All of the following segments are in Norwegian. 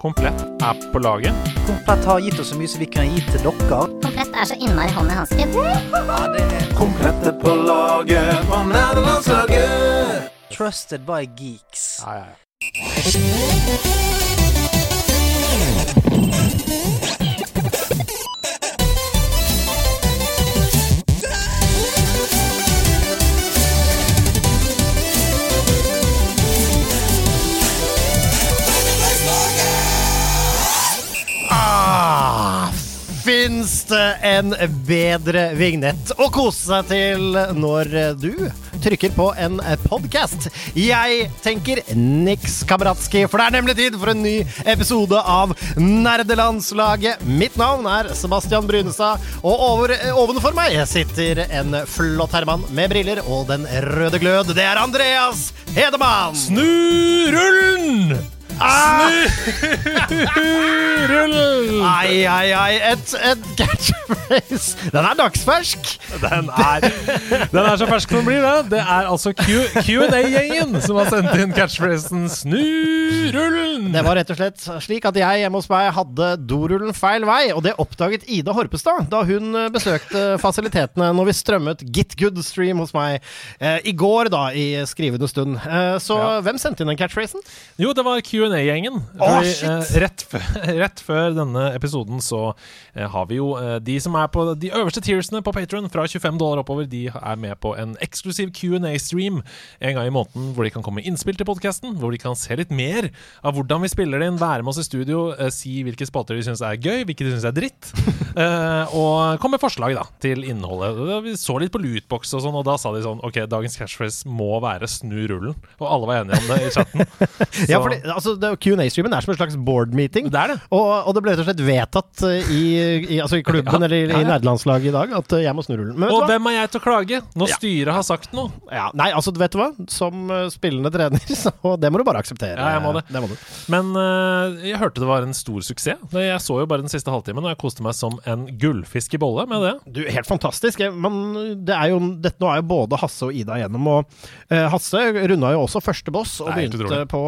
Komplett er på laget. Komplett har gitt oss så mye som vi kan gi til dere. Komplett er så innmari hånd i hanske. er på laget på nederlandslaget. Trusted by geeks. Ja, ja, ja. Fins en bedre vignett å kose seg til når du trykker på en podkast? Jeg tenker niks, kameratski, for det er nemlig tid for en ny episode av Nerdelandslaget. Mitt navn er Sebastian Brynestad, og over, ovenfor meg sitter en flott herremann med briller og den røde glød. Det er Andreas Hedemann! Snu rullen! Ah! Rull! Ai, ai, ai. Et, et catchphrase. Den er dagsfersk. Den er, den er så fersk som den blir, det. Det er altså Q&A-gjengen som har sendt inn catchphrasen 'Snu rullen'. Det var rett og slett slik at jeg hjemme hos meg hadde dorullen feil vei, og det oppdaget Ida Horpestad da hun eh, besøkte fasilitetene når vi strømmet Git Good Stream hos meg eh, i går, da, i skrivende stund. Eh, så Ja. hvem sendte inn den catchphrasen? Jo, det var Q&A-gjengen. Oh, eh, rett, rett før denne episoden så eh, har vi jo eh, de som er på de øverste tiersene på Patron fra 25 dollar oppover, de er med på en eksklusiv Q&A-stream en gang i måneden, hvor de kan komme med innspill til podkasten, hvor de kan se litt mer av hvordan vi spiller det inn, være med oss i studio, si hvilke spalter de syns er gøy, hvilke de syns er dritt, og komme med forslag da, til innholdet. Vi så litt på lootbox og sånn, og da sa de sånn OK, dagens catchphrase må være 'snu rullen', og alle var enige om det i chatten. Ja, Så- fordi altså, Q&A-streamen er som en slags board meeting. Det er det. Og, og det ble rett og slett vedtatt eh, i, i, altså i klubben Ja, eller ja, i ja. nerdelandslaget i dag at eh, jeg må snu rullen. Og hvem er jeg til å klage når Ja. styret har sagt noe? Ja, nei, altså, vet du hva? Som eh, spillende trener, så det må du bare akseptere. Ja, jeg må det. må du. Men uh, jeg hørte det var en stor suksess. Jeg så jo bare den siste halvtimen, og jeg koste meg som en gullfisk i bolle med det. Du, helt fantastisk. Men det er jo, dette nå er jo både Hasse og Ida gjennom, og uh, Hasse runda jo også første boss og begynte på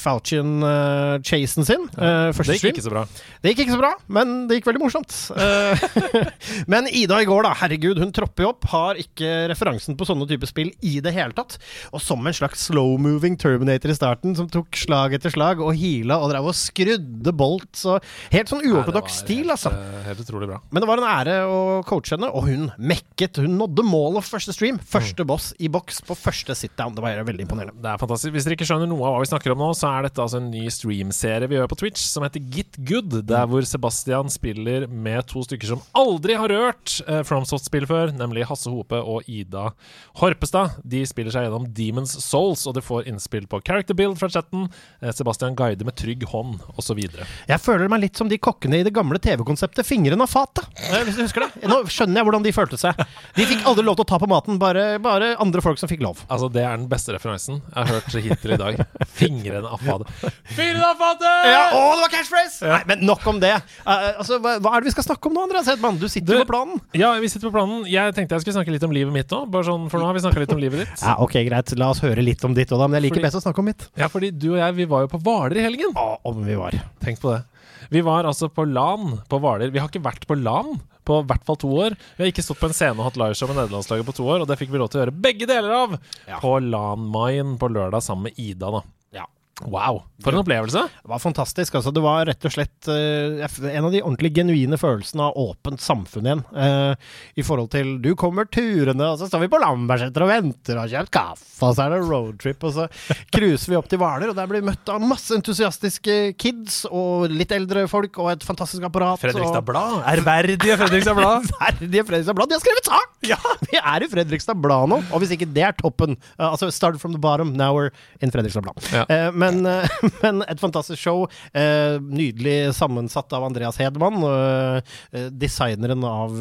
helt begynte på Falchion-chasen sin. Uh, første Det gikk stream. ikke så bra. Det gikk ikke så bra, men det gikk veldig morsomt. Uh, men Ida i går, da. Herregud, hun tropper jo opp. Har ikke referansen på sånne typer spill i det hele tatt. Og som en slags slow-moving Terminator i starten, som tok slag etter slag og heala og drev og skrudde bolt. Så helt sånn uortodoks stil, altså. Helt, øh, helt utrolig bra. Men det var en ære å coache henne, og hun mekket. Hun nådde målet for første stream. Første boss i boks på første sit-down. Det var veldig imponerende. Det er fantastisk. Hvis dere ikke skjønner noe av hva vi snakker om nå, så er dette altså en ny streamserie vi gjør på Twitch som heter Git Good. Der hvor Sebastian spiller med to stykker som aldri har rørt uh, FromSoft-spill før, nemlig Hasse Hope og Ida Horpestad. De spiller seg gjennom Demons Souls, og de får innspill på character build fra chatten. Uh, Sebastian guider med trygg hånd, osv. Jeg føler meg litt som de kokkene i det gamle TV-konseptet Fingrene av fatet. Hvis du husker det? Nå skjønner jeg hvordan de følte seg. De fikk aldri lov til å ta på maten, bare, bare andre folk som fikk lov. Altså, det er den beste referansen jeg har hørt hittil i dag. Fingrene av fadet. Fingrene av fatet! Ja, å, det var catchphrase! Nei, men nok om det. Uh, altså, hva, hva er det vi skal snakke om nå, Andreas Hedman? Du sitter jo på planen. Ja, vi sitter på planen. Jeg tenkte jeg skulle snakke litt om livet mitt nå. Bare sånn, For nå har vi snakka litt om livet ditt. Ja, ok, greit. La oss høre litt om ditt òg, da. Men jeg liker Fordi- best å snakke om mitt. Ja, fordi du og jeg, vi var jo på Hvaler i helgen. Å, om vi var. Tenk på det. Vi var altså på LAN på Hvaler. Vi har ikke vært på LAN på i hvert fall to år. Vi har ikke stått på en scene og hatt liveshow med nederlandslaget på to år, og det fikk vi lov til å gjøre begge deler av Ja. på LAN Mine på lørdag sammen med Ida, da. Wow, for en opplevelse! Det var fantastisk. altså Det var rett og slett uh, en av de ordentlig genuine følelsene av åpent samfunn igjen. Uh, I forhold til du kommer turende, og så står vi på Lambertseter og venter og har kjøpt kaffe, og så er det roadtrip, og så cruiser vi opp til Hvaler, og der blir vi møtt av masse entusiastiske kids og litt eldre folk og et fantastisk apparat. Fredrikstad Blad. Ærverdige Fredrikstad Blad. Verdige Fredrikstad Blad! De har skrevet sak! Ja, Vi er i Fredrikstad Blad nå, og hvis ikke det er toppen uh, Altså start from the bottom, now we're in Fredrikstad Blad. Ja. Eh, men, eh, men et fantastisk show. eh, nydelig sammensatt av Andreas Hedman. eh, designeren av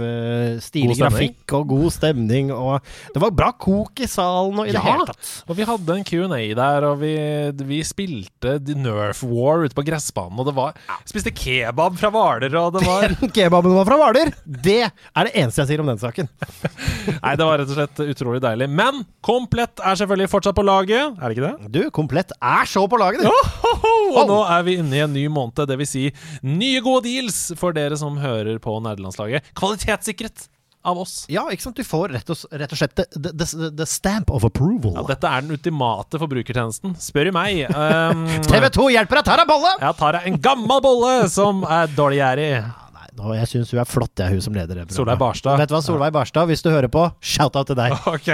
stilig grafikk og god stemning. Og det var bra kok i salen og i det Ja. hele tatt. Og vi hadde en Q&A der, og vi, vi spilte The Nerf War ute på gressbanen, og det var Spiste kebab fra Hvaler, og det var Den kebaben var fra Hvaler! Det er det eneste jeg sier om den saken. Nei, det var rett og slett utrolig deilig. Men Komplett er selvfølgelig fortsatt på laget, er det ikke det? Du, Komplett er så på på laget, du! Og nå er vi inne i en ny måned, dvs. Si nye gode deals for dere som hører på nerdelandslaget. Kvalitetssikret av oss. Ja, ikke sant? Du får rett og, rett og slett the, the, the, stamp of approval. Ja, dette er den ultimate forbrukertjenesten, spør du meg. Um, TV2 hjelper deg, deg bolle! jeg tar deg en gammel bolle som er dårlig gjerrig. Nei, nå, jeg syns hun er flott, jeg, hun som leder det. programmet. Solveig Barstad. Vet du hva, Solveig Barstad, hvis du hører på, shout-out til deg. Ok.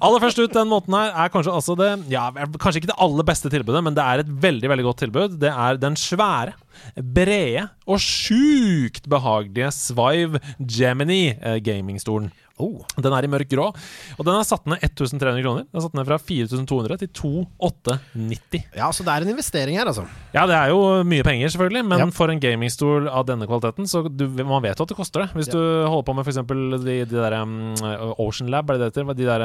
Aller først ut den måten her er kanskje altså det Ja, kanskje ikke det aller beste tilbudet, men det er et veldig veldig godt tilbud. Det er den svære, brede og sjukt behagelige Svive Gemini eh, gamingstolen. Oh. Den er i mørk grå, og den er satt ned 1300 kroner. Den er satt ned fra 4200 til 2890. Ja, så det er en investering her, altså. Ja, det er jo mye penger, selvfølgelig, men Ja. for en gamingstol av denne kvaliteten, så du, man vet jo at det koster det. Hvis Ja. du holder på med f.eks. de, de der um, Ocean Lab, er det det heter? De der,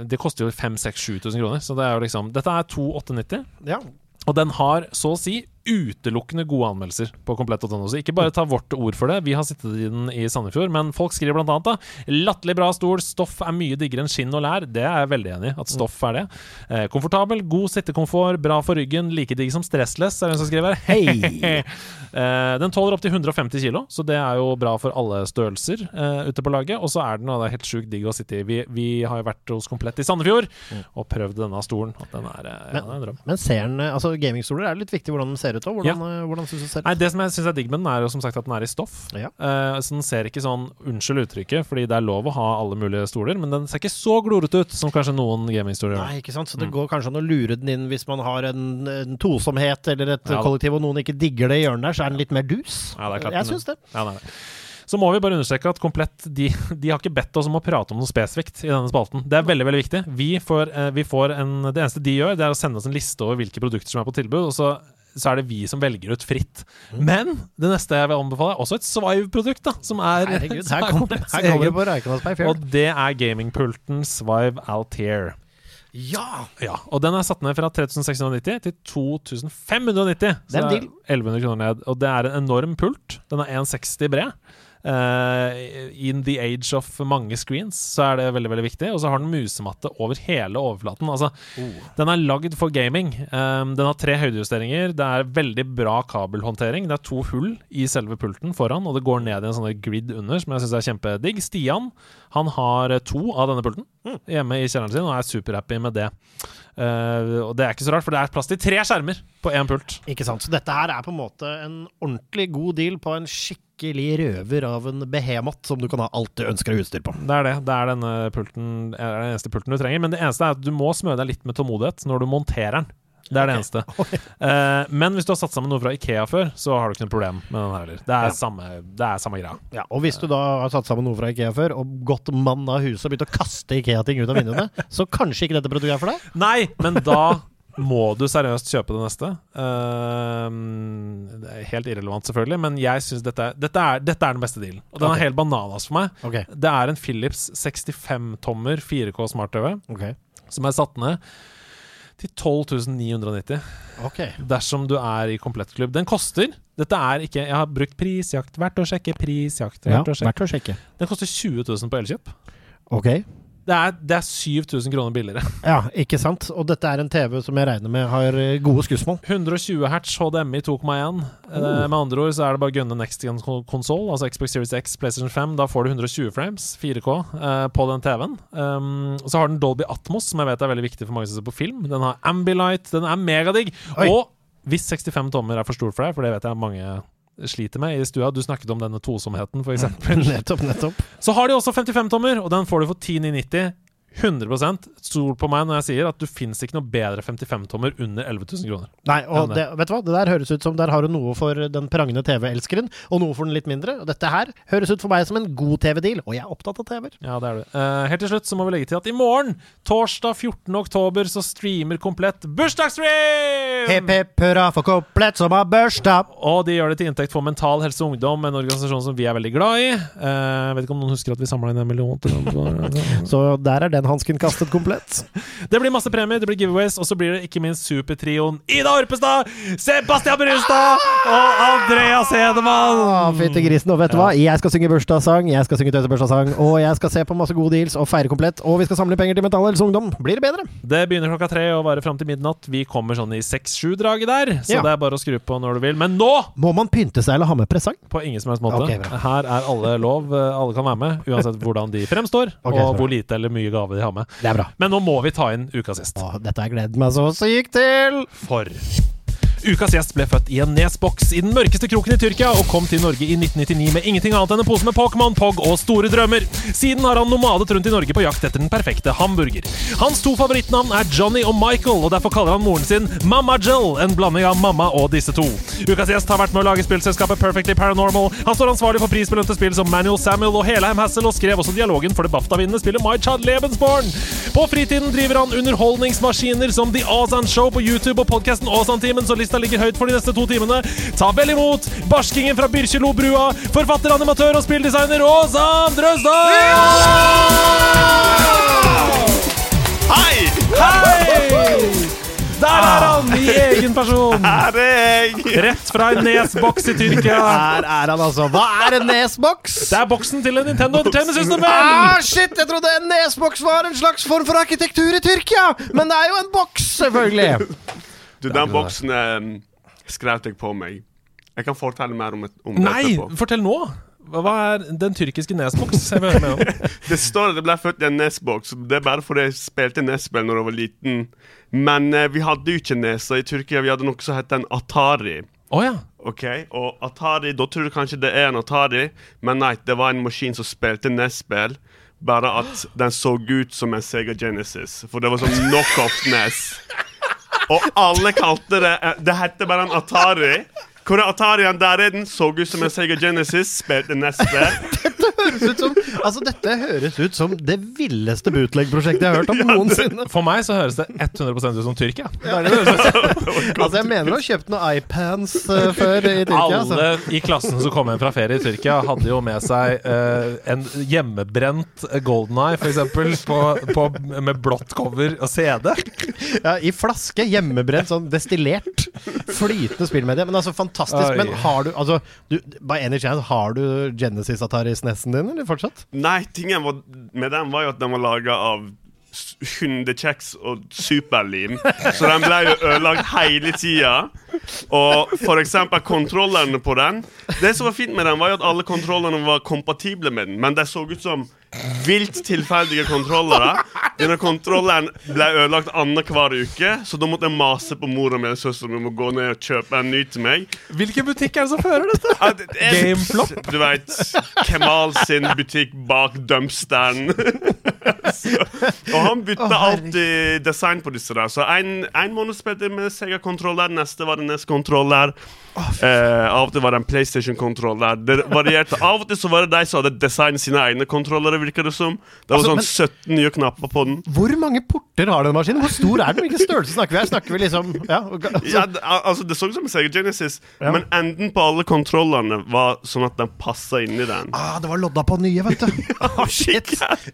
uh, det koster jo 5000-7000 kroner, så det er jo liksom Dette er 2890, Ja. og den har så å si utelukkende gode anmeldelser på komplett.no. Så ikke bare ta vårt ord for det, vi har sittet i den i Sandefjord, men folk skriver blant annet da latterlig bra stol, stoff er mye diggere enn skinn og lær. Det er jeg veldig enig i, at stoff er det. Eh, komfortabel, god sittekomfort, bra for ryggen, like digg som stressless, er det en som skriver. Hei! Eh, den tåler opptil 150 kilo, så det er jo bra for alle størrelser eh, ute på laget. Og så er den og det er helt sjukt digg å sitte i. Vi, vi har jo vært hos Komplett i Sandefjord og prøvd denne stolen. At den er, eh, ja, det er en drøm. Men ser den, eh, altså gamingstoler er litt viktig hvordan den ser ut da? Hvordan, Ja. eh, hvordan synes du ser ut? Nei, Det som jeg syns er digg med den, er jo som sagt at den er i stoff. Ja. Uh, så den ser ikke sånn Unnskyld uttrykket, fordi det er lov å ha alle mulige stoler, men den ser ikke så glorete ut som kanskje noen gaminghistorier. Nei, ikke sant? Så det går kanskje an å lure den inn hvis man har en, en tosomhet eller et Ja. kollektiv og noen ikke digger det i hjørnet der, så er den litt mer dus. Ja, det er klart, Jeg syns det. Ja, det det. Så må vi bare understreke at Komplett de, de har ikke bedt oss om å prate om noe spesifikt i denne spalten. Det er veldig veldig viktig. Vi får, eh, vi får en, det eneste de gjør, det er å sende oss en liste over hvilke produkter som er på tilbud. og så så er det vi som velger ut fritt. Mm. Men det neste jeg vil anbefale, er også et Svive-produkt. da Som er, Herregud, som her er kommer her kommer det på. Og det er gamingpulten Svive Altair. Ja! Ja, og den er satt ned fra 3690 til 2590. Så Det er 1100 kroner ned. Og det er en enorm pult. Den er 1,60 bred. Eh, in the age of mange screens så er det veldig veldig viktig. Og så har den musematte over hele overflaten. Altså, Den er lagd for gaming. Um, den har tre høydejusteringer. Det er veldig bra kabelhåndtering. Det er to hull i selve pulten foran, og det går ned i en sånn grid under, som jeg syns er kjempedigg. Stian han har to av denne pulten hjemme i kjelleren sin og er superhappy med det. Uh, og det er ikke så rart, for det er plass til tre skjermer på én pult. Ikke sant. Så dette her er på en måte en ordentlig god deal på en skikkelig røver av en behemat som du kan ha alt du ønsker av utstyr på. Det er det. Det er denne pulten er den eneste pulten du trenger. Men det eneste er at du må smøre deg litt med tålmodighet når du monterer den. Det er det eneste. Eh, men hvis du har satt sammen noe fra Ikea før, så har du ikke noe problem med den heller. Det er, Ja. samme, det er samme greia. Ja, og hvis du da har satt sammen noe fra Ikea før, og gått mann av huset og begynt å kaste Ikea-ting ut av vinduene, så kanskje ikke dette produktet er for deg? Nei, men da må du seriøst kjøpe det neste. Uh, det er helt irrelevant, selvfølgelig, men jeg synes dette, dette, dette er den beste dealen. Og den okay. er helt bananas for meg. Okay. Det er en Philips 65-tommer 4K smart-TV okay. som er satt ned til 12 990 ok. dersom du er i komplettklubb. Den koster Dette er ikke Jeg har brukt prisjakt. Verdt å sjekke. Prisjakt. Ja, Verdt å sjekke. verdt å sjekke. Den koster 20 000 på Elkjøp. Ok. Det er, det er 7000 kroner billigere. Ja, ikke sant. Og dette er en TV som jeg regner med har eh, gode skussmål. 120 hertz HDMI 2,1. Eh, med andre ord så er det bare å gunne next gen konsoll, altså Xbox Series X, PlayStation 5. Da får du 120 frames, 4K, eh, på den TV-en. Um, så har den Dolby Atmos, som jeg vet er veldig viktig for mange som ser på film. Den har Ambilight, den er megadigg. Og hvis 65 tommer er for stort for deg, for det vet jeg mange sliter med i stua. Du snakket om denne tosomheten, f.eks. nettopp, nettopp. Så har de også 55 tommer, og den får du for 10990. 100% Stol på meg når jeg sier at du fins ikke noe bedre 55-tommer under 11 000 kroner. Nei, og det, vet du hva? Det der høres ut som der har du noe for den prangende TV-elskeren, og noe for den litt mindre. Og dette her høres ut for meg som en god TV-deal, og jeg er opptatt av TV-er. Ja, det er du. Uh, helt til slutt så må vi legge til at i morgen, torsdag 14. oktober, så streamer Komplett bursdagsstream! Hipp hipp hurra for komplett som har børsta! Og de gjør det til inntekt for Mental Helse og Ungdom, en organisasjon som vi er veldig glad i. Uh, vet ikke om noen husker at vi samla inn en million. Så der er den den hansken kastet komplett. Det blir masse premier, det blir giveaways, og så blir det ikke minst supertrioen Ida Orpestad, Sebastian Brunstad og Andreas Hedemann! Ah, Fytti grisen. Og vet du hva? Jeg skal synge bursdagssang, jeg skal synge tøysebursdagssang, og jeg skal se på masse gode deals og feire komplett. Og vi skal samle penger til Metall Helse Ungdom. Blir det bedre? Det begynner klokka tre og varer fram til midnatt. Vi kommer sånn i seks-sju-draget der, så Ja. det er bare å skru på når du vil. Men nå! Må man pynte seg eller ha med presang? På ingen som helst måte. Okay. Her er alle lov. eh, Alle kan være med, uansett hvordan de fremstår, okay, og hvor lite eller mye gave de har med. Det er bra. Men nå må vi ta inn ukas gjest. Å, dette har jeg gledet meg så sykt til! For Ukas gjest ble født i en nesboks i den mørkeste kroken i Tyrkia og kom til Norge i 1999 med ingenting annet enn en pose med Pokémon, Pog og store drømmer. Siden har han nomadet rundt i Norge på jakt etter den perfekte hamburger. Hans to favorittnavn er Johnny og Michael, og derfor kaller han moren sin Mamma Jill, en blanding av mamma og disse to. Ukas gjest har vært med å lage spillselskapet Perfectly Paranormal. Han står ansvarlig for prisbelønte spill som Manuel Samuel og Helheim Hassel, og skrev også dialogen for det BAFTA-vinnende spillet My Child Lebensborn. På fritiden driver han underholdningsmaskiner som The Ozan Show på YouTube og podkasten Ozan-timen, så lista ligger høyt for de neste to timene. Ta vel imot barskingen fra Byrkjelobrua, forfatter, animatør og spilldesigner Åsa Drøsdal! Hei! Hei! Der er han, i egen person! Her er jeg! Rett fra en nesboks i Tyrkia. Her er han altså. Hva er en nesboks? Det er boksen til en Nintendo Entertainment System, Ah, shit! Jeg trodde en nesboks var en slags form for arkitektur i Tyrkia! Men det er jo en boks, selvfølgelig. Du, den boksen um, skrev jeg på meg. Jeg kan fortelle mer om, et, om det Nei, etterpå. fortell nå. Hva er den tyrkiske Nesbox? Det står at jeg ble født i en NES-boks. Det er bare fordi jeg spilte NES-spill når jeg var liten. Men eh, vi hadde jo ikke neser i Tyrkia. Vi hadde noe som het en Atari. Oh, ja. Ok, Og Atari, da tror du kanskje det er en Atari, men nei, det var en maskin som spilte NES-spill. Bare at den så ut som en Sega Genesis. For det var sånn knockoff NES. Og alle kalte det eh, Det hette bare en Atari. Hvor er Atarien? Der er den. Så ut som en Sega Genesis. Spilte NES-spill. Høres ut som, altså, dette høres ut som det villeste bootleg-prosjektet jeg har hørt om noensinne. For meg så høres det 100 ut som Tyrkia. Er det det som. Altså, Jeg mener å ha kjøpt noen iPads uh, før i Tyrkia. altså. Alle i klassen som kom hjem fra ferie i Tyrkia, hadde jo med seg uh, en hjemmebrent Golden Eye, f.eks., med blått cover og CD. Ja, I flaske, hjemmebrent, sånn destillert. Flytende spillmedie. Men altså, fantastisk. Oi. Men har du altså du, By any chance, har du Genesis Atari SNES-en eller fortsatt? Nei, tingen var, med den var jo at den var laga av hundekjeks og superlim. Så den ble jo ødelagt hele tida. Og for eksempel kontrollerne på den Det som var fint med den, var jo at alle kontrollerne var kompatible med den, men de så ut som vilt tilfeldige kontrollere. Denne kontrolleren ble ødelagt annenhver uke, så da måtte jeg mase på mora mi og medsøsteren om å gå ned og kjøpe en ny til meg. Hvilken butikk er det som fører dette? Ja, det- det Gameflop? Du veit Kemal sin butikk bak dumpsteren. og han bytta alltid design på disse. der Så en, en måned spilte jeg med Sega-kontroller, neste var det NES-kontroller. Eh, av og til var det en PlayStation-kontroller. Det varierte. Av og til så var det de som hadde designet sine egne kontrollere, virker det som. Det var Altså, sånn men- 17 nye knapper på den. Hvor mange porter har den maskinen? Hvor stor er den? Hvilken størrelse snakker vi her? Snakker vi liksom ja, altså, Ja, det, al- altså Det så ut som en Sega Genesis, Ja. men enden på alle kontrollerne var sånn at den passa inni den. ah, Det var lodda på nye, vet du. Oh, shit.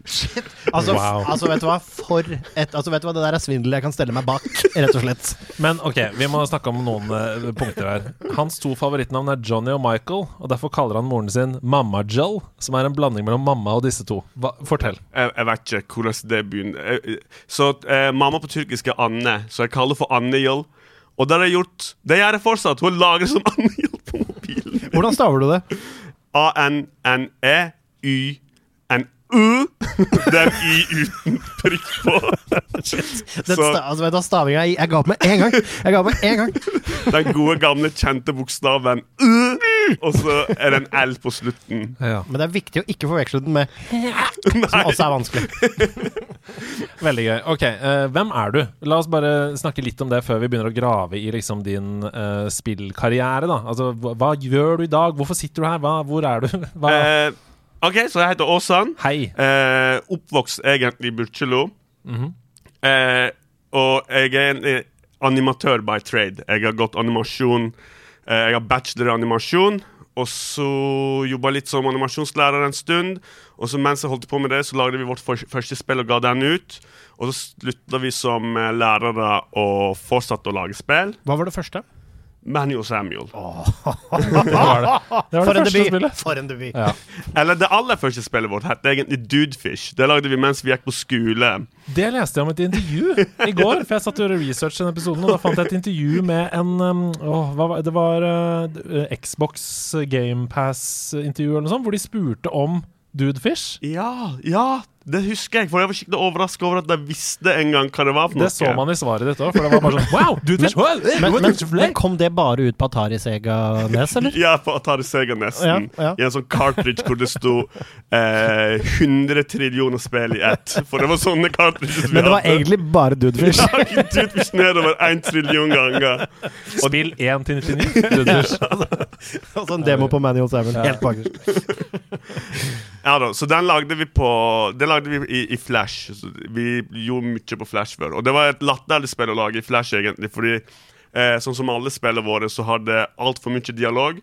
shit. Altså, Wow. altså, vet du hva? For et Altså, vet du hva? Det der er svindel jeg kan stelle meg bak, rett og slett. Men ok, vi må snakke om noen uh, punkter her. Hans to favorittnavn er Johnny og Michael, og derfor kaller han moren sin Mamma Jell, som er en blanding mellom mamma og disse to. Hva, fortell. Jeg, jeg vet ikke hvordan det begynner. Så eh, Mamma på tyrkisk er Anne, så jeg kaller for Anne Jell. Og det har jeg gjort Det gjør jeg fortsatt. Hun lager som Anne Jell på mobilen. Hvordan staver du det? A-N-N-E-Y-N-U. Det er Y uten prikk på. Shit Så altså, vet du stavinga i jeg ga opp med en gang! Jeg ga opp med en gang den gode, gamle, kjente bokstaven U, og så er det en L på slutten. Men det er viktig å ikke forveksle den med Som også er vanskelig. Veldig gøy. Ok, uh, hvem er du? La oss bare snakke litt om det før vi begynner å grave i liksom din uh, spillkarriere. da Altså, hva, hva gjør du i dag? Hvorfor sitter du her? Hva, hvor er du? Hva? Eh, OK, så jeg heter Åsan. Hei. Eh, oppvokst egentlig i Burkjelo. eh, og jeg er en eh, animatør by trade. Jeg har gått animasjon. Eh, jeg har bachelor i animasjon. og så jobba litt som animasjonslærer en stund. Og så mens jeg holdt på med det, så lagde vi vårt første spill og ga den ut. Og så slutta vi som eh, lærere og fortsatte å lage spill. Hva var det første? Manny Samuel. Samuel. Det var det. Det var For det en debut! spillet. For en debut. Ja. Eller det aller første spillet vårt het egentlig Dudefish. Det lagde vi mens vi gikk på skole. Det leste jeg om et intervju i går, for jeg satt og gjorde research i den episoden, og da fant jeg et intervju med en åh, hva var, Det var uh, Xbox GamePass-intervju eller noe sånt, hvor de spurte om Dudefish. Ja, ja, det husker jeg. For jeg var skikkelig overraska over at jeg visste en gang hva det var. for noe. Det så man i svaret ditt òg, for det var bare sånn Wow! Dudefish! men, Men, men, men kom det bare ut på Atari Sega Nes, eller? Ja, på Atari Sega nesten. Ja, ja. I en sånn cartridge hvor det sto eh, 100 trillioner spill i ett. For det var sånne cartridges vi hadde. Men det var hadde. egentlig bare Dudefish. Ja, Dudefish nedover én trillion ganger. Spill 1 til 99. Dudefish. Og så en demo på Manual 7. Helt bakerst. Ja da, Så den lagde vi på den lagde vi i, i Flash. Så vi gjorde mye på Flash før. Og det var et latterlig spill å lage i Flash, egentlig. Fordi eh, sånn som alle spillene våre, så hadde altfor mye dialog.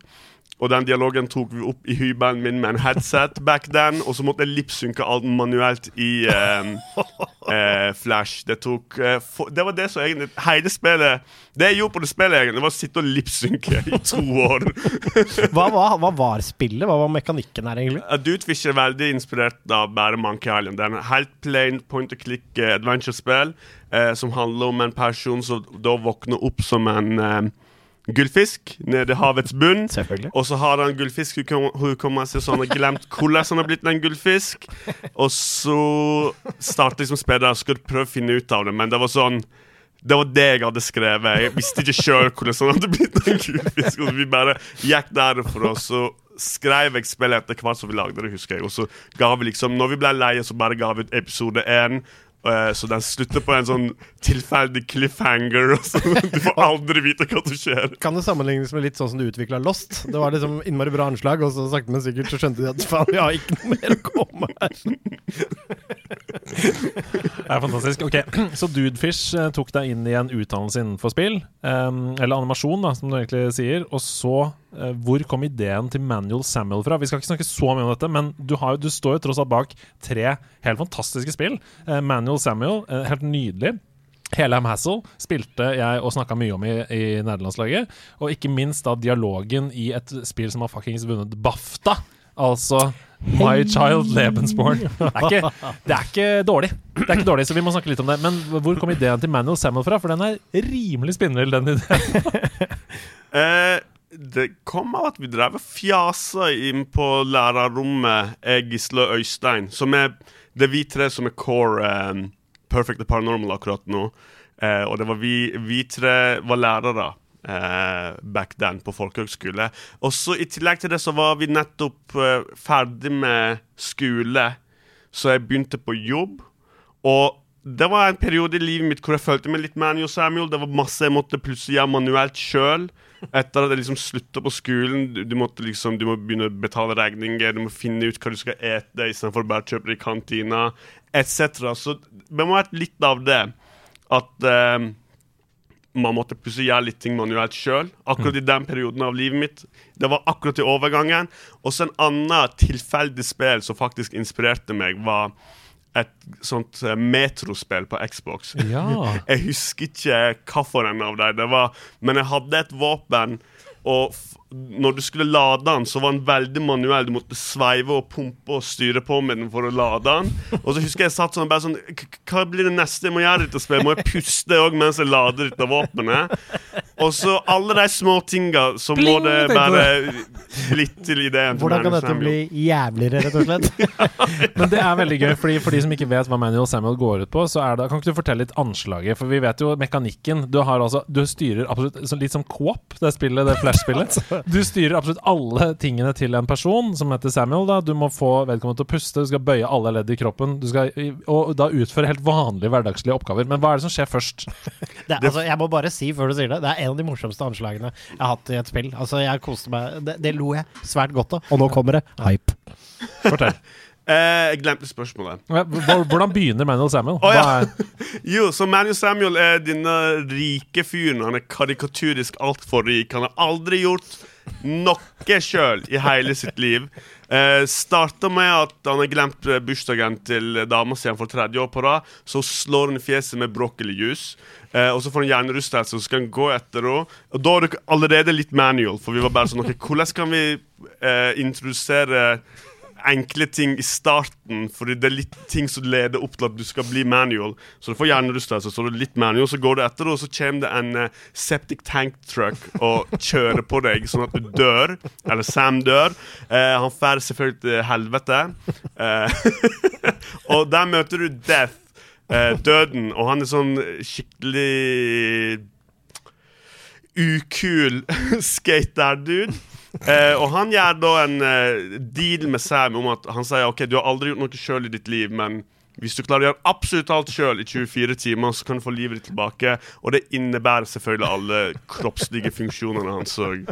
Og den dialogen tok vi opp i hybelen min med en headset back then. Og så måtte jeg lipsynke alt manuelt i eh, eh, Flash. Det tok eh, for, Det var det som egentlig Hele spillet Det jeg gjorde på det spillet, egentlig var å sitte og lipsynke i to år. Hva, var- hva var spillet? Hva var mekanikken her, egentlig? Dudefish er veldig inspirert av bare Monkey Island. Det er en helt plain point and click eh, adventure-spill eh, som handler om en person som da våkner opp som en eh, gullfisk nede i havets bunn. Og så har han gullfisk. Hun kommer så han har glemt hvordan han har blitt en gullfisk. Og så starter liksom spillet, og skal prøve å finne ut av det, men det var sånn det var det jeg hadde skrevet. Jeg visste ikke sjøl hvordan han hadde blitt en gullfisk. Og vi bare gikk derfra, og så skrev jeg spillet etter hvert som vi lagde det, husker jeg. Og så ga vi liksom Når vi ble leie, så bare ga vi ut episode én. Eh, så den slutter på en sånn tilfeldig cliffhanger. Og så Du får aldri vite hva som skjer. Kan det sammenlignes med litt sånn som du utvikla Lost? Det var liksom innmari bra anslag, og så sakte, men sikkert så skjønte de at faen, vi har ikke noe mer å komme her. Det er fantastisk. Ok, Så Dudefish eh, tok deg inn i en utdannelse innenfor spill, em, eller animasjon, da, som du egentlig sier. Og så, eh, hvor kom ideen til Manual Samuel fra? Vi skal ikke snakke så mye om dette, men du, har, du står jo tross alt bak tre helt fantastiske spill. Eh, Manual Samuel, eh, helt nydelig. Helheim Hassel spilte jeg og snakka mye om i, i nederlandslaget. Og ikke minst da dialogen i et spill som har fuckings vunnet BAFTA. Altså My Child Lebensborn. Det er, ikke, det er ikke dårlig. Det er ikke dårlig, så vi må snakke litt om det. Men hvor kom ideen til Manual Samuel fra? For den er rimelig spinnvill, den ideen. Det kom av at vi drev og fjasa inn på lærerrommet, jeg, Gisle og Øystein. Som er, det er vi tre som er core um, Perfect Paranormal akkurat nå. Uh, og det var vi, vi tre var lærere uh, back then på folkehøgskole. Og så i tillegg til det så var vi nettopp uh, ferdig med skole, så jeg begynte på jobb. Og det var en periode i livet mitt hvor jeg følte meg litt Manny og Samuel. Det var masse jeg måtte plutselig gjøre manuelt sjøl. Etter at jeg liksom slutta på skolen. Du, du, måtte liksom, du må begynne å betale regninger, du må finne ut hva du skal ete istedenfor bare å kjøpe det i kantina, etc. Så det må ha vært litt av det. At eh, man måtte plutselig gjøre litt ting manuelt sjøl. Akkurat i den perioden av livet mitt. Det var akkurat i overgangen. Og så en annen tilfeldig spill som faktisk inspirerte meg, var et sånt eh, metrospill på Xbox. Ja. Jeg husker ikke hvilken av dem det var, men jeg hadde et våpen, og når du skulle lade den, så var den veldig manuell. Du måtte sveive og pumpe og styre på med den for å lade den. Og så husker jeg satt sånn bare sånn Hva blir det neste jeg må gjøre dette spillet? Må jeg puste òg mens jeg lader dette våpenet? Og så alle de små tinga, så må det bare litt til ideen. Hvordan kan dette bli jævligere, rett og slett? Men det er veldig gøy, fordi for de som ikke vet hva Manual Samuel går ut på, så er det Kan ikke du fortelle litt anslaget? For vi vet jo mekanikken. Du har altså Du styrer absolutt så Litt som Coop, det spillet, det Flash-spillet. Du styrer absolutt alle tingene til en person som heter Samuel. da Du må få vedkommende til å puste, du skal bøye alle ledd i kroppen, du skal og da utføre helt vanlige hverdagslige oppgaver. Men hva er det som skjer først? Det, altså, jeg må bare si før du sier det, det er en av de morsomste anslagene jeg har hatt i et spill. Altså, jeg koste meg Det, det lo jeg svært godt av. Og nå kommer det hype. Fortell. Eh, jeg glemte spørsmålet. Hvordan begynner Manuel Samuel? Oh, ja. Jo, så Manuel Samuel er denne rike fyren. Han er karikaturisk altfor rik. Han har aldri gjort noe sjøl i hele sitt liv. Eh, Starta med at han har glemt bursdagen til dama si for tredje år på rad. Så slår han i fjeset med broccolijuice. Eh, og så får han hjernerystelse, og så skal han gå etter henne. Og da er det allerede litt manual, for vi var bare sånn OK, hvordan kan vi eh, introdusere enkle ting i starten, fordi det er litt ting som leder opp til at du skal bli manual. Så du får hjernerystelse, så er det litt manual, så går du etter, og så kommer det en uh, septic tank truck og kjører på deg, sånn at du dør. Eller Sam dør. Uh, han drar selvfølgelig til helvete. Eh, og der møter du Death, døden, og han er sånn skikkelig ukul skater-dude. Eh, og han gjør da en eh, deal med Sam om at han sier OK, du har aldri gjort noe sjøl i ditt liv, men hvis du klarer å gjøre absolutt alt sjøl i 24 timer, så kan du få livet ditt tilbake. Og det innebærer selvfølgelig alle kroppslige funksjonene hans òg.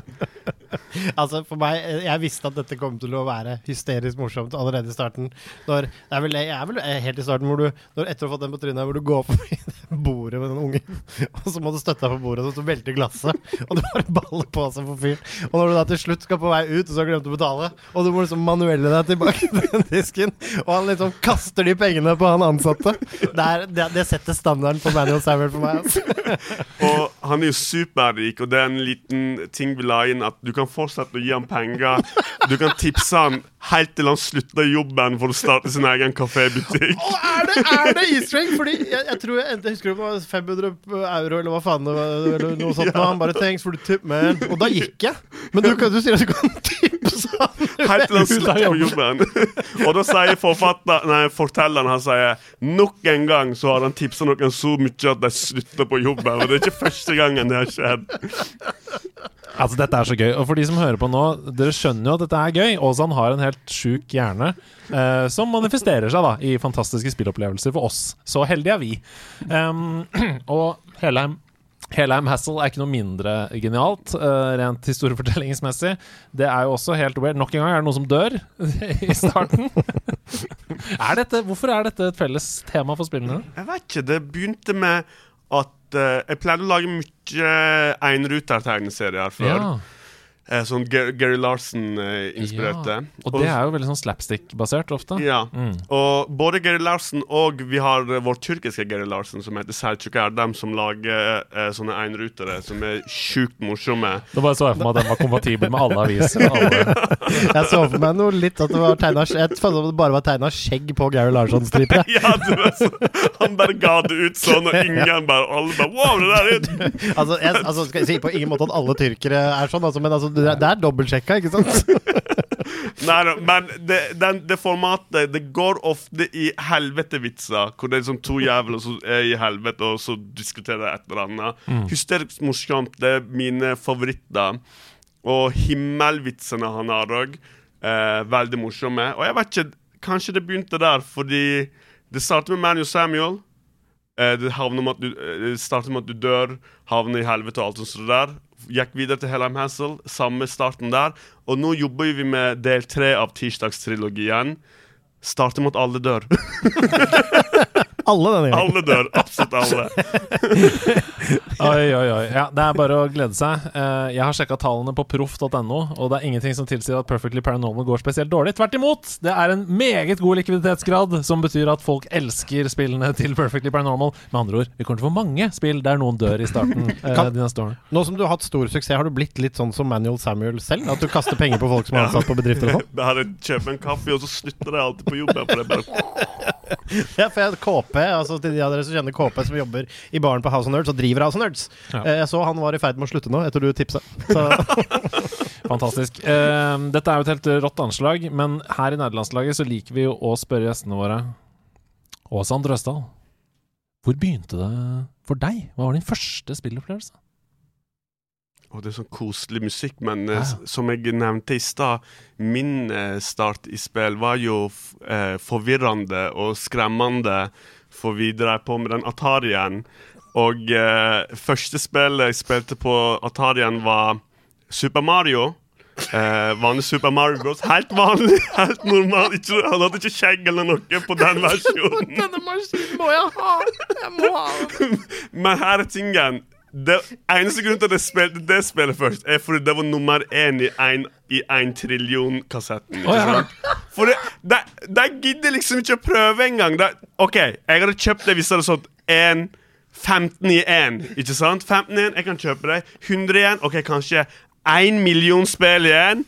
Altså, for meg, Jeg visste at dette kom til å være hysterisk morsomt allerede i starten. Når, det er vel, jeg er vel helt i starten hvor du når etter å ha fått den på trynet, hvor du går forbi bordet med den ungen, og så må du støtte deg på bordet, og så velter glasset, og du bare baller på seg for fyren. Og når du da til slutt skal på vei ut, og så har glemt å betale, og du må liksom manuelle deg tilbake til den disken, og han liksom kaster de pengene på han ansatte. Det, er, det, det setter standarden for Manuel Samuel for meg. Altså. Og han er jo superrik, og det er en liten ting vi la inn at du kan fortsette å gi ham penger. Du kan tipse han helt til han slutta i jobben for å starte sin egen kafébutikk. Og er det, er det easter egg? Fordi jeg, jeg tror jeg, jeg husker det var 500 euro, eller hva faen det var. Eller noe sånt, og Han bare 'thanks for the tip, man'. Og da gikk jeg. Men du, kan- du sier at du kan tipse han. Helt til han slutter på jobben. Og da sier forfatter, nei, fortelleren han sier nok en gang så har han tipsa noen så mye at de slutter på jobben. Og det er ikke første gangen det har skjedd. Altså, dette er så gøy. Og for de som hører på nå, dere skjønner jo at dette er gøy. Åsan har en helt sjuk hjerne eh, som manifesterer seg da i fantastiske spillopplevelser for oss. Så heldige er vi. Um, og Helheim Helheim Hassel er ikke noe mindre genialt, uh, rent historiefortellingsmessig. Det er jo også helt weird. Nok en gang er det noen som dør i starten. er dette, hvorfor er dette et felles tema for spillene? Jeg vet ikke. Det begynte med at eh, jeg pleide å lage mye Einruter-tegneserier før. Ja. Eh, sånn Ger Gary Larsen-inspirerte. Ja. Og det er jo veldig sånn slapstick-basert ofte. Ja. Mm. Og både Gary Larsen og vi har vår tyrkiske Gary Larsen, som heter Selçuk Erdem, som lager eh, sånne enrutere som er sjukt morsomme. Da bare så jeg for meg at den var kompatibel med alle aviser. Alle. Jeg så for meg noe litt at det var tegna Jeg følte at det bare var tegna skjegg på Gary Larsson-striper. ja, du vet, så, Han bare ga det ut sånn, og ingen bare Alle bare Wow, det der er Altså, jeg, altså, skal jeg si på ingen måte at alle tyrkere er sånn, altså, men altså, det, er- det er dobbeltsjekka, ikke sant? Nei da, men det, den, det formatet Det går ofte i helvete-vitser. hvor det er sånn to jævler som er i helvete, og så diskuterer et eller annet. Hysterisk morsomt. Det er mine favoritter. Og himmelvitsene han har òg. Eh, veldig morsomme. Og jeg vet ikke, kanskje det begynte der fordi det startet med Manu Samuel. Eh, det, med du, eh, det starter med at du dør, havner i helvete og alt sånt der. Gikk videre til Helheim Hansel, samme starten der. Og nå jobber vi med del tre av tirsdagstrilogien. Starter med at alle dør. Alle denne gangen. alle dør. Absolutt alle. Oi, oi, oi. Ja, det er bare å glede seg. Eh, jeg har sjekka tallene på proff.no, og det er ingenting som tilsier at Perfectly Paranormal går spesielt dårlig. Tvert imot! Det er en meget god likviditetsgrad, som betyr at folk elsker spillene til Perfectly Paranormal. Med andre ord, vi kommer til å få mange spill der noen dør i starten eh, Kan- de neste årene. Nå som du har hatt stor suksess, har du blitt litt sånn som Manuel Samuel selv? At du kaster penger på folk som er ansatt på bedrifter og sånn? Kjøp en kaffe, og så slutter jeg alltid på jobben. For det bare Ja, for jeg, KP, altså til de av dere som kjenner KP som jobber i baren på House of Nerds og driver House of Nerds. Ja. Eh, Jeg så han var i ferd med å slutte nå, etter du tipsa. Fantastisk. Uh, dette er jo et helt rått anslag, men her i nederlandslaget så liker vi jo å spørre gjestene våre Åsan Drøsdal, hvor begynte det for deg? Hva var din første spillopplevelse? Og det er sånn koselig musikk, men eh, Ja. som jeg nevnte i stad, min eh, start i spill var jo eh, forvirrende og skremmende, for vi drev på med den Atarien. Og eh, første spillet jeg spilte på Atarien, var Super Mario. Eh, vanlig Super Mario Bros. Helt vanlig, helt normal. Ikke, han hadde ikke skjegg eller noe på den versjonen. Denne maskinen må jeg ha! Jeg må ha den! Men her er tingen. Det eneste grunnen til at jeg spilte det spillet først, er fordi det var nummer én i en, i en trillion-kassetten. Oh, ja. For de gidder liksom ikke å prøve engang. OK, jeg hadde kjøpt det hvis det hadde stått 1 15 i 1, ikke sant? 15 i 1, jeg kan kjøpe det. 100 igjen, OK, kanskje 1 million spill igjen.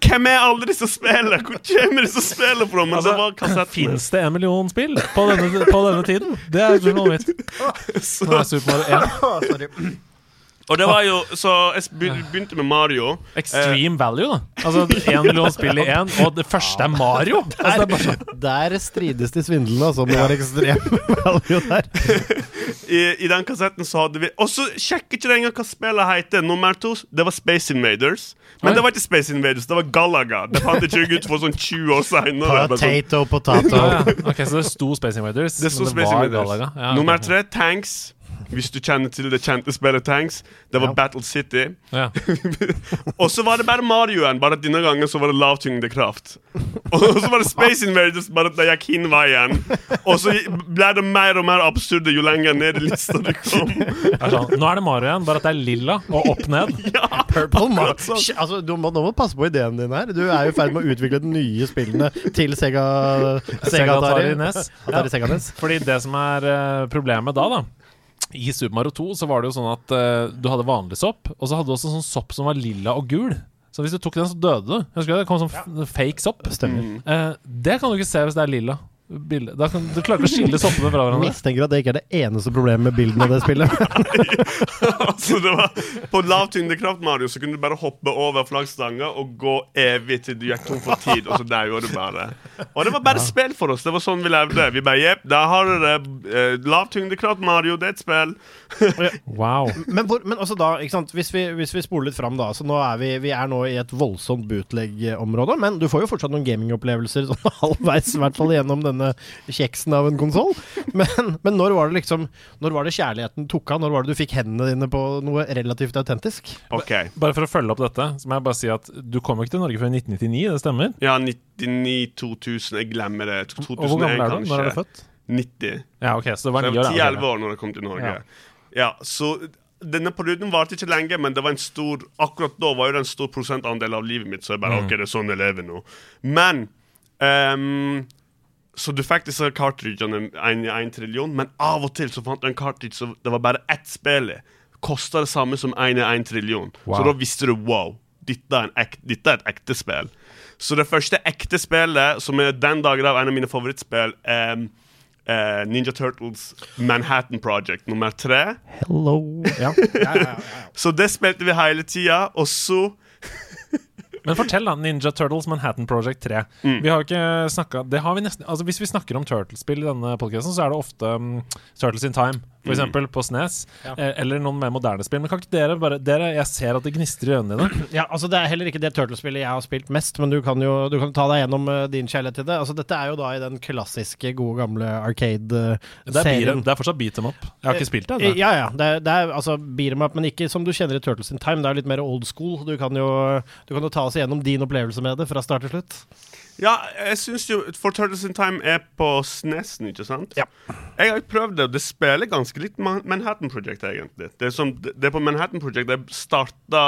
Hvem er alle disse spillene? Hvor kommer disse spillene fra? Men det var. Fins det en million spill på denne, på denne tiden? Det er spørsmålet mitt. Nå er Super Mario 1. Og det var jo Så jeg begynte med Mario. Extreme value, da. Altså én million spill i én, og det første er Mario. Altså, det er bare sånn Der strides de svindlende, altså. Om det var ekstrem value der. I, I den kassetten så hadde vi Og så sjekker ikke det engang hva spillet heter. Nummer to, det var Space Invaders. Men Oi. det var ikke Space Invaders, det var Galaga. Det fant ikke ut for sånn 20 år seinere. Potato, potato. ja, ja. Ok, Så det sto Space Invaders, Det sto men det Space var Invaders. Galaga. Ja, Nummer tre, Tanks. Hvis du kjenner til det kjente spillet Tanks. Det var Ja. Battle City. Ja. Og så var det bare Mario igjen, bare at denne gangen så var det lavtyngdekraft. Og så var det Space Invaders, bare at det gikk hin veien. Og så ble det mer og mer absurde jo lenger ned i lista du kom. Det sånn. Nå er det Mario igjen, bare at det er lilla og opp ned. Purple Mar Akkurat sånn. Altså, du må, Nå må du passe på ideen din her. Du er jo i ferd med å utvikle de nye spillene til Sega Sega Atari NES. Atari Sega NES. Fordi det som er eh, problemet da, da I Super Mario 2 så var det jo sånn at uh, du hadde vanlig sopp, og så hadde du også sånn sopp som var lilla og gul. Så hvis du tok den, så døde du. Husker du det? Kom sånn ja. fake sopp. Stemmer. Uh, det kan du ikke se hvis det er lilla. Bilde. Da kan, du klarer ikke å skille soppene fra hverandre. Mistenker at det ikke er det eneste problemet med bildene av det spillet. altså det var På lav tyngdekraft Mario Så kunne du bare hoppe over flaggstanga og gå evig til du gikk tom for tid, og så daua du bare. Og det var bare spill for oss. Det var sånn vi levde. Vi bare Jepp, der har du det. Eh, lav tyngdekraft Mario, det er et spill. Wow. Men, hvor, men også da, ikke sant? Hvis, vi, hvis vi spoler litt fram, da så nå er vi, vi er nå i et voldsomt bootleg-område. Men du får jo fortsatt noen gamingopplevelser sånn halvveis, i hvert fall gjennom denne kjeksen av en konsoll. Men, men når var det liksom Når var det kjærligheten tok av? Når var det du fikk hendene dine på noe relativt autentisk? OK. Bare for å følge opp dette, så må jeg bare si at du kom jo ikke til Norge før i 1999, det stemmer? Ja, 99, 2000 Jeg glemmer det. 2001, Og hvor gammel er du? Når er du født? 90. Ja, ok, så det var Så ni jeg år. var 10-11 år når jeg kom til Norge. Ja. Ja, så denne perioden varte ikke lenge, men det var en stor akkurat da var jo det en stor prosentandel av livet mitt. Så jeg bare, Mm. ok, det er sånn jeg lever nå. Men ehm, Så du fikk disse cartridgene en i en trillion, men av og til så fant du en cartridge som det var bare ett spill i. Kosta det samme som én i én trillion. Wow. Så da visste du wow, dette er, en ek, dette er et ekte spill. Så det første ekte spillet, som er den dagen av en av mine favorittspill, er eh, Ninja Turtles Manhattan Project nummer tre. Hello. Ja. Så det spilte vi hele tida, og så Men fortell, da. Ninja Turtles Manhattan Project 3. Mm. Vi har jo ikke snakka Det har vi nesten Altså Hvis vi snakker om Turtles-spill i denne podcasten, så er det ofte um, Turtles in Time, Mm. for eksempel, på SNES. ja. eller noen mer moderne spill. Men kan ikke dere bare Dere, Jeg ser at det gnistrer i øynene dine. Ja, altså Det er heller ikke det Turtles-spillet jeg har spilt mest, men du kan jo du kan ta deg gjennom eh, din kjærlighet til det. Altså Dette er jo da i den klassiske, gode, gamle er, Arcade-serien. Det, det er fortsatt beat them up. Jeg har ikke spilt det ennå. Ja, ja. Det er, det er altså beat them up, men ikke som du kjenner i Turtles in Time. Det er litt mer old school. Du kan jo, du kan jo ta oss gjennom din opplevelse med det fra start til slutt. Ja, jeg syns jo For Turtles in Time er på SNES-en, ikke sant? Ja. Jeg har jo prøvd det, og det spiller ganske litt Manhattan Project, egentlig. Det er, som, det er på Manhattan Project jeg starta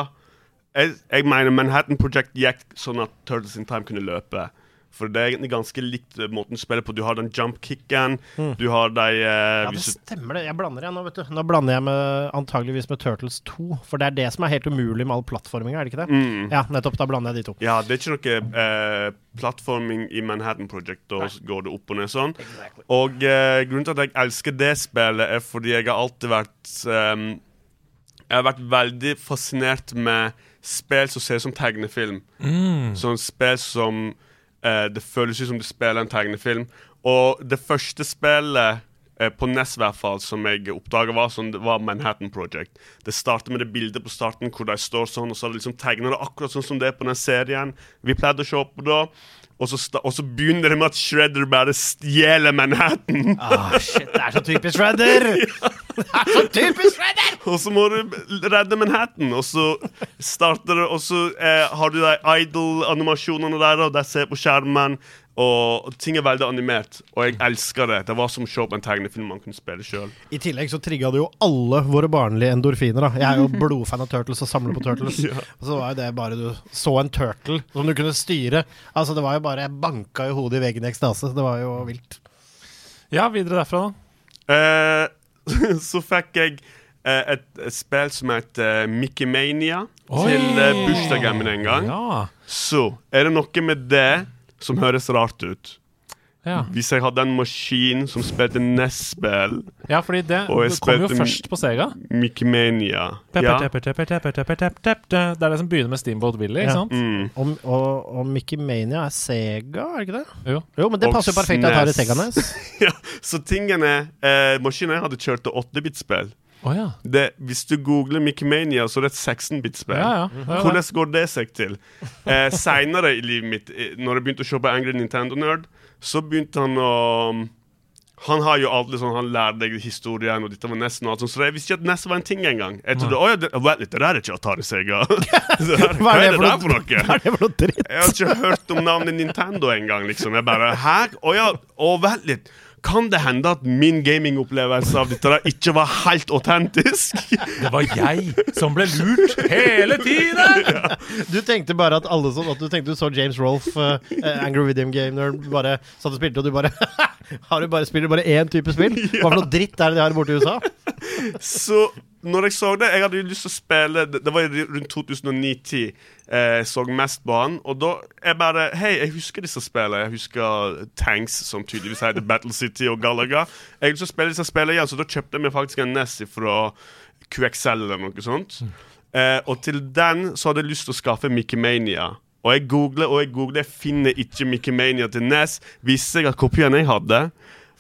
jeg, jeg mener Manhattan Project gikk sånn at Turtles in Time kunne løpe. For det er egentlig ganske likt eh, måten du spiller på. Du har den jump-kicken, du har de eh, Ja, det stemmer det. Jeg blander jeg nå, vet du. Nå blander jeg med antageligvis med Turtles 2. For det er det som er helt umulig med all plattforminga, er det ikke det? Mm. Ja, nettopp. Da blander jeg de to. Ja, det er ikke noe eh, plattforming i Manhattan Project. Da går det opp og ned sånn. Og eh, grunnen til at jeg elsker det spillet, er fordi jeg har alltid vært um, Jeg har vært veldig fascinert med spill som ser ut som tegnefilm. Sånn spill som eh, Det føles ut som du spiller en tegnefilm. Og det første spillet uh, på NES hvert fall, som jeg oppdaga, var, sånn, det var Manhattan Project. Det starter med det bildet på starten hvor de står sånn, og så har de liksom tegna det akkurat sånn som det er på den serien vi pleide å se på da. Og så, og så begynner det med at Shredder bare stjeler Manhattan. Ah, shit, det er så typisk Shredder! Det er så typisk Shredder! Og så må du redde Manhattan, og så starter det Og så eh, har du de idol-animasjonene der, og de ser på skjermen. Og ting er veldig animert, og jeg elsker det. Det var som å se på en tegnefilm man kunne spille sjøl. I tillegg så trigga det jo alle våre barnlige endorfiner. da Jeg er jo blodfan av Turtles og samler på Turtles. Og så var jo det bare du så en turtle som du kunne styre. Altså Det var jo bare Jeg banka jo hodet i veggen i ekstase. Det var jo vilt. Ja, videre derfra, da. Eh, så fikk jeg eh, et, et spill som heter Mickey Mania Oi. til eh, bursdagen min en gang. Ja. Så er det noe med det som høres rart ut. Ja, Hvis jeg hadde en maskin som spilte NES-spill, ja fordi det Og jeg kom jo først på Sega. Mickey Mania. Det er det som begynner med Steamboat Willy, ikke Ja. sant? Mm. Og, og, og Mickey Mania er Sega, er det ikke det? Jo. Jo, men det Og passer jo perfekt til Atari Sega-nes. ja. Så tingen er eh, Maskinen jeg hadde kjørt til 8-bit-spill. Oh, ja. Det, hvis du googler Mickey Mania, så er det et 16-bit-spill. Ja, ja. Hvordan går det seg til? Eh, Seinere i livet mitt, eh, når jeg begynte å se på Angry Nintendo Nerd, så begynte han å Han har jo alltid sånn Han lærer deg historien, og dette var nesten og alt sånt, så jeg visste ikke at Ness var en ting engang. Jeg trodde å ja, det, vent det der er ikke Atari Sega. Det Hva er det der for noe? Hva er det for noe dritt? Jeg har ikke hørt om navnet Nintendo engang. Liksom. Jeg bare Hæ? Å ja, å, vent litt. Kan det hende at min gamingopplevelse av dette der ikke var helt autentisk? Det var jeg som ble lurt hele tiden! Du tenkte bare at alle sånn At du tenkte du så James Rolfe, uh, Angry Video Game, når du bare satt og spilte, og du bare Har du bare spiller bare én type spill? Hva for noe dritt er det de har borte i USA? Så når jeg så det Jeg hadde lyst til å spille Det, det var jo rundt 2009-10 eh, jeg så mest på han. Og da jeg bare Hei, jeg husker disse spillene. Jeg husker Tanks, som tydeligvis heter Battle City, og Galaga. Jeg å spille disse spillene igjen, så da kjøpte jeg meg faktisk en Ness fra QXL eller noe sånt. Eh, og til den så hadde jeg lyst til å skaffe Mickey Mania. Og jeg googler og jeg googler, jeg finner ikke Mickey Mania til NES. Viste seg at kopien jeg hadde,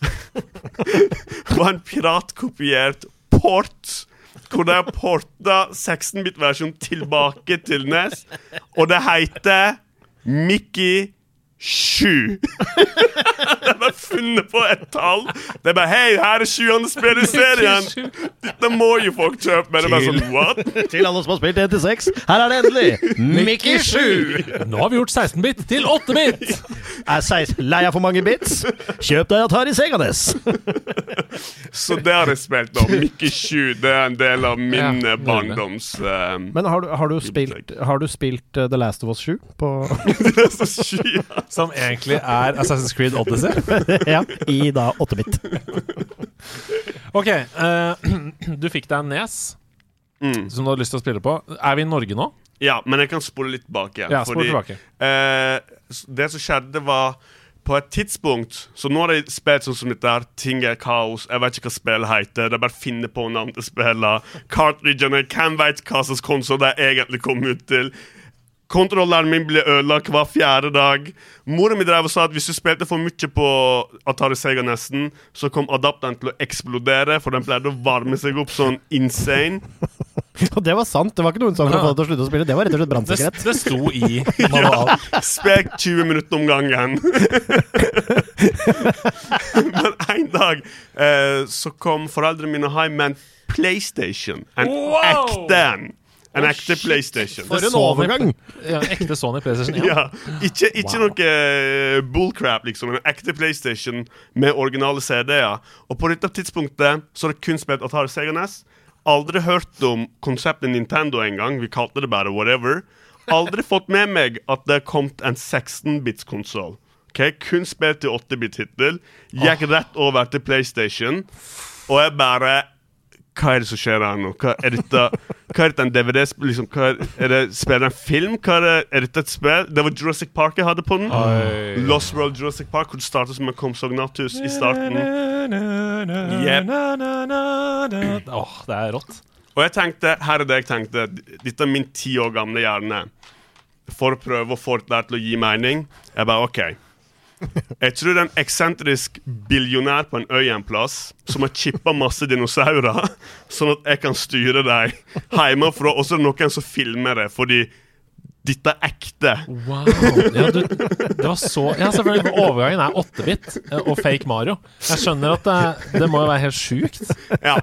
var en piratkopiert port. Hvor de har porta 16-bit-versjonen tilbake til NES, og det heter Mickey 7. det er bare funnet på et tall. Det er bare Hei, her er sjuende spill i serien! Dette må jo folk kjøpe. Men det er bare sånn What? Til alle som har spilt 1 til 6, her er det endelig Mickey 7! Nå har vi gjort 16-bit til 8-bit! Er 16 lei av for mange bits? Kjøp deg Atari Seganes! Så det har jeg spilt nå. Mickey 7 det er en del av min Ja, barndoms Uh, Men har du, har du spilt, har du spilt eh, The Last of Us 7 på det er så sky. Som egentlig er Assassin's Creed Odyssey. Ja, i da 8-bit. Ok, Uh, du fikk deg en nes Mm. som du hadde lyst til å spille på. Er vi i Norge nå? ja, men jeg kan spole litt bak igjen. Ja, fordi, tilbake. Uh, det som skjedde, var på et tidspunkt Så nå har de spilt sånn som dette her. Ting er kaos. Jeg vet ikke hva spillet heter. Det er bare å finne på navn til spillene. Cartridgene. Hvem vet hva slags konsoll de egentlig kom ut til? Kontrolleren min ble ødelagt hver fjerde dag. Moren min drev og sa at hvis du spilte for mye på Atari Sega nesten, så kom adapteren til å eksplodere, for den pleide å varme seg opp sånn insane. Og det var sant. Det var ikke noen som for å få deg til å slutte å spille. Det var rett og slett Det, brannsikkerhet. det sto i manualen. Spek 20 minutter om gangen. Men en dag eh, så kom foreldrene mine hjem med en PlayStation. En Wow! ekte en. En ekte PlayStation. For en overgang! Ja, ekte Sony PlayStation Ja. Ja, ikke, ikke Wow. noe eh, bullcrap, liksom. En ekte PlayStation med originale CD-er. Og på dette tidspunktet så har jeg kun spilt Atari Sega NES. Aldri hørt om konseptet Nintendo engang. Vi kalte det bare whatever. Aldri fått med meg at det er kommet en 16-bits-konsoll. Okay? Kun spilt i 8-bit hittil. Gikk rett over til PlayStation, og jeg bare hva er det som skjer her nå? Hva er dette Hva er dette en DVD-spill? Liksom, er, er det Spiller en film? Er, det, er dette et spill? Det var Jurassic Park jeg hadde på den. Oi. Lost World Jurassic Park, hvor det startet som en Comsognatus i starten. Yep. Åh, det er rått. Og jeg tenkte, her er det jeg tenkte Dette er min ti år gamle hjerne. For å prøve å få det der til å gi mening. Jeg bare OK. Jeg tror det er en eksentrisk billionær på en øy en plass som har chippa masse dinosaurer, sånn at jeg kan styre dem hjemmefra. Og så er det noen som filmer det, fordi dette er ekte. Wow. Ja, du, det var så Ja, selvfølgelig. Overgangen er 8-bit eh, og fake Mario. Jeg skjønner at det, det må jo være helt sjukt. Ja.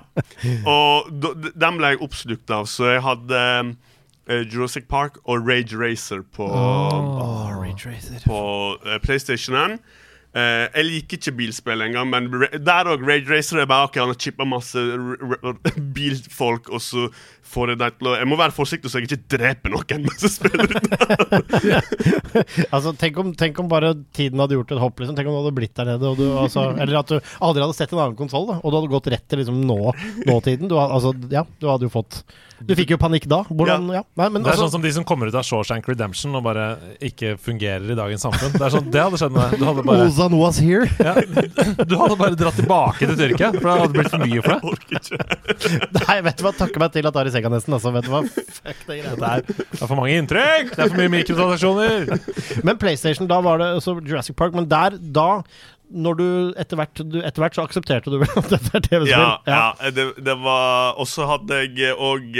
Og den ble jeg oppslukt av, så jeg hadde eh, Jurassic Park og Rage Racer på, Åh, Rage Racer. på eh, PlayStationen. Uh, jeg liker ikke bilspill engang, men der òg Rage Racer er bare ok, han har chippa masse r r bilfolk, og så får jeg dem til å Jeg må være forsiktig så jeg ikke dreper noen mens jeg spiller. Altså, tenk om, tenk om bare tiden hadde gjort et hopp, liksom. Tenk om du hadde blitt der nede, og du, altså, eller at du aldri hadde sett en annen konsoll, og du hadde gått rett til liksom nå, nåtiden. Du, altså, ja, du hadde jo fått Du fikk jo panikk da. Hvordan Ja. Nei, men Det er altså, sånn som de som kommer ut av Shawshank Redemption og bare ikke fungerer i dagens samfunn. Det er sånn, det hadde skjedd med deg. Du hadde bare, Ozan was here. ja, du hadde bare dratt tilbake til Tyrkia, for det hadde blitt for mye for deg. Nei, vet du hva, takke meg til at Ari Sega nesten, altså. Vet du hva, fuck det greiene der. Det er for mange inntrykk! Det er for mye mikrotransaksjoner! Men PlayStation, da var det altså Jurassic Park, men der, da når du etter hvert, etter hvert så aksepterte du vel at dette er TV-spill? Ja, ja det, det var Og så hadde jeg òg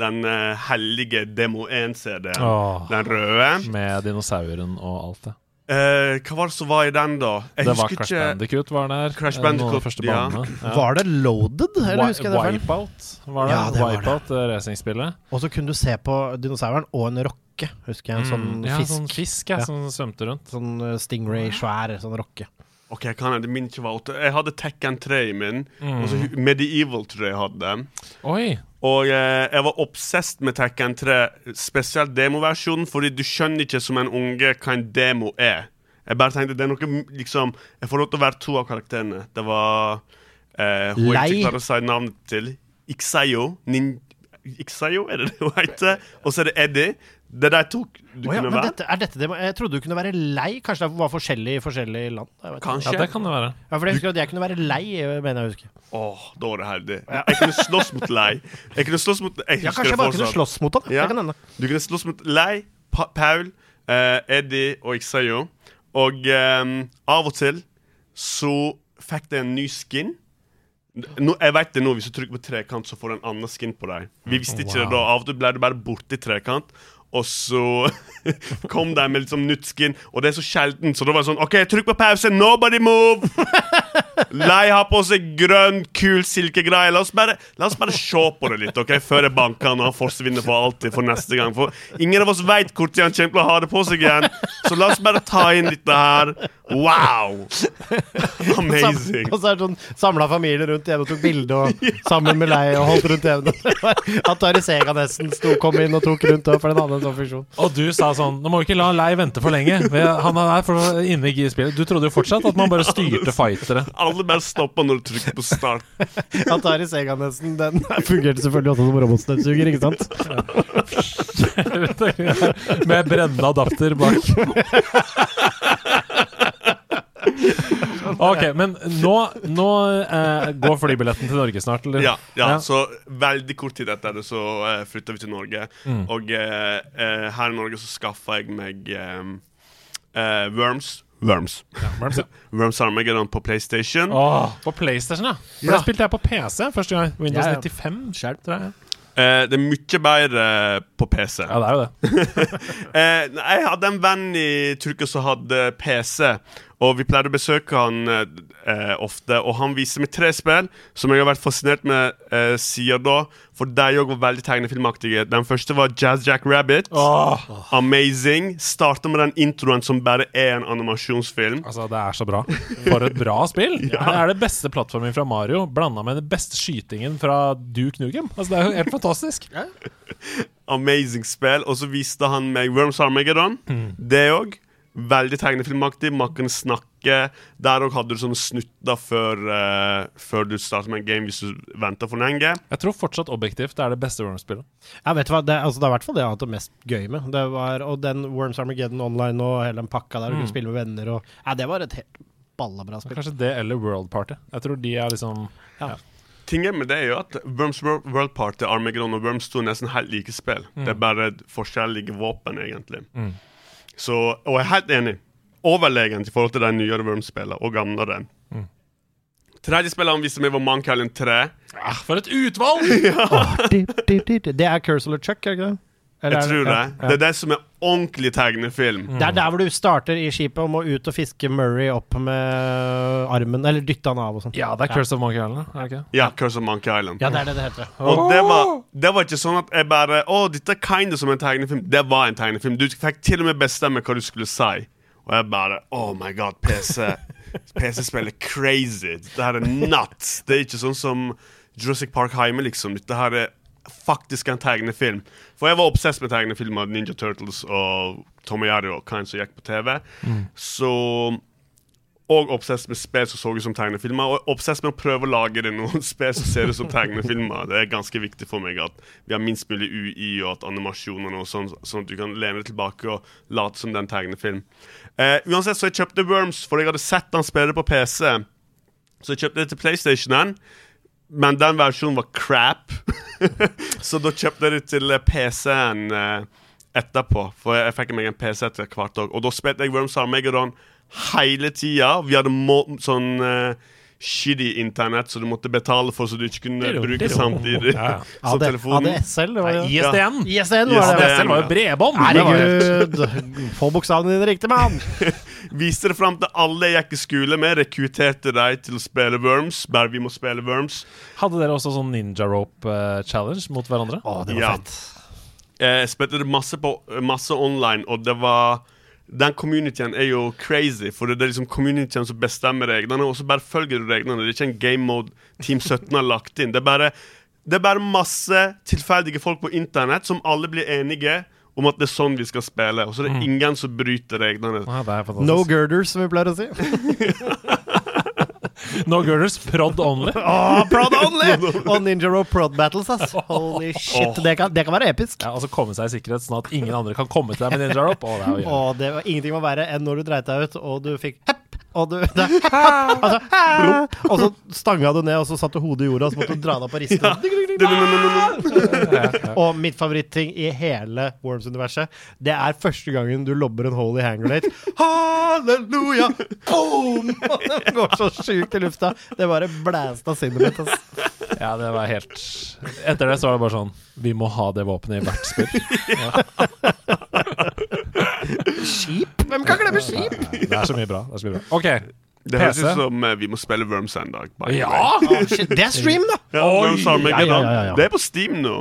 den eh, hellige Demo 1-CD-en. Den røde. Med dinosauren og alt det. Eh, hva var det som var i den, da? Jeg Det var Crash ikke Bandicoot var der. Crash Eh, Bandicoot, ja. Ja. Var det loaded, eller husker jeg det feil? Wipeout var det. Ja, det. Wipeout, det racingspillet. Og så kunne du se på dinosauren og en rocke, husker jeg. En sånn Mm, ja, fisk. sånn fisk ja, Ja. som svømte rundt. Sånn eh, Stingray, svær sånn rocke. Ok, kan jeg, det min ikke var åtte. Jeg hadde Tekken 3 i min. Mm. Og så Medieval tror jeg hadde. Oi! Og eh, jeg var obsessed med Tekken 3, spesielt demoversjonen, fordi du skjønner ikke som en unge hva en demo er. Jeg bare tenkte det er noe liksom Jeg får lov til å være to av karakterene. Det var eh, Hun jeg ikke klarer å si navnet til. Ixayo. Nin Ixayo, er det det hun heter? Og så er det Eddie. Det er tok to du oh, ja, kunne men være. dette, er dette det, jeg trodde du kunne være lei. Kanskje det var forskjellig i forskjellige land. Kanskje. Ja, det kan det være. Ja, for jeg husker at jeg kunne være lei, mener jeg å huske. Åh, da var det heldig. Jeg kunne slåss mot Lei. Jeg kunne slåss mot jeg Ja, kanskje jeg bare kunne slåss mot han. Ja. Det kan hende. Du kunne slåss mot Lei, pa Paul, eh, Eddie og Ixayo. Og eh, av og til så fikk de en ny skin. No, jeg vet det nå, Hvis du trykker på trekant, så får du en annen skin på deg. Vi visste ikke det da. Av og til ble du bare borti trekant. Og så kom de med litt nytt skin, og det er så sjelden. Så da var det sånn OK, trykk på pause. Nobody move! Lei har på seg grønn, kul silkegreie. La oss bare, la oss bare se på det litt ok, før jeg banker han og han forsvinner for alltid for neste gang. For ingen av oss veit når han kommer til å ha det på seg igjen. Så la oss bare ta inn dette her. Wow! Amazing. Og så er det sånn samla familie rundt hjemme og tok bilde og sammen med Lei og holdt rundt hjemme. At Ari Sega nesten sto, kom inn og tok rundt for den andre en sånn funksjon. Og du sa sånn Nå må vi ikke la Lei vente for lenge. Han er for å inne i spillet. Du trodde jo fortsatt at man bare styrte fightere. Alle bare stoppa når du trykker på start. Atari Sega nesten, den fungerte selvfølgelig også som robotstøvsuger, ikke sant? Med brennende adapter bak. Ok, men nå, nå eh, går flybilletten til Norge snart, eller? Ja, ja, så veldig kort tid etter det så eh, flytta vi til Norge. Mm. Og eh, eh, her i Norge så skaffa jeg meg eh, Worms. Worms. Worms. Worms, ja. Worms Armageddon på PlayStation. Åh, på PlayStation, ja. For Ja. Det spilte jeg på PC første gang. Windows Ja, ja. 95, tror jeg. Eh, det er mye bedre på PC. Ja, det er jo det. Eh, jeg hadde en venn i Tyrkia som hadde PC, og vi pleide å besøke han eh, ofte. Og han viste meg tre spill som jeg har vært fascinert med eh, siden da, for de òg var veldig tegnefilmaktige. Den første var Jazz Jack Rabbit. Oh. Amazing. Starta med den introen som bare er en animasjonsfilm. altså, det er så bra. For et bra spill. Det er det beste plattformen fra Mario, blanda med den beste skytingen fra Duke Nukem. Altså, det er jo helt fantastisk. Amazing spill. Og så viste han meg Worms Armageddon. Det òg. Veldig tegnefilmaktig. Makken snakke. Der òg hadde du sånn snutter før, uh, før du starter med en game hvis du venter for lenge. Jeg tror fortsatt objektivt det er det beste Worms-spillet. Ja, vet du hva, det, altså, det er i hvert fall det jeg har hatt det mest gøy med. Det var, og den Worms Armageddon online og hele den pakka der, og kunne spille med venner og Ja, det var et helt ballabra spill. Kanskje det eller World Party. Jeg tror de er liksom ja Tingen med det er jo at Worms World Party, Armageddon og Worms 2 er nesten helt like spill. Det er bare forskjellige våpen, egentlig. Mm. Så, og jeg er helt enig. Overlegent i forhold til de nyere Worms-spillene og gamlere. Mm. Tredje spilleren viste meg, var Monkey Island 3. ah, For et utvalg! Det er Cursor Chuck, er det ikke det? Eller Jeg tror det. ja, ja. Det er det som er ordentlig tegnefilm. Det er der hvor du starter i skipet og må ut og fiske Murray opp med armen, eller dytte han av og sånn. Ja, det er Curse of Monkey Island, Okay. Ja, Curse of Monkey Island. Ja, det er det det heter. Og det var, det var ikke sånn at jeg bare Å, dette er kinda som en tegnefilm. Det var en tegnefilm. Du fikk til og med bestemme hva du skulle si. Og jeg bare Oh my god, PC. PC-spill er crazy. Dette her er nuts. Det er ikke sånn som Jurassic Park hjemme, liksom. Dette her er faktisk en tegnefilm. For jeg var obsess med tegnefilmer, Ninja Turtles og Tom og Jerry og Kind som gikk på TV. Så og obsess med spill som så ut som tegnefilmer. Og obsess med å prøve å lage det noen spill som ser ut som tegnefilmer. Det er ganske viktig for meg at vi har minst mulig UI, og at animasjonene og sånn, sånn at du kan lene deg tilbake og late som det er en tegnefilm. Eh, uansett, så jeg kjøpte Worms, for jeg hadde sett han spille på PC. Så jeg kjøpte det til PlayStationen, men den versjonen var crap. så da kjøpte jeg det til PC-en eh, etterpå, for jeg, fikk meg en PC etter hvert òg. Og da spilte jeg Worms Armageddon hele tida. Vi hadde må, sånn uh, shitty internett, så du måtte betale for så du ikke kunne Diro, bruke diro. samtidig Ja, ja. som AD, telefonen. ADSL, det var jo ISDN. ISDN var det. ADSL var jo bredbånd. Herregud! Få bokstavene dine riktig, mann! Viste det fram til alle jeg gikk i skole med, rekrutterte dem til å spille Worms. Bare vi må spille Worms. Hadde dere også sånn ninja rope eh, challenge mot hverandre? Å, det var Ja. fett. Jeg spilte det masse, på, masse online, og det var Den communityen er jo crazy, for det er liksom communityen som bestemmer reglene, og så bare følger du reglene. Det er ikke en game mode Team 17 har lagt inn. Det er bare, det er bare masse tilfeldige folk på internett som alle blir enige om at det er sånn vi skal spille, og så er det ingen som bryter reglene. Fantastisk. No girders, som vi pleier å si. No girders, prod only. oh, prod only! Og Ninja Rope Prod Battles, ass. Holy shit. Det kan, det kan være episk. Ja, altså komme seg i sikkerhet, sånn at ingen andre kan komme til deg med ninja rope. Oh, det er jo jævlig. Det var ingenting var verre enn når du dreit deg ut, og du fikk hepp, og du det, altså, Og så stanga du ned, og så satt du hodet i jorda, og så måtte du dra deg opp og riste. Og mitt favoritting i hele Worms-universet, det er første gangen du lobber en holy i grenade. Halleluja! Boom! Den går så sjukt i lufta. Det bare blæsta sinnet mitt. altså. Ja, det var helt Etter det så var det bare sånn Vi må ha det våpenet i hvert spill. Skip? Hvem kan glemme skip? Det er så mye bra. Det er så mye bra. OK. Det høres ut som eh, vi må spille Worms en dag. by the way. Ja! Shit, det er stream, da! Ja, Worms Armageddon. ja, ja, ja, ja. Det er på Steam nå.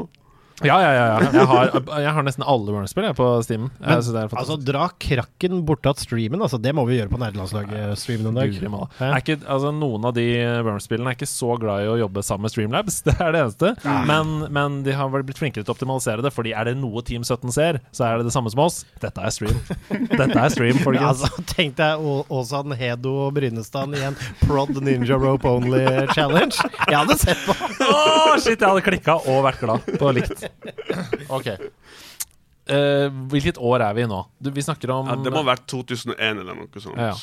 Ja, ja, ja. ja. Jeg, har, jeg har nesten alle Worms-spill jeg, på Steam. Men, er Altså, dra krakken bortatt streamen. Altså, det må vi gjøre på Nerdelandslaget-streamen en dag. Er ikke, altså, noen av de Worms-spillene er ikke så glad i å jobbe sammen med Streamlabs. Det er det eneste. Men, men de har blitt flinkere til å optimalisere det. Fordi er det noe Team 17 ser, så er det det samme som oss. Dette er stream. Dette er stream, Ja, altså, tenk deg Å- Åsan, Hedo og Brynestad i en Prod Ninja Rope Only Challenge. Jeg hadde sett på. Oh, shit, jeg hadde klikka og vært glad på likt. OK. Eh, hvilket år er vi i nå? Du, vi snakker om Ja, det må ha vært 2001 eller noe sånt. Ja.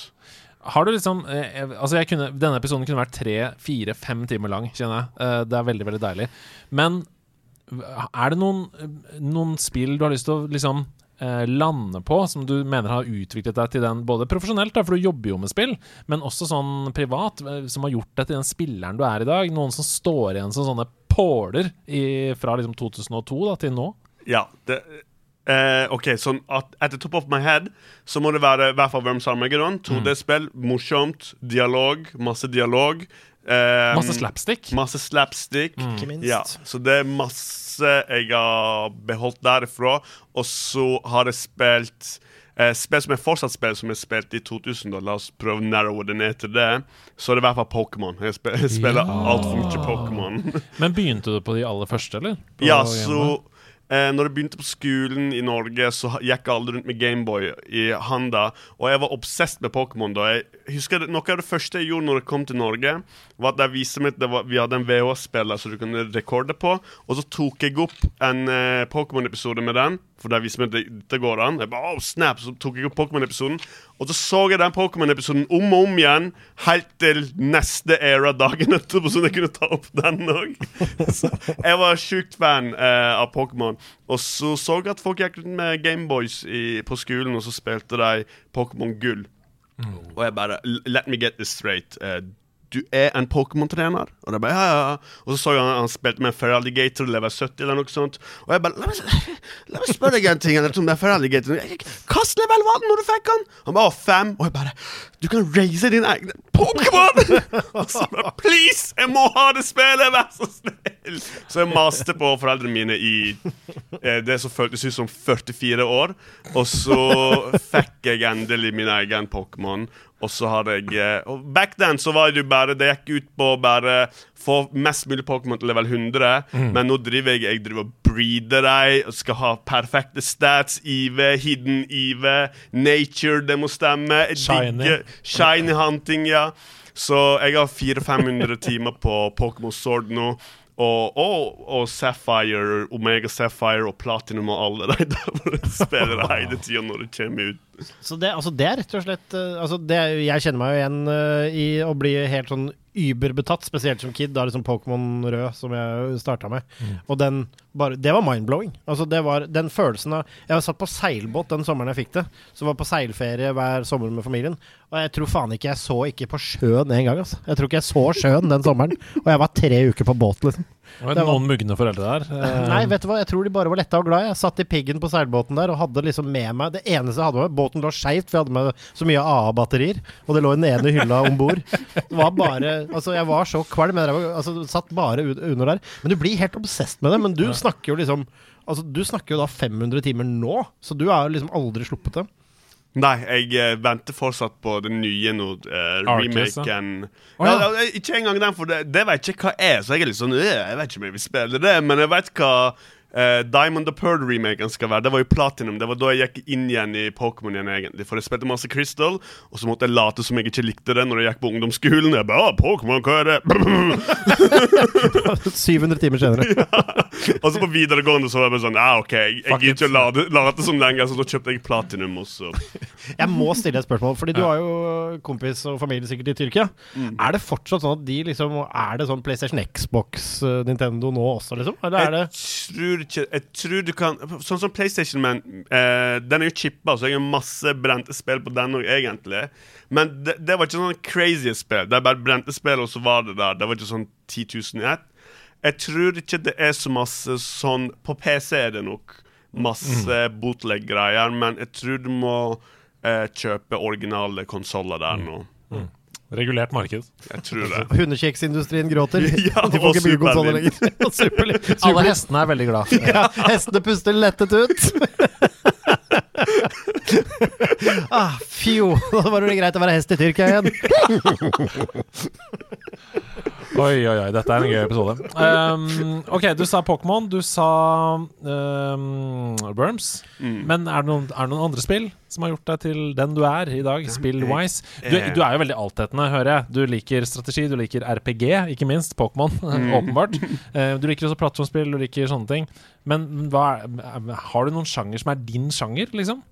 Har du liksom eh, Altså jeg kunne, Denne episoden kunne vært tre, fire, fem timer lang, kjenner jeg. Eh, det er veldig, veldig deilig. Men er det noen, noen spill du har lyst til å liksom eh, lande på, som du mener har utviklet deg til den både profesjonelt, da, for du jobber jo med spill, men også sånn privat, eh, som har gjort deg til den spilleren du er i dag? Noen som står igjen som sånne påler i, fra liksom 2002 da, til nå? Ja, det, eh, ok, sånn at At the top of my head Så må det være i hvert fall Worms Armageddon. 2D-spill, morsomt, dialog, masse dialog. eh, Masse slapstick. Masse slapstick. Ikke minst. Ja, så det er masse jeg har beholdt derifra. Og så har jeg spilt eh, spill som jeg fortsatt spiller, som jeg spilte i 2000. da La oss prøve å narrowe det ned til det. Så er det i hvert fall Pokémon. Jeg, spiller, jeg spiller Ja. altfor mye Pokémon. Men begynte du på de aller første, eller? På Ja, så Boy? Eh, Når jeg begynte på skolen i Norge, så gikk alle rundt med Gameboy i handa. Og jeg var obsessed med Pokémon da. Jeg husker Noe av det første jeg gjorde når jeg kom til Norge, var at jeg viste meg at var, vi hadde en VHS-spiller som du kunne rekorde på. Og så tok jeg opp en eh, Pokémon-episode med den. For der viste meg at det, det går an. Jeg bare, oh, snap, Så tok jeg opp Pokémon-episoden Og så så jeg den Pokémon-episoden om og om igjen, helt til neste era dagen etterpå, så jeg kunne ta opp den òg. Jeg var sjukt fan eh, av Pokémon. Og så så jeg at folk gikk med Gameboys på skolen, og så spilte de Pokémon Gull. Og jeg bare Let me get this straight. Uh, du er en Pokémon-trener? Og det bare, ja, ja. Og så så jeg han, han spilte med Feraligator level 70 eller noe sånt. Og jeg bare La meg, la meg spørre deg en ting. Eller, om det er Feraligator. Hvilken level var den når du fikk han? Han bare fem. Og jeg bare Du kan raise din egen Pokémon! og så bare Please! Jeg må ha det spillet! Vær så snill! Så jeg maste på foreldrene mine i eh, det som føltes ut som 44 år. Og så fikk jeg endelig min egen Pokémon. Og så hadde jeg eh, og Back then så var det jo bare Det gikk ut på å bare få mest mulig Pokémon til level 100. Men nå driver jeg Jeg driver og breeder dem. Skal ha perfekte stats. IV, hidden IV, nature, det må stemme. Shiny. digger Shiny hunting, ja. Så jeg har 400-500 timer på Pokémon Sword nå. Og, og, og Sapphire, Omega Sapphire og Platinum og alle de der hvor jeg spiller det hele tida når det kommer ut. Så det, altså det er rett og slett eh, altså det, Jeg kjenner meg jo igjen uh, i å bli helt sånn überbetatt, spesielt som kid. Da sånn Pokémon rød som jeg starta med. Og den bare Det var mind-blowing. Altså det var den følelsen av Jeg var satt på seilbåt den sommeren jeg fikk det. Så var på seilferie hver sommer med familien. Og jeg tror faen ikke jeg så ikke på sjøen en gang. Altså. Jeg tror ikke jeg så sjøen den sommeren. Og jeg var tre uker på båt, liksom. Det var Det var- noen mugne foreldre der. Eh, Nei, vet du hva, jeg tror de bare var letta og glad. Jeg satt i piggen på seilbåten der og hadde liksom med meg Det eneste jeg hadde med meg Båten lå skeivt, for jeg hadde med så mye AA-batterier. Og det lå i den ene hylla om bord. Det var bare Altså, jeg var så kvalm. Jeg var, altså, satt bare under der. Men du blir helt obsesst med det. Men du snakker jo liksom Altså, du snakker jo da 500 timer nå, så du har jo liksom aldri sluppet det. Nei, jeg eh, venter fortsatt på den nye nå, uh, remaken. Oh, ja. ja. ja, ikke engang den, for det, det vet jeg ikke hva er. Så jeg er litt sånn øh, Jeg vet ikke om jeg vil spille det, men jeg vet hva eh, Diamond the Pearl-remaken skal være. Det var jo Platinum. Det var da jeg gikk inn igjen i Pokémon igjen, egentlig. For jeg spilte masse Crystal, og så måtte jeg late som jeg ikke likte det når jeg gikk på ungdomsskolen. Jeg bare, «Å, Pokémon, hva er det? 700 timer senere. ja. og så på videregående så var jeg bare sånn Ja, OK, jeg, gidder ikke å late, late som lenger, så da kjøpte jeg Platinum, og så Jeg må stille et spørsmål, fordi du har jo kompis og familie sikkert i Tyrkia. Er det fortsatt sånn at de liksom Er det sånn PlayStation, Xbox, eh, Nintendo nå også, liksom? Eller er det Jeg tror ikke Jeg tror du kan Sånn som PlayStation Man eh, Den er jo chippa, så jeg har masse brente spill på den òg, egentlig. Men det, det var ikke sånn crazy spill. Det er bare brente spill, og så var det der. Det var ikke sånn 10 000 i ett. Jeg tror ikke det er så masse sånn På PC er det nok masse bootleg-greier, men jeg tror du må eh, kjøpe originale konsoller der nå. Regulert marked. Jeg tror det. Hundekjeksindustrien gråter? Ja, de får ikke bygge konsoller lenger. Super. Alle hestene er veldig glad. Ja, hestene puster lettet ut. ah, fjo. Da var det greit å være hest i Tyrkia igjen. Oi, oi, oi, dette er en gøy episode. Um, ok, du sa Pokémon, du sa um, Worms. Men er det, noen, er det noen andre spill som har gjort deg til den du er i dag? Spill-wise. Du, du er jo veldig altetende, hører jeg. Du liker strategi, du liker RPG, ikke minst. Pokémon, åpenbart. Eh, du liker også plattformspill, du liker sånne ting. Men hva har du noen sjanger som er din sjanger, liksom?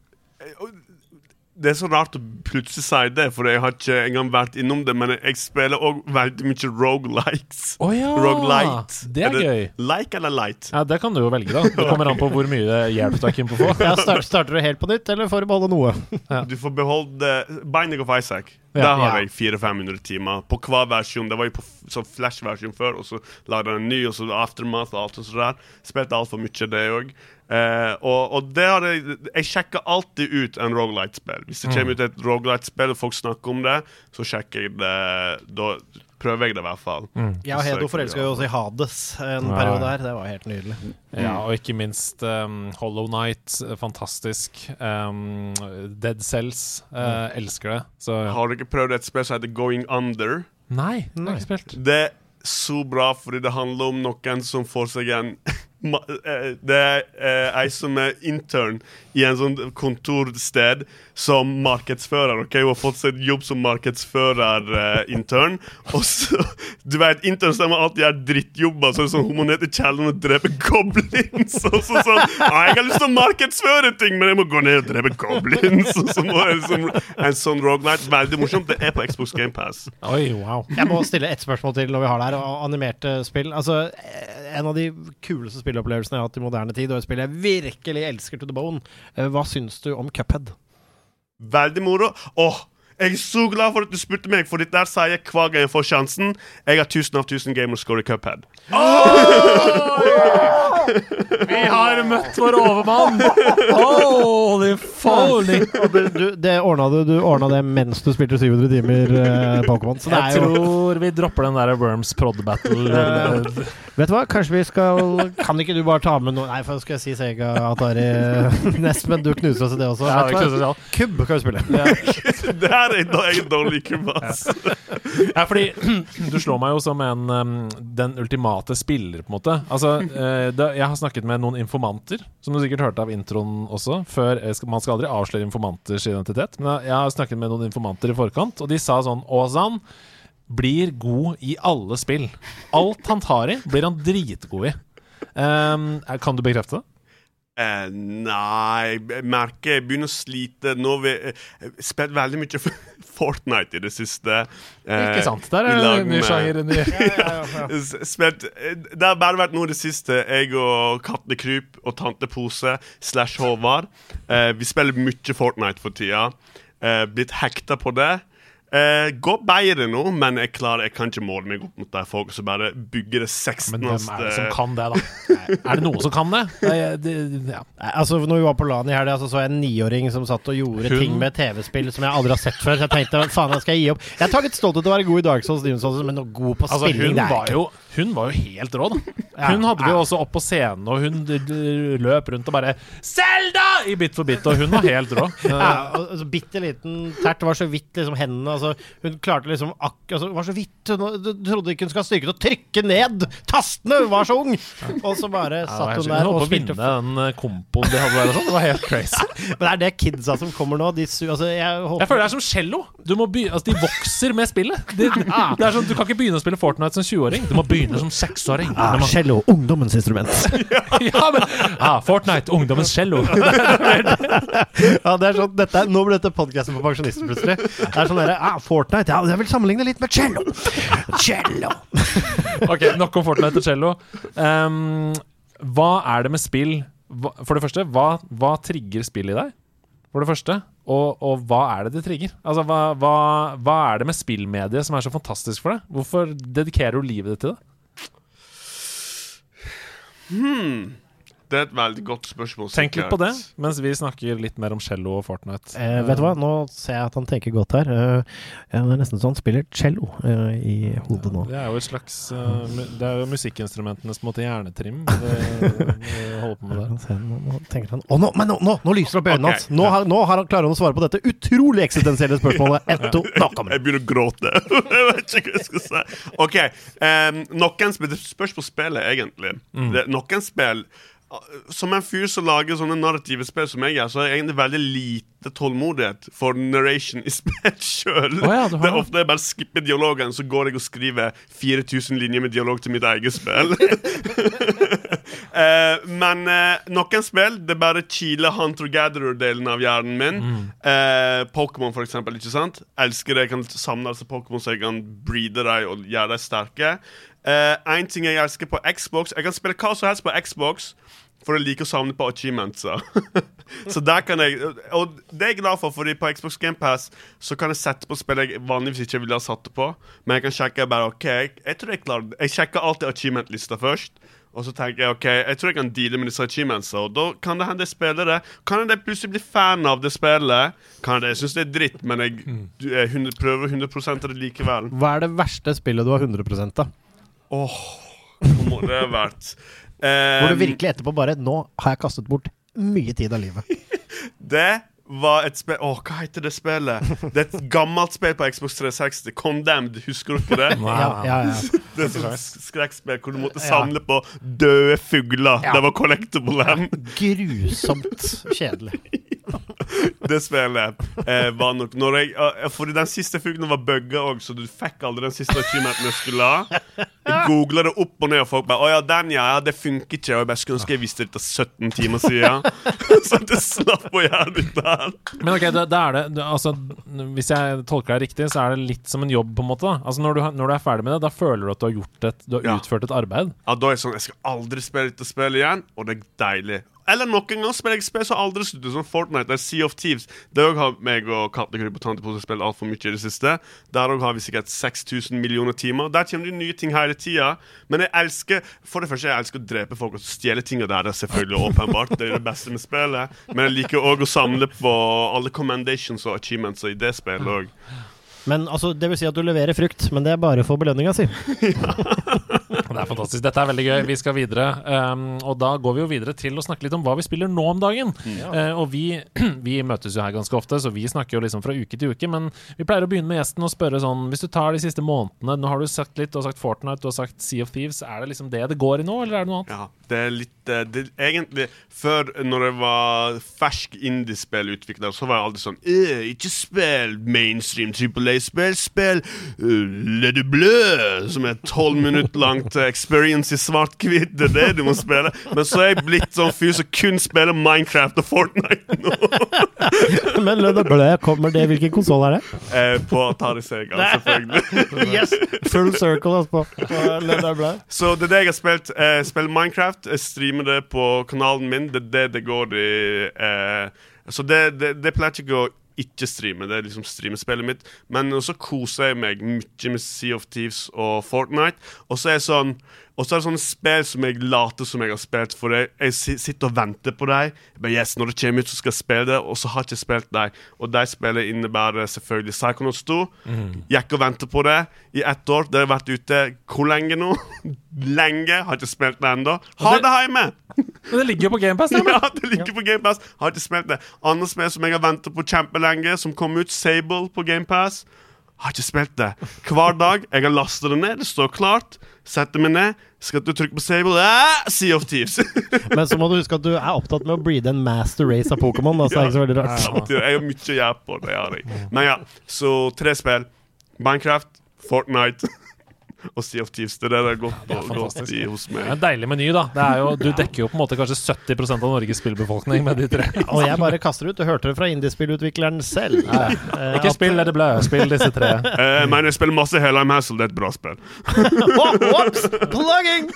Det er så rart å plutselig si det, for jeg har ikke engang vært innom det. Men jeg spiller òg veldig mye rogelikes. Oh, ja! Roguelite. Det er gøy. Like eller light? Ja, Det kan du jo velge, da. Det kommer an på hvor mye hjelp du er keen på å få. Ja, start, starter du helt på nytt, eller får du beholde noe? Du får beholde Binding of Isaac. Ja. Der har Ja. jeg 400-500 timer på hver versjon. Det var jo på sånn Flash-versjon før, og så lagde jeg en ny, og så Aftermath og alt og sånt der. Spilte altfor mye, det òg. Eh, og, og det har jeg Jeg sjekker alltid ut en Rogalight-spill. Hvis det kommer ut et Rogalight-spill og folk snakker om det, så sjekker jeg det Da prøver jeg det i hvert fall. Jeg og Hedo forelska jo oss i Hades en Ja. periode der. Det var helt nydelig. Ja, og ikke minst um, Hollow Night. eh, Fantastisk. Um, Dead Cells. eh, Elsker det. Så Har du ikke prøvd et spill som heter Going Under? Nei, det har jeg ikke spilt. Det er så bra fordi det handler om noen som får seg en Det er eh, ei som er intern i en sånn kontorsted som markedsfører. ok? Hun har fått seg jobb som markedsfører-intern. og så, du vet, Intern stemmer alltid gjør drittjobber. Så er det sånn, Hun må ned til kjelleren og drepe goblins. Og så sånn «Ja, 'Jeg har lyst til å markedsføre ting, men jeg må gå ned og drepe goblins.' Og så må jeg liksom, En sånn rognight. Veldig morsomt. Det er på Xbox GamePass. Oi, wow. Jeg må stille ett spørsmål til når vi har det her. og Animerte spill. Altså, eh, En av de kuleste spillopplevelsene jeg har hatt i moderne tid, og et spill jeg virkelig elsker to the bone. Eh, Hva syns du om Cuphead? Veldig moro. Åh, Jeg er så glad for at du spurte meg, for dette sier jeg hver gang jeg får sjansen. Jeg har 1000 av 1000 gamerscore i Cuphead. Vi har møtt vår overmann! Holy folly! Du, du, det ordna du, du ordna det mens du spilte 700 timer eh, Pokémon. Så det Jeg er jo tror vi dropper den der Worms prod battle. Vet du hva, kanskje vi skal Kan ikke du bare ta med noe Nei, for skal jeg si Sega Atari nest, men du knuser oss i det også. Ja, Kubb kan vi spille. Det her er jeg er dårlig kubb. Ja, fordi du slår meg jo som en um, den ultimate spiller, på en måte. Altså, eh, jeg har snakket med noen informanter, som du sikkert hørte av introen også. Før, man skal aldri avsløre informanters identitet, men jeg, har snakket med noen informanter i forkant, og de sa sånn Åsan blir god i alle spill. Alt han tar i, blir han dritgod i. Um, kan du bekrefte det? Eh, nei, jeg merker jeg begynner å slite. Nå har vi eh, spilt veldig mye Fortnite i det siste. Eh, Ikke sant? Der er en ny sjanger. ja, ja, S- Spilt, eh, det har bare vært noe i det siste. Jeg og Katte Kryp og Tante Pose slash Håvard. Eh, vi spiller mye Fortnite for tida. Eh, blitt hekta på det. Eh, går bedre nå, men jeg klarer Jeg kan ikke måle meg opp mot de folk som bare bygger det 16. Men hvem er det som kan det, da? Er det noen som kan det? det, det ja. Altså, når vi var på LAN i helga, så, så jeg en niåring som satt og gjorde Hun- ting med TV-spill som jeg aldri har sett før. Så jeg tenkte faen, jeg skal gi opp. Jeg tar litt stolthet til å være god i Dark Souls, Demon's Souls, men noe god på Altså, spilling det er ikke. Hun var jo helt rå, da. Hun hadde vi jo også opp på scenen, og hun løp rundt og bare Selda! i Bit for bit, og hun var helt rå. Ja, altså, bitte liten tert. Var så vidt liksom hendene altså, Hun klarte liksom ak altså, var så vidt hun, Du trodde ikke hun skulle ha styrke til å trykke ned tastene! Hun var så ung! Og så bare Ja, satt hun hun der holdt og på å vinne spilte. den eh, kompoen de hadde der og sånn. Det var helt crazy. Men det er det kidsa som kommer nå. De, su altså, jeg, håper Jeg føler det er som cello. Altså, de vokser med spillet. Det, det er sånn, Du kan ikke begynne å spille Fortnite som 20-åring. Du må begynne som seksåring. ah, man- Cello, ungdommens instrument. ja, men, ah, Fortnite, ungdommens cello. ja, det er sånn, dette, nå ble dette podkasten for pensjonister, plutselig. Det er sånn der, ah, Fortnite, ja, jeg vil sammenligne litt med cello. Cello. Ok, Nok om Fortnite og cello. Um, hva er det med spill For det første, hva, hva trigger spill i deg? For det første. Og, og hva er det det trigger? Altså, hva, hva, hva er det med spillmediet som er så fantastisk for deg? Hvorfor dedikerer du livet ditt til det? Hmm. Det er et veldig godt spørsmål. Tenk litt på det mens vi snakker litt mer om cello og Fortnite. Eh, vet du hva, nå ser jeg at han tenker godt her. Eh, det er nesten sånn han spiller cello eh, i hodet nå. Det er jo et slags uh, Det er jo musikkinstrumentenes måte hjernetrim. Det, holder på med Nå, tenker han Å, nå, men nå, nå, nå lyser det opp i øynene hans! Nå, har, nå har han klarer han å svare på dette utrolig eksistensielle spørsmålet. Et, to, nå kommer det! Jeg begynner å gråte. jeg vet ikke hva jeg skal si. OK. Um, noen spørsmål på spillet, egentlig. Mm. noen spill Som en fyr som lager sånne narrative spill som jeg er, så har jeg egentlig veldig lite tålmodighet for narration i spill sjøl. Oh, ja, det er ofte jeg bare skipper dialogen, så går jeg og skriver 4000 linjer med dialog til mitt eget spill. Eh, men eh, noen spill Det bare kiler hunter-gatherer-delen av hjernen min. Eh, Pokémon, for eksempel. Ikke sant? Elsker det. Jeg kan samle Pokémon så jeg kan breede dem og gjøre dem sterke. Én en ting jeg elsker på Xbox Jeg kan spille hva som helst på Xbox. For jeg liker å samle på achievementsa. så der kan jeg Og det er jeg glad for, Fordi på Xbox GamePass Så kan jeg sette på spill jeg vanligvis ikke ville ha satt det på. Men jeg kan sjekke bare OK, jeg, jeg tror jeg klarer det. Jeg sjekker alltid achievement-lista først. Og så tenker jeg ok, jeg tror jeg kan deale med disse achievementsa. Og da kan det hende jeg spiller det. Kan jeg plutselig bli fan av det spillet. Kan det? jeg syns det er dritt, men jeg, du, jeg 100, prøver 100 av det likevel. Hva er det verste spillet du har 100 av? Åh, hvor må det ha vært? Hvor Um, du virkelig etterpå bare Nå har jeg kastet bort mye tid av livet. Det var et spill Åh, hva heter det spillet? Det er et gammelt spill på Xbox 360. Condemned, husker du ikke det? Ja, ja, ja. Det er et skrekkspill hvor du måtte samle på døde fugler. Det var collectible land. Grusomt kjedelig. Det spillet eh, var nok Når jeg, uh, Fordi den siste fuglen var bugga òg, så du fikk aldri den siste achievementen jeg skulle ha. Jeg googla det opp og ned, og folk bare 'Å ja, den, ja. ja det funker ikke.' Og jeg bare skulle ønske jeg visste dette 17 timer siden. så det slapp å gjøre det der. Men ok, da, da er det det- altså, Hvis jeg tolker deg riktig, så er det litt som en jobb, på en måte. da Altså Når du, når du er ferdig med det, da føler du at du har gjort et Du har Ja. utført et arbeid. Ja, Da er jeg sånn Jeg skal aldri spille dette spillet igjen, og det er deilig. Eller noen ganger spiller jeg spill som aldri slutter, som Fortnite eller Sea of Thieves. Det òg har meg og Katte Tante på spilt altfor mye i det siste. Der òg har vi sikkert 6000 millioner timer. Der kommer det nye ting hele tida. Men jeg elsker For det første, jeg elsker å drepe folk og stjele ting, og Det er selvfølgelig åpenbart. Det er det beste med spillet. Men jeg liker òg å samle på alle commendations og achievements i det spillet òg. Men altså, det vil si at du leverer frukt, men det er bare for belønninga si. Det er fantastisk. Dette er veldig gøy. Vi skal videre. Um, og da går vi jo videre til å snakke litt om hva vi spiller nå om dagen. Uh, og vi, vi møtes jo her ganske ofte, så vi snakker jo liksom fra uke til uke. Men vi pleier å begynne med gjesten og spørre sånn Hvis du tar de siste månedene Nå har du sagt litt, du har sagt Fortnite, du har sagt Sea of Thieves. Er det liksom det det går i nå, eller er det noe annet? Ja, det er litt eh, det, Egentlig, før når jeg var fersk indiespillutvikler, så var jeg alltid sånn «Øh, Ikke spill mainstream triple A-spill, spill uh, Le du Bleu, som er tolv minutter langt eh, experience i svart-hvitt. Det er det du må spille. Men så er jeg blitt sånn fyr som kun spiller Minecraft og Fortnite nå. Men Lønne Blø, kommer det Hvilken konsoll er det? Eh, på Atari Sega, selvfølgelig. Yes! Full circle altså, på, på Lønne Blø. Så det er det jeg har spilt. Jeg spiller Minecraft. Jeg streamer det på kanalen min. Det er det det går i. Eh, så det, det, det pleier ikke å ikke streame. Det er liksom streamespillet mitt. Men så koser jeg meg mye med Sea of Thieves og Fortnite. Og så er det sånn og så er det sånne spill som jeg later som jeg har spilt for jeg, Jeg sitter og venter på deg. Bare, yes, Når det kommer ut, så skal jeg spille det. Og så har jeg ikke spilt deg. Og de spillene innebærer selvfølgelig Psychonauts 2. Jeg gikk og ventet på det i ett år. Det har vært ute hvor lenge nå? lenge. Har ikke spilt det ennå. Har det hjemme! Men det ligger jo på GamePass. Ja, det ligger på GamePass. Har ikke spilt det. Andre spill som jeg har ventet på kjempelenge, som kom ut, Sable på GamePass. Har ikke spilt det. Hver dag. Jeg har lasta det ned. Det står klart. Setter meg ned. Skal du trykke på Sable? Ah, sea of Thieves. Men så må du huske at du er opptatt med å breede en master race av Pokémon. Da, så det ikke så veldig rart. Samtidig, jeg har mye å gjøre på det. Har jeg. Men ja, så tre spill. Minecraft, Fortnite og Sea of Thieves. Det er godt det har gått, gått i hos Det er en deilig meny, da. Det er jo, du dekker jo på en måte kanskje 70% av Norges spillbefolkning med de tre. Og jeg bare kaster ut. Du hørte det fra indiespillutvikleren selv. Eh, Ikke spill det det blø, spill disse tre. Eh, men jeg spiller masse Helheim Hassel. Det er et bra spill. Ops! Plugging!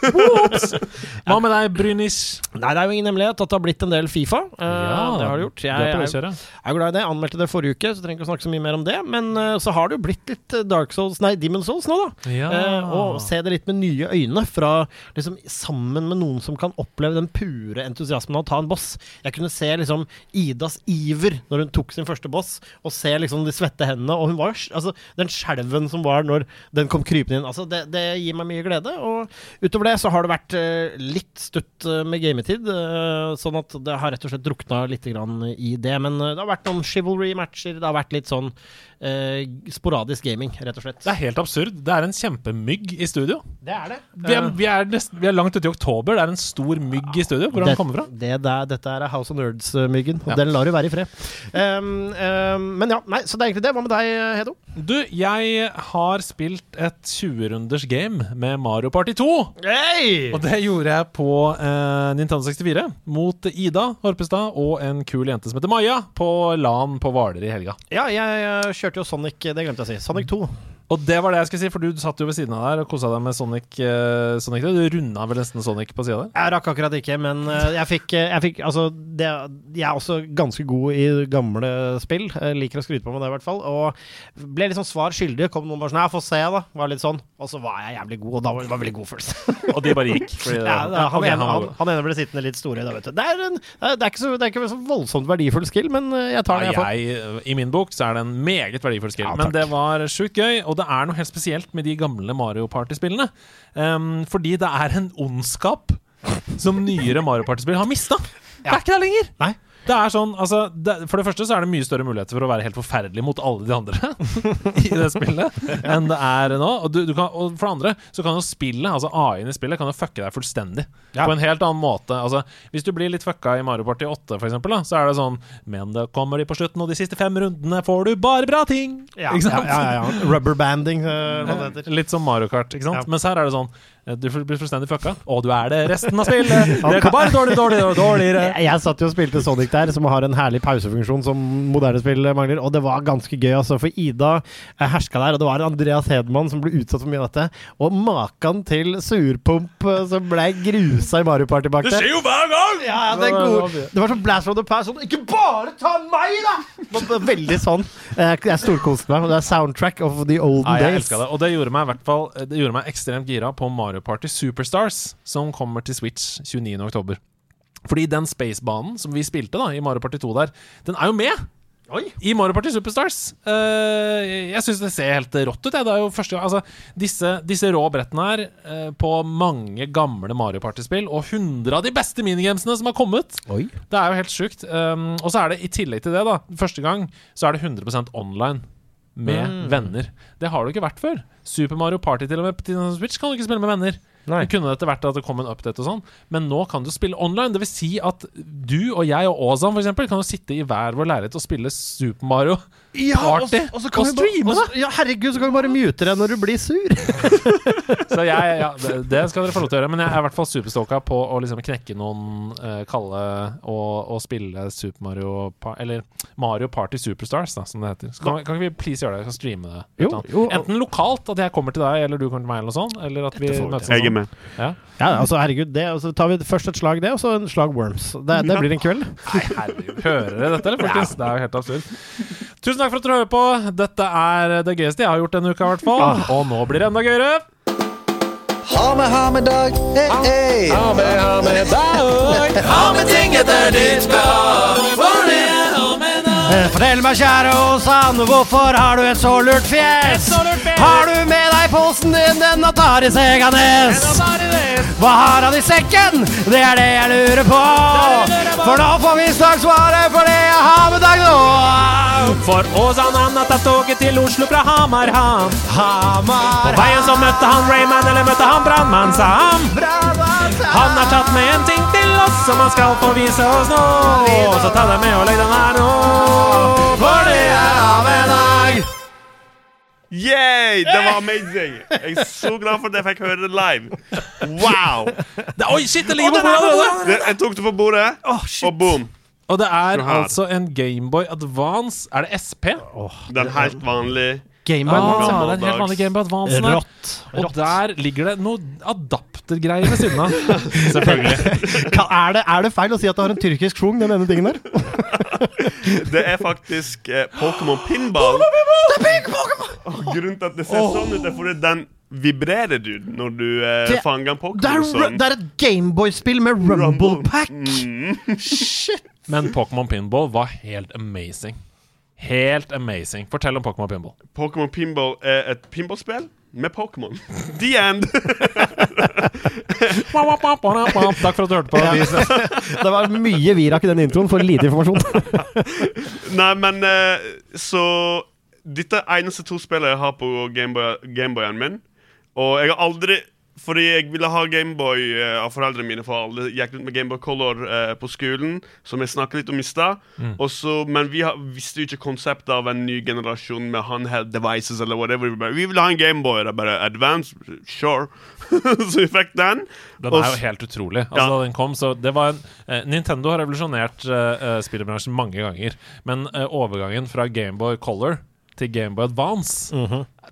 Hva med deg, Brynis? Nei, det er jo ingen hemmelighet at det har blitt en del Fifa. ja det har det gjort. Jeg, er på jeg, jeg er glad i det. Anmeldte det forrige uke, så trenger ikke å snakke så mye mer om det. Men uh, så har det jo blitt litt Dark Souls, nei, Demon Souls nå, da. Ja. Eh, og se det litt med nye øyne, fra liksom sammen med noen som kan oppleve den pure entusiasmen av å ta en boss. Jeg kunne se liksom Idas iver når hun tok sin første boss, og se liksom de svette hendene. Og hun var altså, den skjelven som var når den kom krypende inn. Altså, det, det gir meg mye glede. Og utover det så har det vært uh, litt stutt uh, med gametid, uh, sånn at det har rett og slett drukna litt i det. Men det har vært noen chivalry-matcher, det har vært litt sånn eh, sporadisk gaming, rett og slett. Det er helt absurd. Det er en kjempemygg i studio. Det er det. Vi er, vi er, nesten, vi er langt ute i oktober. Det er en stor mygg i studio. Hvor har den kommer fra? Det der, dette er House of Nerds-myggen, og Ja. den lar du være i fred. Um, um, men ja, nei, så det er egentlig det. Hva med deg, Hedo? Du, jeg har spilt et 20-runders game med Mario Party 2. Hey! Og det gjorde jeg på eh, Nintendo 64 mot Ida Horpestad og en kul jente som heter Maja, på LAN på Hvaler i helga. Ja, jeg jeg kjørte jo Sonic, det glemte jeg å si. Sonic 2. Og det var det jeg skulle si, for du satt jo ved siden av der og kosa deg med Sonic. Uh, Sonic Du runda vel nesten Sonic på sida der? Jeg rakk akkurat ikke, men eh, jeg fikk, eh, jeg fikk Altså, det, jeg er også ganske god i gamle spill. Jeg liker å skryte på meg det, i hvert fall. Og ble sånn svar skyldig. Kom noen bare sånn Ja, få se, da. Var litt sånn. Og så var jeg jævlig god, og da var det veldig god følelse. Og de bare gikk. Fordi det, Ja, er, han, okay, ene, han, han ene ble sittende litt store. Da, vet du. Det, er en, det, er ikke så, det er ikke så voldsomt verdifull skill, men jeg tar den jeg får. I min bok så er det en meget verdifull skill. Ja, men det var sjukt gøy, og det er noe helt spesielt med de gamle Mario Party-spillene. Um, fordi det er en ondskap som nyere Mario Party-spill har mista. Det er ikke der lenger! Nei. Det er sånn, altså det, For det første så er det mye større muligheter for å være helt forferdelig mot alle de andre i det spillet enn det er nå. Og, du, du kan, og for det andre så kan jo spillet, altså AI-en i spillet, kan jo fucke deg fullstendig. Ja. På en helt annen måte. Altså, hvis du blir litt fucka i Mario Party 8, for eksempel, da, så er det sånn Men det kommer de på slutten, og de siste fem rundene får du bare bra ting! Ja, ikke sant? ja, ja, ja. Rubberbanding, uh, heter. Litt som Mario Kart, ikke sant? Mens her er det sånn eh, Du blir fullstendig fucka, og du er det resten av spillet! Det går bare dårlig, dårlig, dårligere. Jeg, jeg satt jo og spilte Sonic der, som har en herlig pausefunksjon som moderne spill mangler. Og det var ganske gøy, altså. For Ida eh, herska der, og det var Andreas Hedman som ble utsatt for mye av dette. Og maken til surpump eh, som ble grusa i Mario Party bak der. jo hver gang! Ja, ja, det, er god. det var sånn blast from the past. Sånn, ikke bare ta meg, da! Veldig sånn. Jeg, storkoste meg. og Det er soundtrack of the olden Ja, jeg days. det. Og det gjorde meg i hvert fall Det gjorde meg ekstremt gira på Mario Party Superstars, som kommer til Switch 29.10. Fordi den spacebanen som vi spilte da i Mario Party 2 der, den er jo med! I Mario Party Superstars. Uh, jeg syns det ser helt rått ut. Jeg. Det er jo første gang Altså, disse, disse rå brettene her uh, på mange gamle Mario Party-spill, og 100 av de beste minigamesene som har kommet. Oi. Det er jo helt sjukt. Um, og så er det i tillegg til det, da Første gang så er det 100% online med venner. Det har det ikke vært før. Super Mario Party til og med på Nintendo Switch kan du ikke spille med venner. Nei. Det kunne etter hvert at det kom en update og sånn, men nå kan du spille online. Det vil si at du og jeg og Åsan eksempel, kan jo sitte i hver vår leilighet og spille Super Mario Party og så kan og bare- streame og Ja, herregud, så kan du bare mute deg når du blir sur. Så jeg, ja, det, det skal dere få lov til å gjøre. Men jeg er i hvert fall superstalka på å liksom knekke noen uh, kalde og, og spille Super Mario Eller Mario Party Superstars, da, som det heter. Så kan, kan ikke vi please gjøre det? Vi kan streame det. Jo, jo. Enten lokalt, at jeg kommer til deg, eller du kommer til meg, eller noe sånt. Eller at vi møtes. Jeg er med. Ja. Ja, altså, herregud, det, og så tar vi først et slag det, og så en slag Worms. Det, det blir en kveld. Nei, herregud. Hører dere dette, eller, folkens? Det er jo helt absurd. Tusen takk for at dere hører på. Dette er det gøyeste jeg har gjort denne uka, i hvert fall. Og nå blir det enda gøyere. Ha med, ha med dag. Hey, hey. Ha med, ha med dag. Ha med ting etter ditt behag. Fortell meg, kjære Åsan, hvorfor har du et så lurt fjes? Har du med deg posen din, den Atari Seganes? Hva har han i sekken? Det er det jeg lurer på. For nå får vi snart svaret for det jeg har med dag nå. For Åsan han har tatt toget til Oslo fra Hamar, han. Hamar, På veien så møtte han Rayman, eller møtte han Brannmann, sa han. Han har tatt med en ting til oss som han skal få vise oss nå. Så ta deg med og legg den her nå. For det er av en dag. Yay! Det var amazing! Jeg er så glad for at jeg fikk høre det live. Wow! Det- Oi, shit, det ligger på bordet jeg tok det på bordet, og boom. Og det er altså en Gameboy Advance. Er det SP? Den helt vanlige. Gameboy Ah, ja, det er en helt vanlig Gameboy Advance. Rått. Og der ligger det noe adaptergreier ved siden av. Selvfølgelig. Kan, er, det, er det feil å si at det har en tyrkisk schwung, den ene tingen der? Det er faktisk eh, Pokémon Pinball. Det er pink Pokémon! grunnen til at det ser sånn ut, er fordi den vibrerer, du når du eh, Det- fanger en Det Pokémon. er, Sånn. det er et Gameboy-spill med Rumble Pack! Mm. Shit! Men Pokémon Pinball var helt amazing. Helt amazing. Fortell om Pokémon Pinball. Pokémon Pinball er et pinballspill med Pokémon. The end! Takk for at du hørte på. Det var mye virak i den introen for lite informasjon. Nei, men eh, Så Dette er eneste to spillet jeg har på Gameboy- Game min. Og jeg har aldri Fordi jeg ville ha Gameboy eh, av foreldrene mine, for alle gikk rundt med Gameboy Color eh, på skolen, som jeg snakket litt om i stad. Mm. Men vi har, visste jo ikke konseptet av en ny generasjon med handheld devices eller whatever. Vi, bare, vi vil ha en Gameboy. Det er bare advance, sure. så vi fikk den. Den er jo helt utrolig. Altså, Ja. da den kom, så det var en, eh, Nintendo har revolusjonert eh, spillbransjen mange ganger. Men eh, overgangen fra Gameboy Color til Gameboy Advance,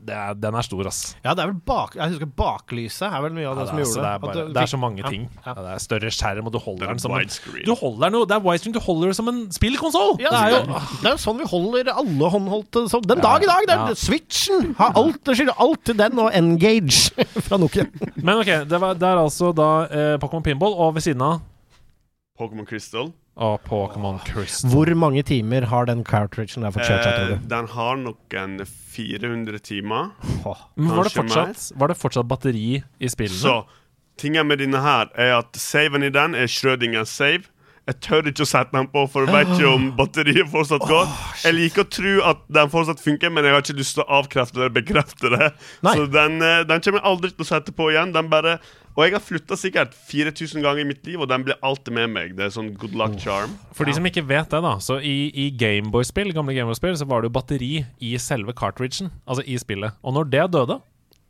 det er, den er stor, ass. Ja, det er vel bak Jeg husker baklyset er vel mye av det Ja, som det, er, gjorde det, er bare, du det er så mange ting. ja. Ja, det er større skjerm, og du holder er den som en. Du holder den jo, Det er widescreen, du holder det som en spillkonsoll! Ja, det det, er jo sånn vi holder alle håndholdte sånn. Den dag i dag! Det er ja. Switchen! Har alt, det skylder alt til den og Engage fra Nokia. Men ok, det, var, det er altså da eh, Pokémon Pinball, og ved siden av Pokémon Crystal. Og Pokémon Crystal. Hvor mange timer har den cartridgen der fått kjørt seg, Eh, tror du? den har nok en 400 timer. Åh. Men var det, fortsatt, var det fortsatt batteri i spillene? Så tingen med denne her er at saven i den er Schrødingers save. Jeg tør ikke å sette den på, for jeg vet ikke om batteriet fortsatt går. jeg liker å tro at den fortsatt funker, men jeg har ikke lyst til å avkrefte eller bekrefte det. Nei. Så den, eh, den kommer jeg aldri til å sette på igjen. Den bare Og jeg har flytta sikkert 4000 ganger i mitt liv, og den blir alltid med meg. Det er sånn good luck charm. For de som ikke vet det, da. Så i, i Gameboy-spill gamle Gameboy-spill, så var det jo batteri i selve cartridgen. Altså i spillet. Og når det døde,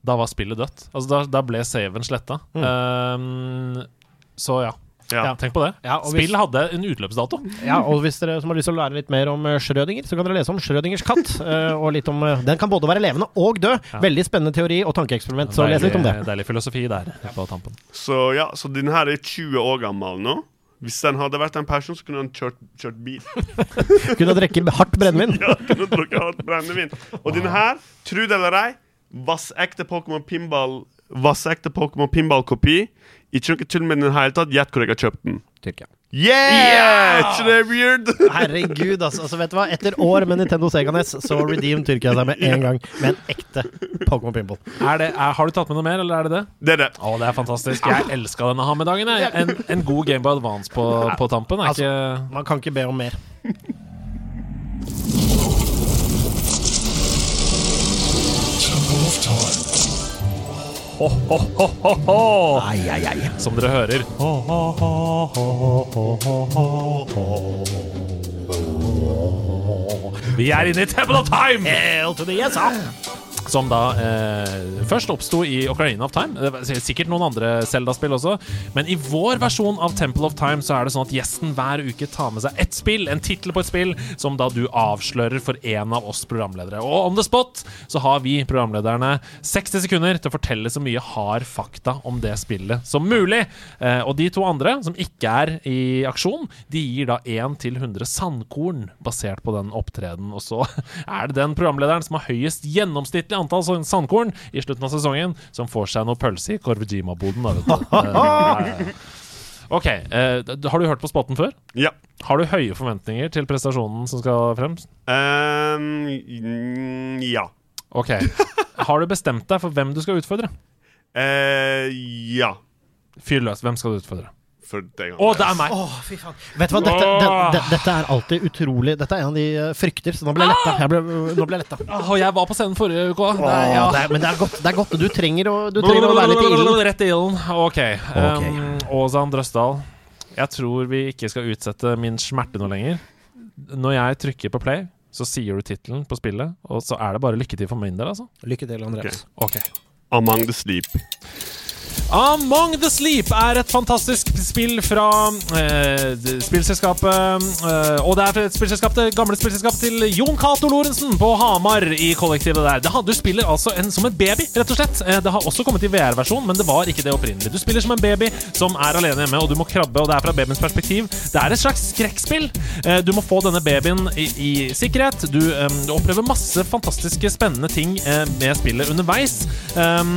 da var spillet dødt. Altså da, da ble saven sletta. Um, så ja. Ja. Tenk på det. Ja, hvis- Spill hadde en utløpsdato. Ja, og hvis dere som har lyst til å lære litt mer om eh, Schrødinger, så kan dere lese om Schrødingers katt. eh, og litt om eh, Den kan både være levende og dø. Veldig spennende teori og tankeeksperiment, så les litt om det. Deilig, filosofi der på tampen. Så ja, så den her er 20 år gammel nå. Hvis den hadde vært en person, så kunne han kjørt, kjørt bil. Kunne drikke hardt brennevin. Ja, kunne drukket hardt brennevin. Og den her, tro det eller ei, vassekte Pokémon Pinball Vassekte Pokémon Pinball-kopi. Ikke noe tull med den i det hele tatt. Gjett hvor jeg har kjøpt den. Tyrkia. Yeah! Ikke det weird? Herregud, altså, altså. Vet du hva? Etter år med Nintendo Sega NES, så redeem Tyrkia seg med en gang med en ekte Pokémon Pimple. Er det, er, har du tatt med noe mer, eller er det det? Det er det. Å, det er fantastisk. Jeg elska denne ha-med-dagen. jeg. En, en god Gameboy Advance på, på tampen er Altså, ikke Man kan ikke be om mer. Ai, ai, ai. Som dere hører. Vi er inne i Temple of Time! Hell to the yes. Som da eh, først oppsto i Ocarina of Time. Det var sikkert noen andre Zelda-spill også. Men i vår versjon av Temple of Time så er det sånn at gjesten hver uke tar med seg ett spill, en tittel på et spill, som da du avslører for en av oss programledere. Og on the spot så har vi programlederne 60 sekunder til å fortelle så mye hard fakta om det spillet som mulig. Eh, og de to andre, som ikke er i aksjon, de gir da 1 til 100 sandkorn basert på den opptreden. Og så er det den programlederen som har høyest gjennomsnittlig antall sånn sandkorn i slutten av sesongen, som får seg noe pølse i du. Eh. OK. Eh, har du hørt på spotten før? Ja. Har du høye forventninger til prestasjonen som skal frem? Mm, ja. OK. Har du bestemt deg for hvem du skal utfordre? Uh, ja. Fyr løs. Hvem skal du utfordre? For deg. Å, det er meg! Åh, fy faen. Vet du hva, dette, den, det, dette er alltid utrolig Dette er en av de eh, frykter, så nå ble jeg letta. Jeg ble, nå ble jeg letta. Åh, jeg var på scenen forrige uke òg. Ja, men det er godt. Det er godt. Du trenger å, du trenger å være litt i ilden. Rett i ilden. OK. okay. Um, Åsan Drøsdal, jeg tror vi ikke skal utsette min smerte noe lenger. Når jeg trykker på play, så sier du tittelen på spillet, og så er det bare lykke til for min del, altså. Lykke til, Andreas. Ok. Among the Sleep. Among the Sleep er et fantastisk spill fra eh, spillselskapet eh, Og det er et spillselskap, det gamle spillselskapet til Jon Cato Lorentzen på Hamar i kollektivet der. Det du spiller altså en, som en baby, rett og slett. Eh, det har også kommet i VR-versjon, men det var ikke det opprinnelig. Du spiller som en baby som er alene hjemme, og du må krabbe, og det er fra babyens perspektiv. Det er et slags skrekkspill. Eh, du må få denne babyen i, i sikkerhet. Du, du opplever masse fantastiske, spennende ting eh, med spillet underveis. Eh,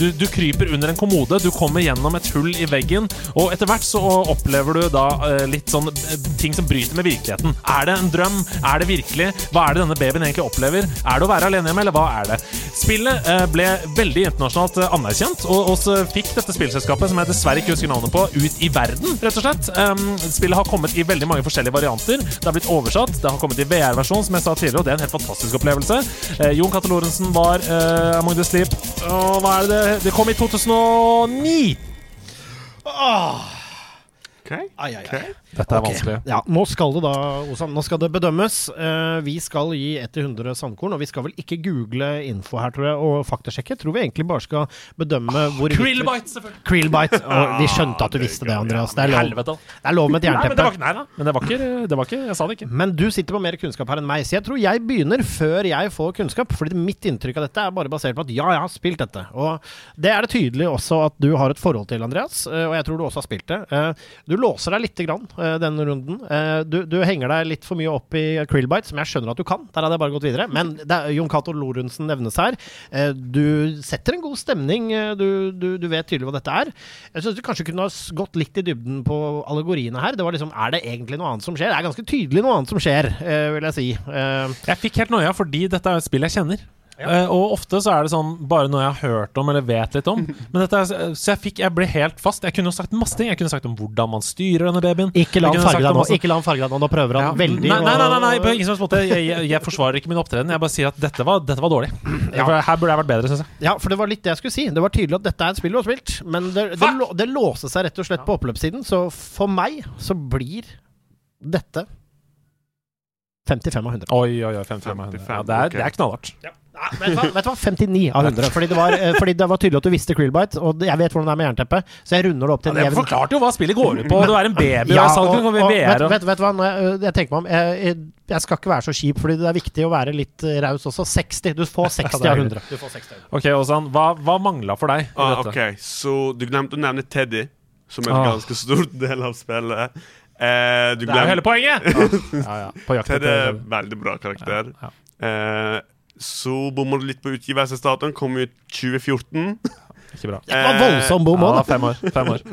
du, du kryper under en kommode, du kommer gjennom et hull i veggen, og etter hvert så opplever du da eh, litt sånn eh, ting som bryter med virkeligheten. Er det en drøm? Er det virkelig? Hva er det denne babyen egentlig opplever? Er det å være alene hjemme, eller hva er det? Spillet eh, ble veldig internasjonalt anerkjent, og, så fikk dette spillselskapet, som jeg dessverre ikke husker navnet på, ut i verden, rett og slett. Um, spillet har kommet i veldig mange forskjellige varianter. Det har blitt oversatt, det har kommet i VR-versjon, som jeg sa tidligere, og det er en helt fantastisk opplevelse. Jon Cato Lorentzen var uh, Among the Sleep. Og hva er det? Det kom i 2009! OK? Ai, ai, ai. Dette er okay. vanskelig. Ja, nå skal det da, Osan, nå skal det bedømmes. Uh, vi skal gi 1 til 100 sandkorn, og vi skal vel ikke google info her, tror jeg, og faktasjekke. Tror vi egentlig bare skal bedømme hvor Krillbite, selvfølgelig. Krillbite. Og vi skjønte at du visste det, Andreas. Det er lov, det er lov med et Nei, men det jernteppe. var, ikke- nei da. Men det var, ikke, det var ikke Jeg sa det ikke. Men du sitter på mer kunnskap her enn meg, så jeg tror jeg begynner før jeg får kunnskap. Fordi mitt inntrykk av dette er bare basert på at ja, jeg har spilt dette. Og det er det tydelig også at du har et forhold til, Andreas. eh, Og jeg tror du også har spilt det. Eh, Du låser deg lite grann denne runden. Eh, Du, du henger deg litt for mye opp i Krillbite, som jeg skjønner at du kan. Der hadde jeg bare gått videre. Men er, Jon Cato Lorentzen nevnes her. Eh, Du setter en god stemning. eh, Du, du, du vet tydelig hva dette er. Jeg syns du kanskje kunne ha gått litt i dybden på allegoriene her. Det var liksom, Er det egentlig noe annet som skjer? Det er ganske tydelig noe annet som skjer, eh, vil jeg si. Eh, Jeg fikk helt noia fordi dette er et spill jeg kjenner. Eh, og ofte så er det sånn bare noe jeg har hørt om eller vet litt om. Men dette så jeg fikk Jeg ble helt fast. Jeg kunne sagt masse ting. Jeg kunne sagt om hvordan man styrer denne babyen. Ikke la han farge deg nå. Ikke la han farge deg nå. Nå prøver han Ja. veldig nei, nei, nei, nei, nei, ingen helst måte. Jeg, jeg, jeg forsvarer ikke min opptreden. Jeg bare sier at dette var, dette var dårlig. For her burde jeg vært bedre, syns jeg. Ja, for det var litt det jeg skulle si. Det var tydelig at dette er et spill du har spilt, men det, det, lå- det låste seg rett og slett på oppløpssiden. Så for meg så blir dette 55 av 100. Oi, oi, oi. 55 av 100. Ja, det, er, okay. det er knallhardt. Nei, vet, du hva? vet du hva? 59 av 100. Fordi det var, eh, fordi det var tydelig at du visste Krillbite, og jeg vet hvordan det er med jernteppe, så jeg runder det opp til Ja, en det jevn forklarte jo hva spillet går ut på. Du er en baby Ja, og og, og, vet, vet, vet du hva, jeg, jeg tenker meg om jeg, jeg, jeg skal ikke være så kjip, fordi det er viktig å være litt eh, raus også. 60. Du får 60 av 100. Du får 60 av 100. Ok, Åsan. hva, hva mangla for deg? Ah, dette? ok, Så du glemte å nevne Teddy, som er en Ah. ganske stor del av spillet. Eh, du Det er jo hele poenget! Ja, ja. På jakt Teddy er en veldig bra karakter. Ja, Eh, så bommer du litt på utgivelsesdatoen. Kom ut 2014. Ikke bra. Det var voldsom bom Ja, òg, da. fem år. Fem år.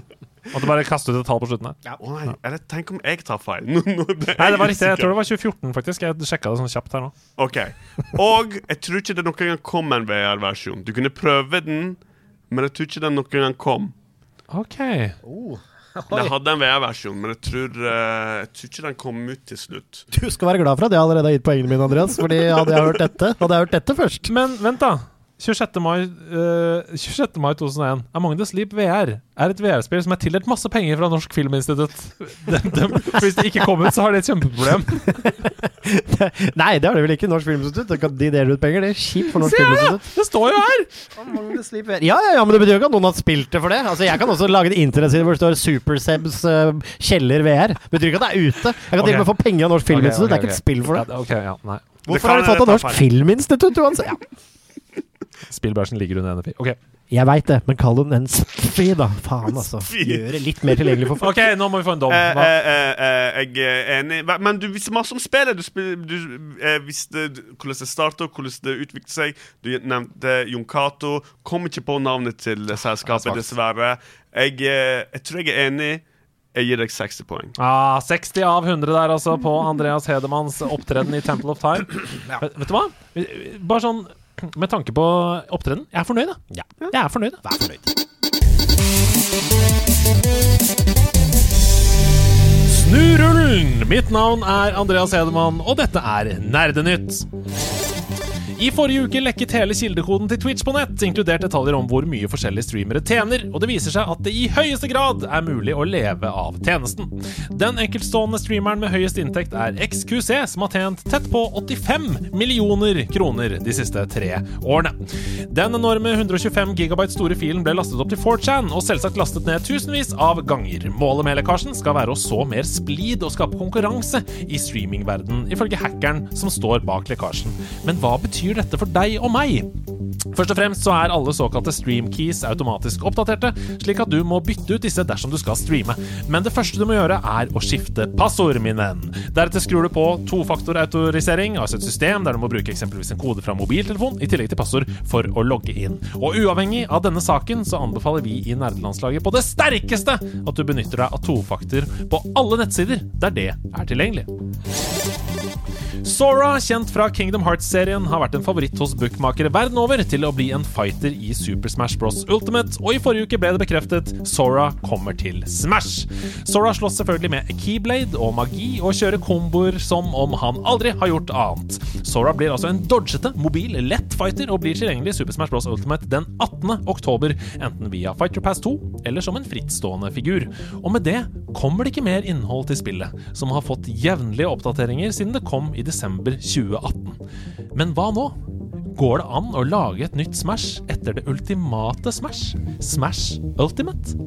Måtte bare kaste ut et tall på slutten her. Å nei, eller tenk om jeg tar feil? No, no, det Nei, det var riktig. Jeg tror det var 2014, faktisk. Jeg sjekka det sånn kjapt her nå. Ok, Og jeg tror ikke det noen gang kom en VR-versjon. Du kunne prøve den, men jeg tror ikke den noen gang kom. Ok. Den hadde en VR-versjon, men jeg tror, eh, jeg tror ikke den kom ut til slutt. Du skal være glad for at jeg allerede har gitt poengene mine, Andreas. Fordi hadde jeg hørt dette, hadde jeg hørt dette først. Men vent, da. 26. mai, uh, 26. mai 2001. Among the Sleep VR er et VR-spill som er tildelt masse penger fra Norsk Filminstitutt. De, de, hvis det ikke kom ut, så har de et kjempeproblem. Nei, det har de vel ikke. Norsk Filminstitutt. De deler ut penger. Det er kjipt for Norsk Se! Filminstitutt. Det står jo her! Ja, ja, ja, men det betyr jo ikke at noen har spilt det for det. Altså, Jeg kan også lage en internettside hvor det står Supersebs uh, kjeller VR. Betyr ikke at det er ute. Jeg kan til og med få penger av Norsk Filminstitutt. Det er ikke et spill for det. Ja, ok, ja, nei. Hvorfor det har de fått av Norsk. Filminstitutt uansett? Ja. Spillbransjen ligger under NFI. Ok, Jeg veit det, men kall den en sfi, da. Faen, altså. Det litt mer tilgjengelig for folk. Ok, nå må vi få en dom. Eh, Hva? eh, eh, eh, jeg er enig. Men du visste masse om spillet. Du, spil, du eh, visste hvordan det starta, hvordan det utviklet seg. Du nevnte Jon Cato. Kom ikke på navnet til selskapet, dessverre. Jeg, eh, jeg tror jeg er enig. Jeg gir deg 60 poeng. Ah, 60 av 100 der, altså, på Andreas Hedemanns opptreden i Temple of Time. Vet, vet du hva? Bare sånn med tanke på opptreden. Jeg er fornøyd, da. Ja. Jeg er fornøyd. Vær fornøyd. Snurullen! Mitt navn er Andreas Hedemann, og dette er Nerdenytt. I forrige uke lekket hele kildekoden til Twitch på nett, inkludert detaljer om hvor mye forskjellige streamere tjener, og det viser seg at det i høyeste grad er mulig å leve av tjenesten. Den enkeltstående streameren med høyest inntekt er XQC, som har tjent tett på 85 millioner kroner de siste tre årene. Den enorme 125 gigabyte store filen ble lastet opp til 4chan, og selvsagt lastet ned tusenvis av ganger. Målet med lekkasjen skal være å så mer splid og skape konkurranse i streamingverden, ifølge hackeren som står bak lekkasjen. Men hva betyr dette for deg og meg? Først og fremst så er alle såkalte streamkeys automatisk oppdaterte, slik at du må bytte ut disse dersom du skal streame. Men det første du må gjøre, er å skifte passord, min venn. Deretter skrur du på tofaktorautorisering, altså et system der du må bruke eksempelvis en kode fra mobiltelefon i tillegg til passord for å logge inn. Og uavhengig av denne saken så anbefaler vi i Nerdelandslaget på det sterkeste at du benytter deg av tofaktor på alle nettsider der det er tilgjengelig. Sora, kjent fra Kingdom Hearts-serien, har vært favoritt hos bookmakere verden over til å bli en fighter i Super Smash Bros. Ultimate, og i forrige uke ble det bekreftet Sora kommer til Smash. Sora slåss selvfølgelig med keyblade og magi og kjører komboer som om han aldri har gjort annet. Sora blir altså en dodgete, mobil, lett fighter og blir tilgjengelig i Super Smash Bros. Ultimate den 18. oktober, enten via Fighter Pass 2 eller som en frittstående figur. Og med det kommer det ikke mer innhold til spillet, som har fått jevnlige oppdateringer siden det kom i desember 2018. Men hva nå? Går det an å lage et nytt Smash etter det ultimate Smash? Smash Ultimate?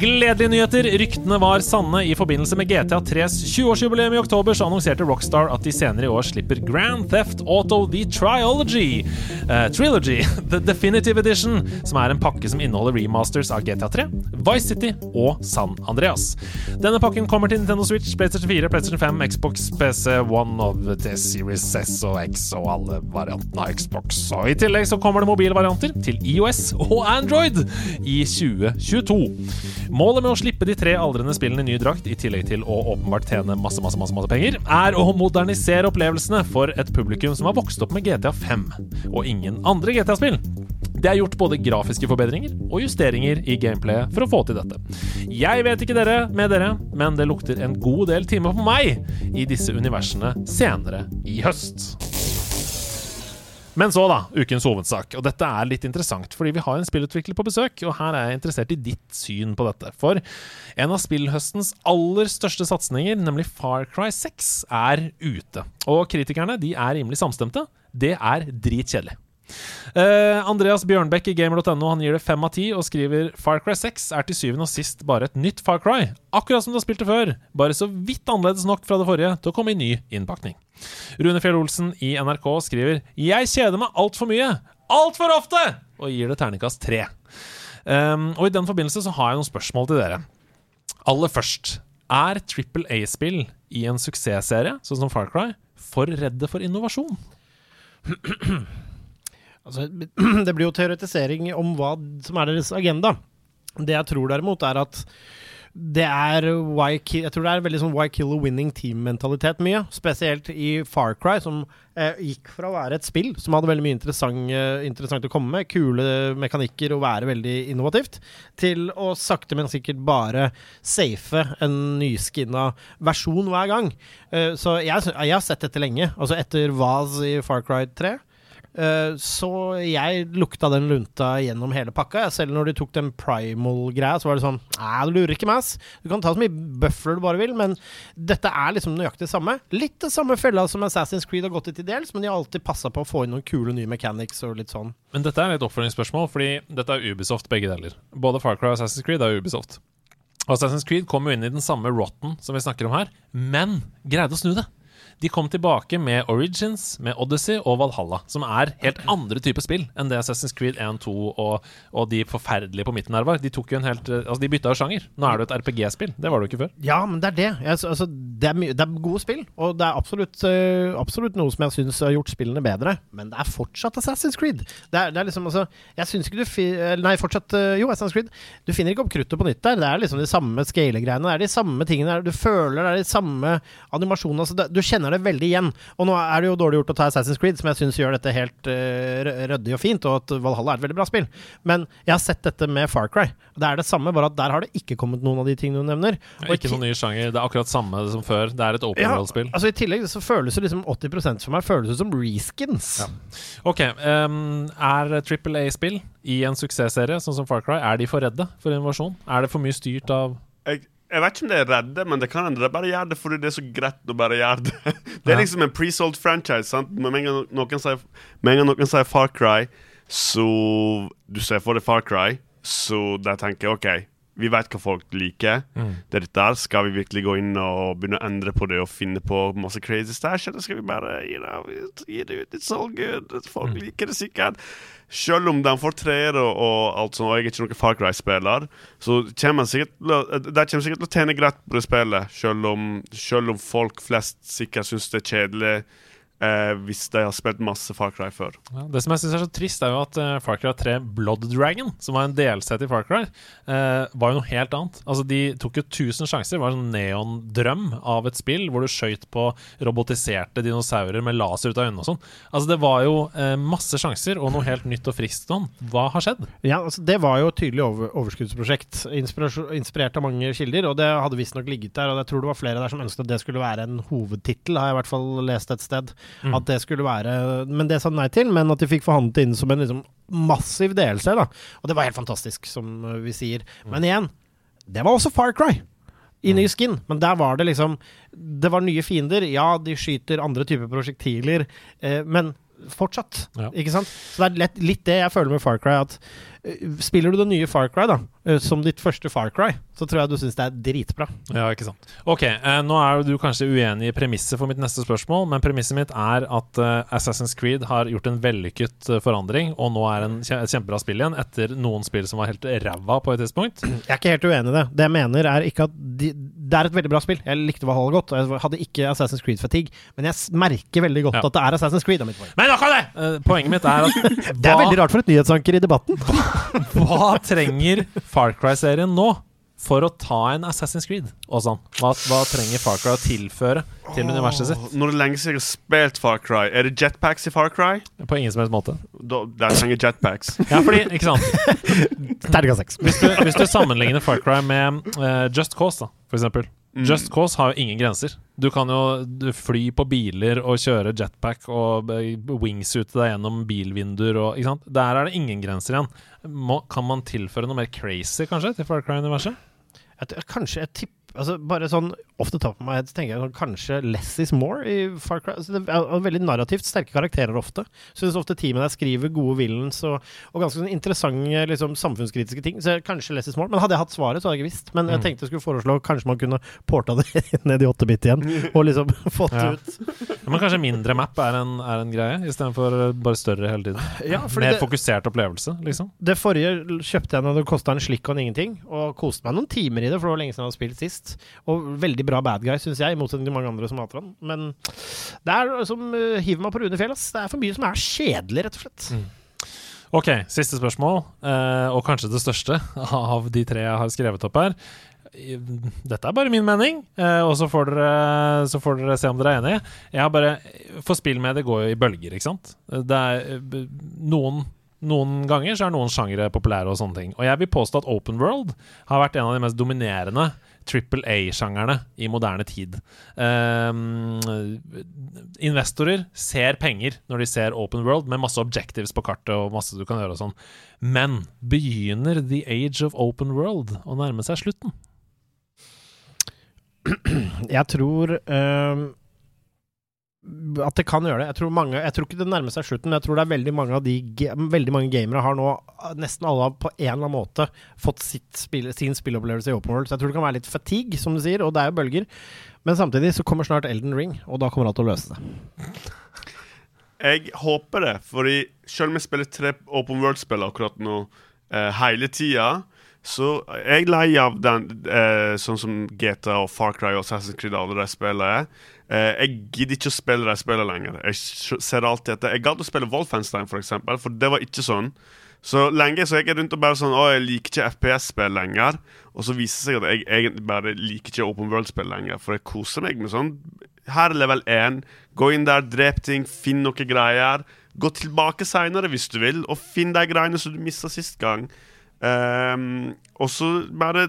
Gledelige nyheter. Ryktene var sanne. I forbindelse med GTA 3s 20-årsjubileum i oktober så annonserte Rockstar at de senere i år slipper Grand Theft Auto The Triology. uh, Trilogy, The Definitive Edition, som er en pakke som inneholder remasters av GTA 3, Vice City og San Andreas. Denne pakken kommer til Nintendo Switch, PlayStation 4, PlayStation 5, Xbox, PC, One of the Series S og X og alle variantene av Xbox. Og I tillegg så kommer det mobile varianter til IOS og Android i 2022. Målet med å slippe de tre aldrende spillene i ny drakt, i tillegg til å åpenbart tjene masse, masse, masse, masse penger, er å modernisere opplevelsene for et publikum som har vokst opp med GTA 5 og ingen andre GTA-spill. Det er gjort både grafiske forbedringer og justeringer i gameplayet for å få til dette. Jeg vet ikke dere med dere, men det lukter en god del timer på meg i disse universene senere i høst. Men så, da, ukens hovedsak. Og dette er litt interessant, fordi vi har en spillutvikler på besøk, og her er jeg interessert i ditt syn på dette. For en av spillhøstens aller største satsinger, nemlig Far Cry 6, er ute. Og kritikerne de er rimelig samstemte. Det er dritkjedelig. Eh, Andreas Bjørnbekk i gamer.no Han gir det fem av ti og skriver Far Cry 6 er til syvende og sist bare et nytt Far Cry. Akkurat som du har spilt det før, bare så vidt annerledes nok fra det forrige til å komme i ny innpakning. Rune Fjell Olsen i NRK skriver Jeg kjeder meg altfor mye. Altfor ofte! Og gir det terningkast tre. Um, og i den forbindelse så har jeg noen spørsmål til dere. Aller først. Er Triple A-spill i en suksessserie, sånn som Far Cry, for redde for innovasjon? Altså, det blir jo teoretisering om hva som er deres agenda. Det jeg tror derimot, er at det er why Jeg tror det er veldig sånn why kill a winning team-mentalitet mye. Spesielt i Far Cry, som eh, gikk fra å være et spill som hadde veldig mye interessant, eh, interessant å komme med, kule mekanikker og være veldig innovativt, til å sakte, men sikkert bare safe en nyskinna versjon hver gang. Eh, så jeg, jeg har sett dette lenge. Altså etter Vaz i Far Cry 3 Eh, så jeg lukta den lunta gjennom hele pakka. Selv når de tok den primal-greia, så var det sånn Nei, du lurer ikke meg, ass. Du kan ta så mye bøfler du bare vil, men dette er liksom nøyaktig det samme. Litt det samme fella som Assassin's Creed har gått i til dels, men de har alltid passa på å få inn noen kule nye mechanics og litt sånn. Men dette er et oppfølgingsspørsmål, fordi dette er Ubisoft begge deler. Både Far Cry og Assassin's Creed er Ubisoft. Og Assassin's Creed kom jo inn i den samme rotten som vi snakker om her, men greide å snu det. De kom tilbake med Origins, med Odyssey og Valhalla, som er helt andre typer spill enn det Assassin's Creed 1, 2 og, og de forferdelige på midten her var. De tok jo en helt Altså, de bytta jo sjanger. Nå er det et RPG-spill. Det var det jo ikke før. Ja, men det er det. Altså, det, er det, er gode spill, og det er absolutt, uh, absolutt noe som jeg syns har gjort spillene bedre. Men det er fortsatt Assassin's Creed. Det er, det er liksom altså Jeg syns ikke du finner Nei, fortsatt Jo, Assassin's Creed. Du finner ikke opp kruttet på nytt der. Det er liksom de samme scale-greiene. Det er de samme tingene. Du føler det er de samme animasjonene. Altså, du kjenner kjenner det veldig igjen. Og nå er det jo dårlig gjort å ta Assassin's Creed, som jeg syns gjør dette helt uh, ryddig og fint, og at Valhalla er et veldig bra spill. Men jeg har sett dette med Far Cry. Det er det samme, bare at der har det ikke kommet noen av de tingene du nevner. Og ikke noen ny sjanger. Det er akkurat samme som før. Det er et open ja, world-spill. Altså I tillegg så føles det liksom 80 for meg føles det som reskins. Ja. Ok, um, er Triple A-spill i en suksessserie, sånn som Far Cry, er de for redde for innovasjon? Er det for mye styrt av jeg, jeg vet ikke om det er redde, men det kan hende de bare gjør det fordi det er så greit å bare gjøre det. Det er liksom en pre-sold franchise. sant? Med en gang noen sier, noen Far Cry, så Du ser for deg Far Cry, så de tenker OK, vi vet hva folk liker. Mm. Det er dette. Skal vi virkelig gå inn og begynne å endre på det og finne på masse crazy stæsj, eller skal vi bare you know, gi det ut? It's all good. Folk mm. liker det sikkert. Selv om de får treer og, alt sånt, og jeg er ikke noen Far Cry-spiller, så kommer de kommer sikkert til å tjene greit på det spillet, selv om, selv om folk flest sikkert syns det er kjedelig Eh, hvis de har spilt masse Far Cry før. Ja, det som jeg syns er så trist, er jo at uh, Far Cry 3 Blood Dragon, som var en delsett i Far Cry, uh, var jo noe helt annet. Altså De tok jo 1000 sjanser. Det var en sånn neondrøm av et spill hvor du skøyt på robotiserte dinosaurer med laser ut av øynene og sånn. Altså Det var jo uh, masse sjanser og noe helt nytt og friskt sånn. Hva har skjedd? Ja, altså Det var jo et tydelig over overskuddsprosjekt, inspirert av mange kilder, og det hadde visstnok ligget der. Og jeg tror det var flere der som ønsket at det skulle være en hovedtittel, har jeg i hvert fall lest et sted. Mm. At det skulle være Men det sa de nei til, men at de fikk forhandlet inn som en liksom, massiv delelse. da Og det var helt fantastisk, som vi sier. Mm. Men igjen, det var også Far Cry i ny mm. skin, men der var det liksom Det var nye fiender. Ja, de skyter andre typer prosjektiler, eh, men fortsatt. Ja. Ikke sant? Så det er lett, litt det jeg føler med Far Cry. At uh, Spiller du det nye Far Cry da uh, som ditt første Far Cry, så tror jeg du syns det er dritbra. Ja, ikke sant. Ok, eh, nå er du kanskje uenig i premisset for mitt neste spørsmål, men premisset mitt er at Assassin's Creed har gjort en vellykket forandring, og nå er en et kjempebra spill igjen, etter noen spill som var helt ræva på et tidspunkt. Jeg er ikke helt uenig i det. Det jeg mener, er ikke at de, det er et veldig bra spill. Jeg likte Valhalla godt, og jeg hadde ikke Assassin's Creed-fatigue, men jeg merker veldig godt ja. at det er Assassin's Creed. Er mitt poeng. Men nok av det! poenget mitt er at Det er veldig rart for et nyhetsanker i debatten. hva trenger Far Cry-serien nå for å ta en Assassin's Creed? Og sånn. Hva, hva, trenger Far Cry å tilføre til oh, universet sitt? Når det lenge siden jeg har spilt Far Cry, er det jetpacks i Far Cry? På ingen som helst måte. De trenger jetpacks. ja, fordi, ikke sant Terga seks. Hvis, hvis, du sammenligner Far Cry med uh, Just Cause, da, for eksempel Just Cause har jo ingen grenser. Du kan jo fly på biler og kjøre jetpack og wingsute deg gjennom bilvinduer og Ikke sant? Der er det ingen grenser igjen. Må, kan man tilføre noe mer crazy, kanskje, til Far Cry-universet? Jeg t- kanskje jeg tipper altså Bare sånn off the top of my head så tenker jeg sånn, kanskje less is more i Far Cry. Altså, det er veldig narrativt sterke karakterer ofte. Syns ofte teamet der skriver gode villains og, og ganske sånn interessante liksom, samfunnskritiske ting. Så kanskje less is more. Men hadde jeg hatt svaret, så hadde jeg ikke visst. Men jeg tenkte jeg skulle foreslå kanskje man kunne porta det ned i 8-bit igjen, og liksom fått Ja. ut Men kanskje mindre map er en, er en greie, istedenfor bare større hele tiden? Ja, Mer det, fokusert opplevelse, liksom? det forrige kjøpte jeg når det kosta en slikk og en ingenting, og koste meg noen timer i det, for det var lenge siden jeg hadde spilt sist. Og veldig bra bad guy, syns jeg, i motsetning til mange andre som hater han. Men det er som uh, hiver meg på Rune Fjell. Det er for mye som er kjedelig, rett og slett. Ok, siste spørsmål, uh, og kanskje det største av de tre jeg har skrevet opp her. Dette er bare min mening, eh, og så får, dere, så får dere se om dere er enige. Jeg har bare For spill med det går jo i bølger, ikke sant? Det er noen noen ganger så er noen sjangere populære og sånne ting. Og jeg vil påstå at Open World har vært en av de mest dominerende Triple A-sjangerne i moderne tid. Um, investorer ser penger når de ser Open World, med masse objectives på kartet og masse du kan gjøre og sånn. Men begynner The Age of Open World å nærme seg slutten? Jeg tror øhm, at det kan gjøre det. Jeg tror, mange, jeg tror ikke det nærmer seg slutten, men jeg tror det er veldig mange de Veldig mange gamere har nå, nesten alle på en eller annen måte, fått spill, sin spillopplevelse i Open World. Så jeg tror det kan være litt fatigue, som du sier, og det er jo bølger. Men samtidig så kommer snart Elden Ring, og da kommer alt til å løse det. Jeg håper det, fordi selv om jeg spiller tre Open World-spill akkurat nå eh, hele tida, så jeg er lei av den eh, sånn som GTA og Far Cry og Assassin's Creed og alle de spillene er. Eh, jeg gidder ikke å spille de spillene lenger. Jeg ser alltid etter Jeg gadd å spille Wolfenstein, for eksempel, for det var ikke sånn. Så lenge så jeg rundt og bare sånn Å, jeg liker ikke FPS-spill lenger. Og så viser det seg at jeg egentlig bare liker ikke Open World-spill lenger, for jeg koser meg med sånn her er level 1. Gå inn der, drep ting, finn noen greier. Gå tilbake seinere hvis du vil, og finn de greiene som du mista sist gang. Ehm, og så bare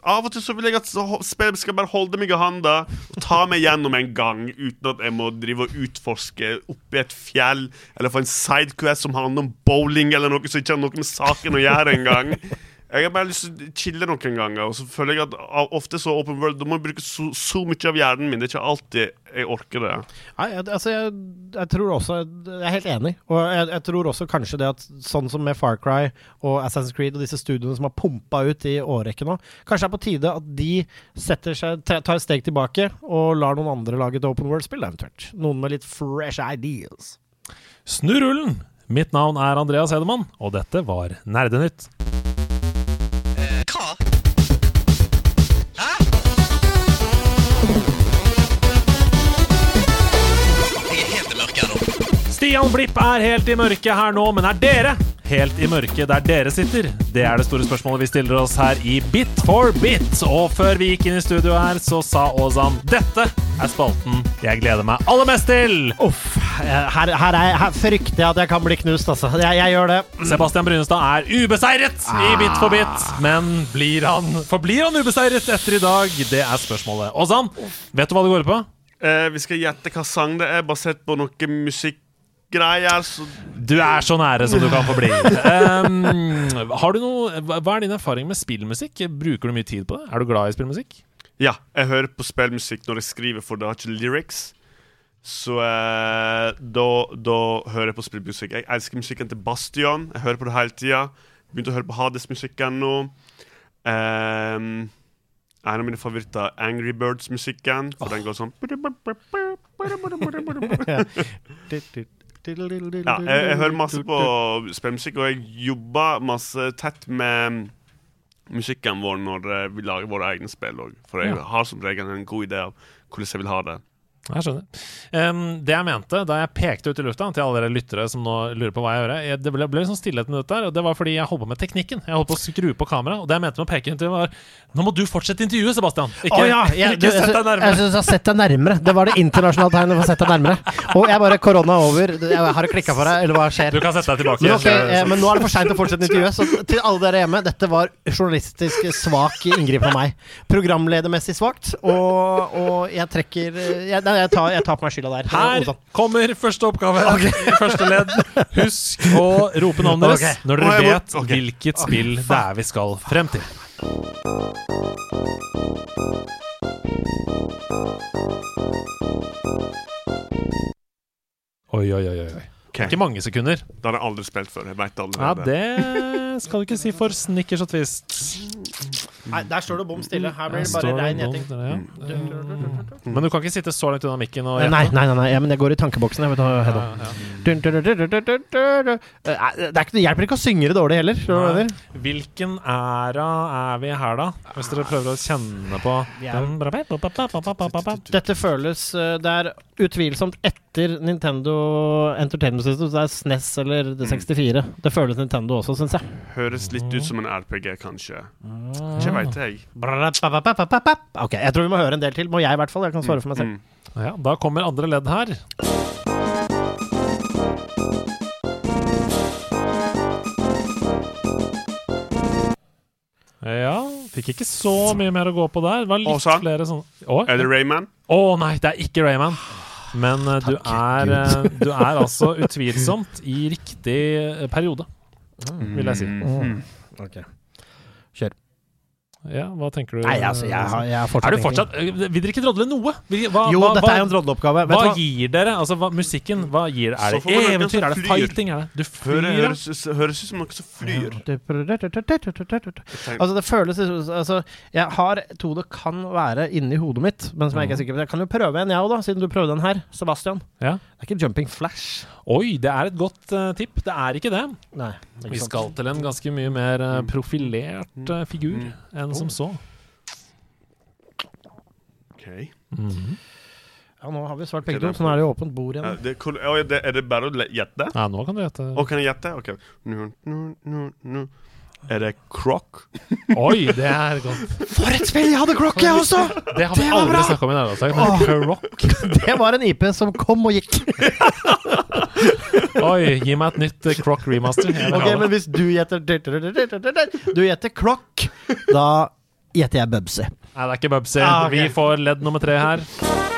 Av og til så vil jeg at spillet skal bare holde meg i handa og ta meg gjennom en gang uten at jeg må drive og utforske oppi et fjell eller få en sidequest som handler om bowling eller noe som ikke har noe med saken å gjøre engang. Jeg har bare lyst til å chille noen ganger, og så føler jeg at ofte så open world Da må jeg bruke så, så mye av hjernen min. Det er ikke alltid jeg orker det. Nei, altså jeg, jeg tror også Jeg er helt enig. Og jeg, jeg tror også kanskje det at sånn som med Far Cry og Assassin's Creed og disse studioene som har pumpa ut i årrekke nå, kanskje det er på tide at de setter seg, tar et steg tilbake og lar noen andre lage et Open World-spill, eventuelt. Noen med litt fresh ideas. Snurr rullen! Mitt navn er Andreas Hedemann, og dette var Nerdenytt. Stian Blipp er helt i mørket her nå, men er dere helt i mørket der dere sitter? Det er det store spørsmålet vi stiller oss her i Bit for bit. Og før vi gikk inn i studio her, så sa Åzan dette er spalten jeg gleder meg aller mest til. Uff. Her, her, er, her frykter jeg at jeg kan bli knust, altså. Jeg, jeg gjør det. Sebastian Brynestad er ubeseiret i Bit for bit, men blir han, forblir han ubeseiret etter i dag? Det er spørsmålet. Åzan, vet du hva det går ut på? Eh, vi skal gjette hva sang det er, basert på noe musikkgreier. Så Du er så nære som du kan få bli. Um, har du noe, hva er din erfaring med spillmusikk? Bruker du mye tid på det? Er du glad i spillmusikk? ja, jeg hører på spillmusikk når jeg skriver, for det har ikke lyrics. Så eh, da, da hører jeg på spillmusikk. Jeg elsker musikken til Bastion. Jeg hører på det hele tida. Begynte å høre på Hades-musikken nå. Um, en av mine favoritter er Angry Birds-musikken. For den går sånn Ja, jeg, jeg hører masse på spillmusikk, og jeg jobber masse tett med musikken vår når eh, vi lager våre egne spill òg. For jeg har som regel en god idé av hvordan jeg vil ha det. Jeg skjønner. Um, det jeg mente da jeg pekte ut i lufta til alle dere lyttere som nå lurer på hva jeg gjør jeg, Det ble, ble liksom stille et minutt der, og det var fordi jeg holdt på med teknikken. Jeg holdt på å skru på kameraet, og det jeg mente med å peke ut, var Nå må du fortsette intervjuet, Sebastian! Ikke, oh, ja, jeg, du, ikke sett deg jeg nærmere. jeg har sett deg nærmere. Det var det internasjonale tegnet for å sette deg nærmere. Og jeg bare Korona er over. Jeg har det klikka for deg, eller hva skjer? Du kan sette deg tilbake. Men, okay, eh, men nå er det for seint å fortsette intervjuet. Så til alle dere hjemme, dette var journalistisk svak inngripen av meg. Programledermessig svakt, og, og jeg trekker eh, jeg, jeg tar, jeg tar på meg skylda der. Her kommer første oppgave Okay. første ledd. Husk å rope navnet deres okay. når dere vet okay. hvilket spill det er vi skal frem til. Oi, oi, oi. oi. Okay. Ikke mange sekunder. Det har jeg aldri spilt før. Jeg vet Ja, det skal du ikke si for snickers og twist. Nei, der står det bom stille. Her blir det bare rein gjeting. ja. Men du kan ikke sitte så langt unna mikken og Nei, nei, nei, nei, ja, men jeg går i tankeboksen. Jeg vet. Eh, Det, er hjelper ikke å synge det dårlig heller. du? Hvilken æra er vi her, da? Hvis dere prøver å kjenne på er- den Dette føles eh, Det er utvilsomt etter Nintendo Entertainment System. Så det er SNES eller det 64. Det føles Nintendo også, syns jeg. Høres litt ut som en RPG, kanskje. Ikke veit jeg. Ok, jeg tror vi må høre en del til. Må jeg, i hvert fall. Jeg kan svare for meg selv. Mm. Ja, da kommer andre ledd her. Ja, fikk ikke så mye mer å gå på der. Det var litt Åsa? flere sånne Å Er det Rayman? Å, nei, det er ikke Rayman. Men uh, du, er, uh, du er altså utvilsomt i riktig eh, periode, vil jeg si. Mm. Ok. Ja, hva tenker du? Nei, altså, jeg har, jeg har fortsatt Er du fortsatt eh, Vil dere ikke drodle noe? Hva, Jo, hva, dette er jo en drodleoppgave. Hva hva? gir dere? Altså, hva, musikken, hva gir Er det eventyr? Er det fighting? Er det Du flyr, høres, høres ut som noe som flyr. Altså det føles altså, Jeg har to det kan være inni hodet mitt, men som jeg ikke er sikker på. Jeg kan jo prøve en, jeg òg, da, siden du prøvde den her. Sebastian. Ja. Det er ikke Jumping Flash. Oi, det er et godt uh, tipp. Det er ikke det. Nei. Vi skal til en ganske mye mer uh, profilert uh, figur enn som så. Ok. Ja, nå har vi svart begge to, så nå er det jo åpent bord Ja, igjen. det, er cool. Det, er det bare å gjette? Ja, nå kan du gjette. Å, kan jeg gjette? Ok. Nå, nå, nå, nu. Er det Croc? Oi, det er godt. For et spill! Jeg hadde Croc, jeg også! Det har vi Det var aldri snakka om i nærmest. Men Croc Det var en IP som kom og gikk. Oi, gi meg et nytt eh, Croc remaster. Ok. Men hvis du gjetter Du gjetter Croc, da gjetter jeg Bubsy. Nei, det er ikke Bubsy. Ah. Vi får ledd nummer tre her.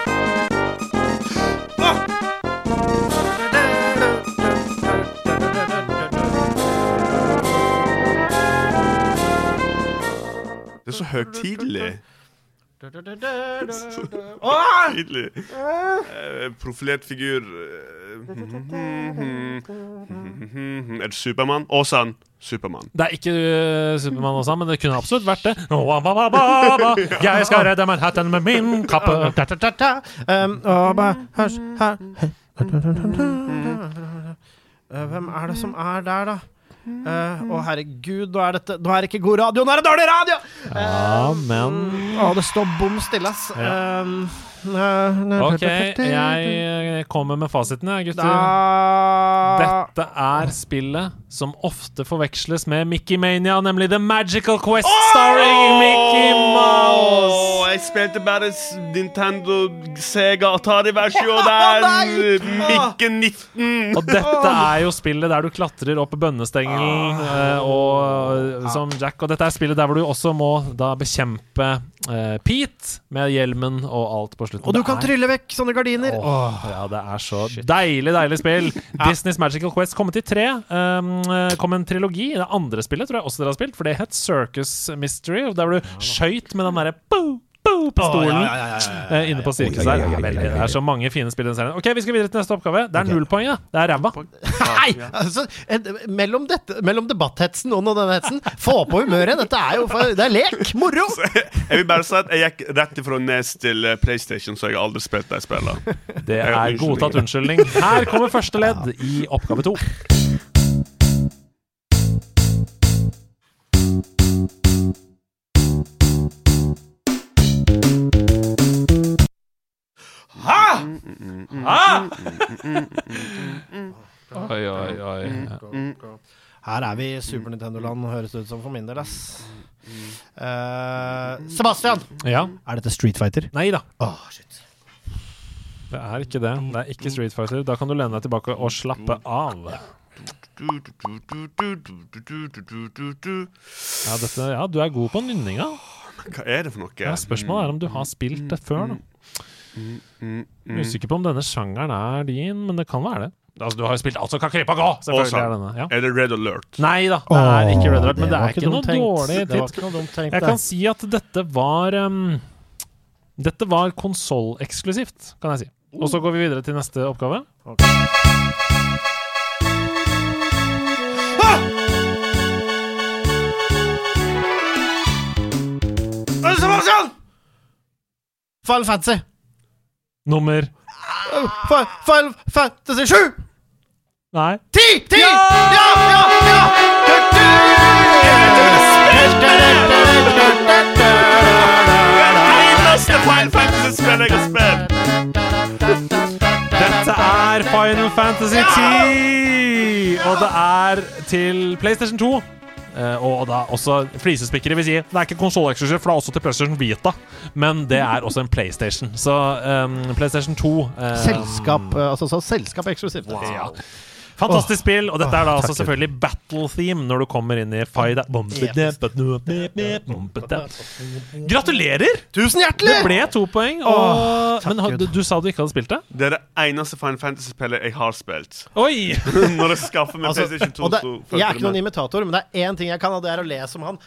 Det er så høytidelig. Nydelig. Eh, profilert figur eh, Er det Supermann? Åsan. Supermann. Det er ikke uh, Supermann Åsan, men det kunne absolutt vært det. Jeg skal redde Manhattan med min kappe. Da, da, da, da. Um, og bare, hørs, her. Eh, Hvem er det som er der, da? Eh, Å, herregud, nå er, dette, nå er det ikke god radio, nå er det dårlig radio! Ja, men Å, det står bom stille, ass. Ja. Eh, OK, jeg kommer med fasiten, jeg, gutter. Da Dette er spillet som ofte forveksles med Mickey Mania, nemlig The Magical Quest starring Mickey Mouse. Jeg spilte bare Nintendo Sega Atari-versjon der. Mikke 19. Og dette er jo spillet der du klatrer opp bønnestengelen eh, og, som Jack. Og dette er spillet der hvor du også må da bekjempe uh, Pete med hjelmen og alt på slutten. Og du kan er- trylle vekk sånne gardiner. Åh, ja, det er så deilig, deilig spill. Disneys Magical Quest kommer til tre. Um, eh, kom en trilogi. Det andre spillet tror jeg også dere har spilt, for det het Circus Mystery. Der hvor du skøyt med den derre bo, bo, ja, ja, inne på sirkuset her. Det er så mange fine spill i den serien. Ok, vi skal videre til neste oppgave. Det er null poeng, ja. Det er ræva. Nei! Altså, en, mellom, dette, mellom debatthetsen og denne hetsen, få på humøret. Dette er jo for, det er lek! Moro! Jeg vil bare si at jeg gikk rett ifra Nes til eh, PlayStation, så jeg har aldri spilt de spillene. Det er godtatt unnskyldning. Her kommer første ledd i oppgave to. Oi, oi, oi. Her er vi i Super Nintendo-land, høres det ut som for min del, ass. Uh, Sebastian! Ja. Er dette Street Fighter? Nei da. Oh, shit. Det er ikke det. Det er ikke Street Fighter. Da kan du lene deg tilbake og slappe av. Ja, dette, ja du er god på nynninga. Hva er det for noe? Ja, spørsmålet er om du har spilt det før. Da. Mm, mm. Er usikker på om denne sjangeren er din, men det kan være det. Altså, Du har jo spilt alt som kan krype og gå! Selvfølgelig er denne. Ja. Eller det Red Alert? Nei da, det er ikke Red Alert, men det, det er ikke noe tenkt. dårlig titt. noe tenkt, Jeg kan si at dette var um, Dette var konsolleksklusivt, kan jeg si. Og så går vi videre til neste oppgave. Sebastian! Fall Fantasy. Nummer Final Fantasy 7! Nei. 10! 10! Ja! Ja! Ja! ja! Dette er Final Fantasy 10! Og det er til PlayStation 2. Eh, og da også flisespikkere vil si Det er ikke konsolleksklusivt, for det er også til PlayStation Vita. Men det er også en PlayStation. Så um, PlayStation 2 um, Selskap, eh, altså så selskap eksklusivt. Ja. Fantastisk spill, og dette er da altså selvfølgelig battle theme når du kommer inn i fight. Gratulerer! Tusen hjertelig! Det ble to poeng. Og, Åh, men du, du sa du ikke hadde spilt det? Det er det eneste Final Fantasy-spillet jeg har spilt. Oi! Når jeg skaffer meg Altså, PlayStation 2, og det, jeg er ikke noen imitator, men det er én ting jeg kan, og det er å le som han.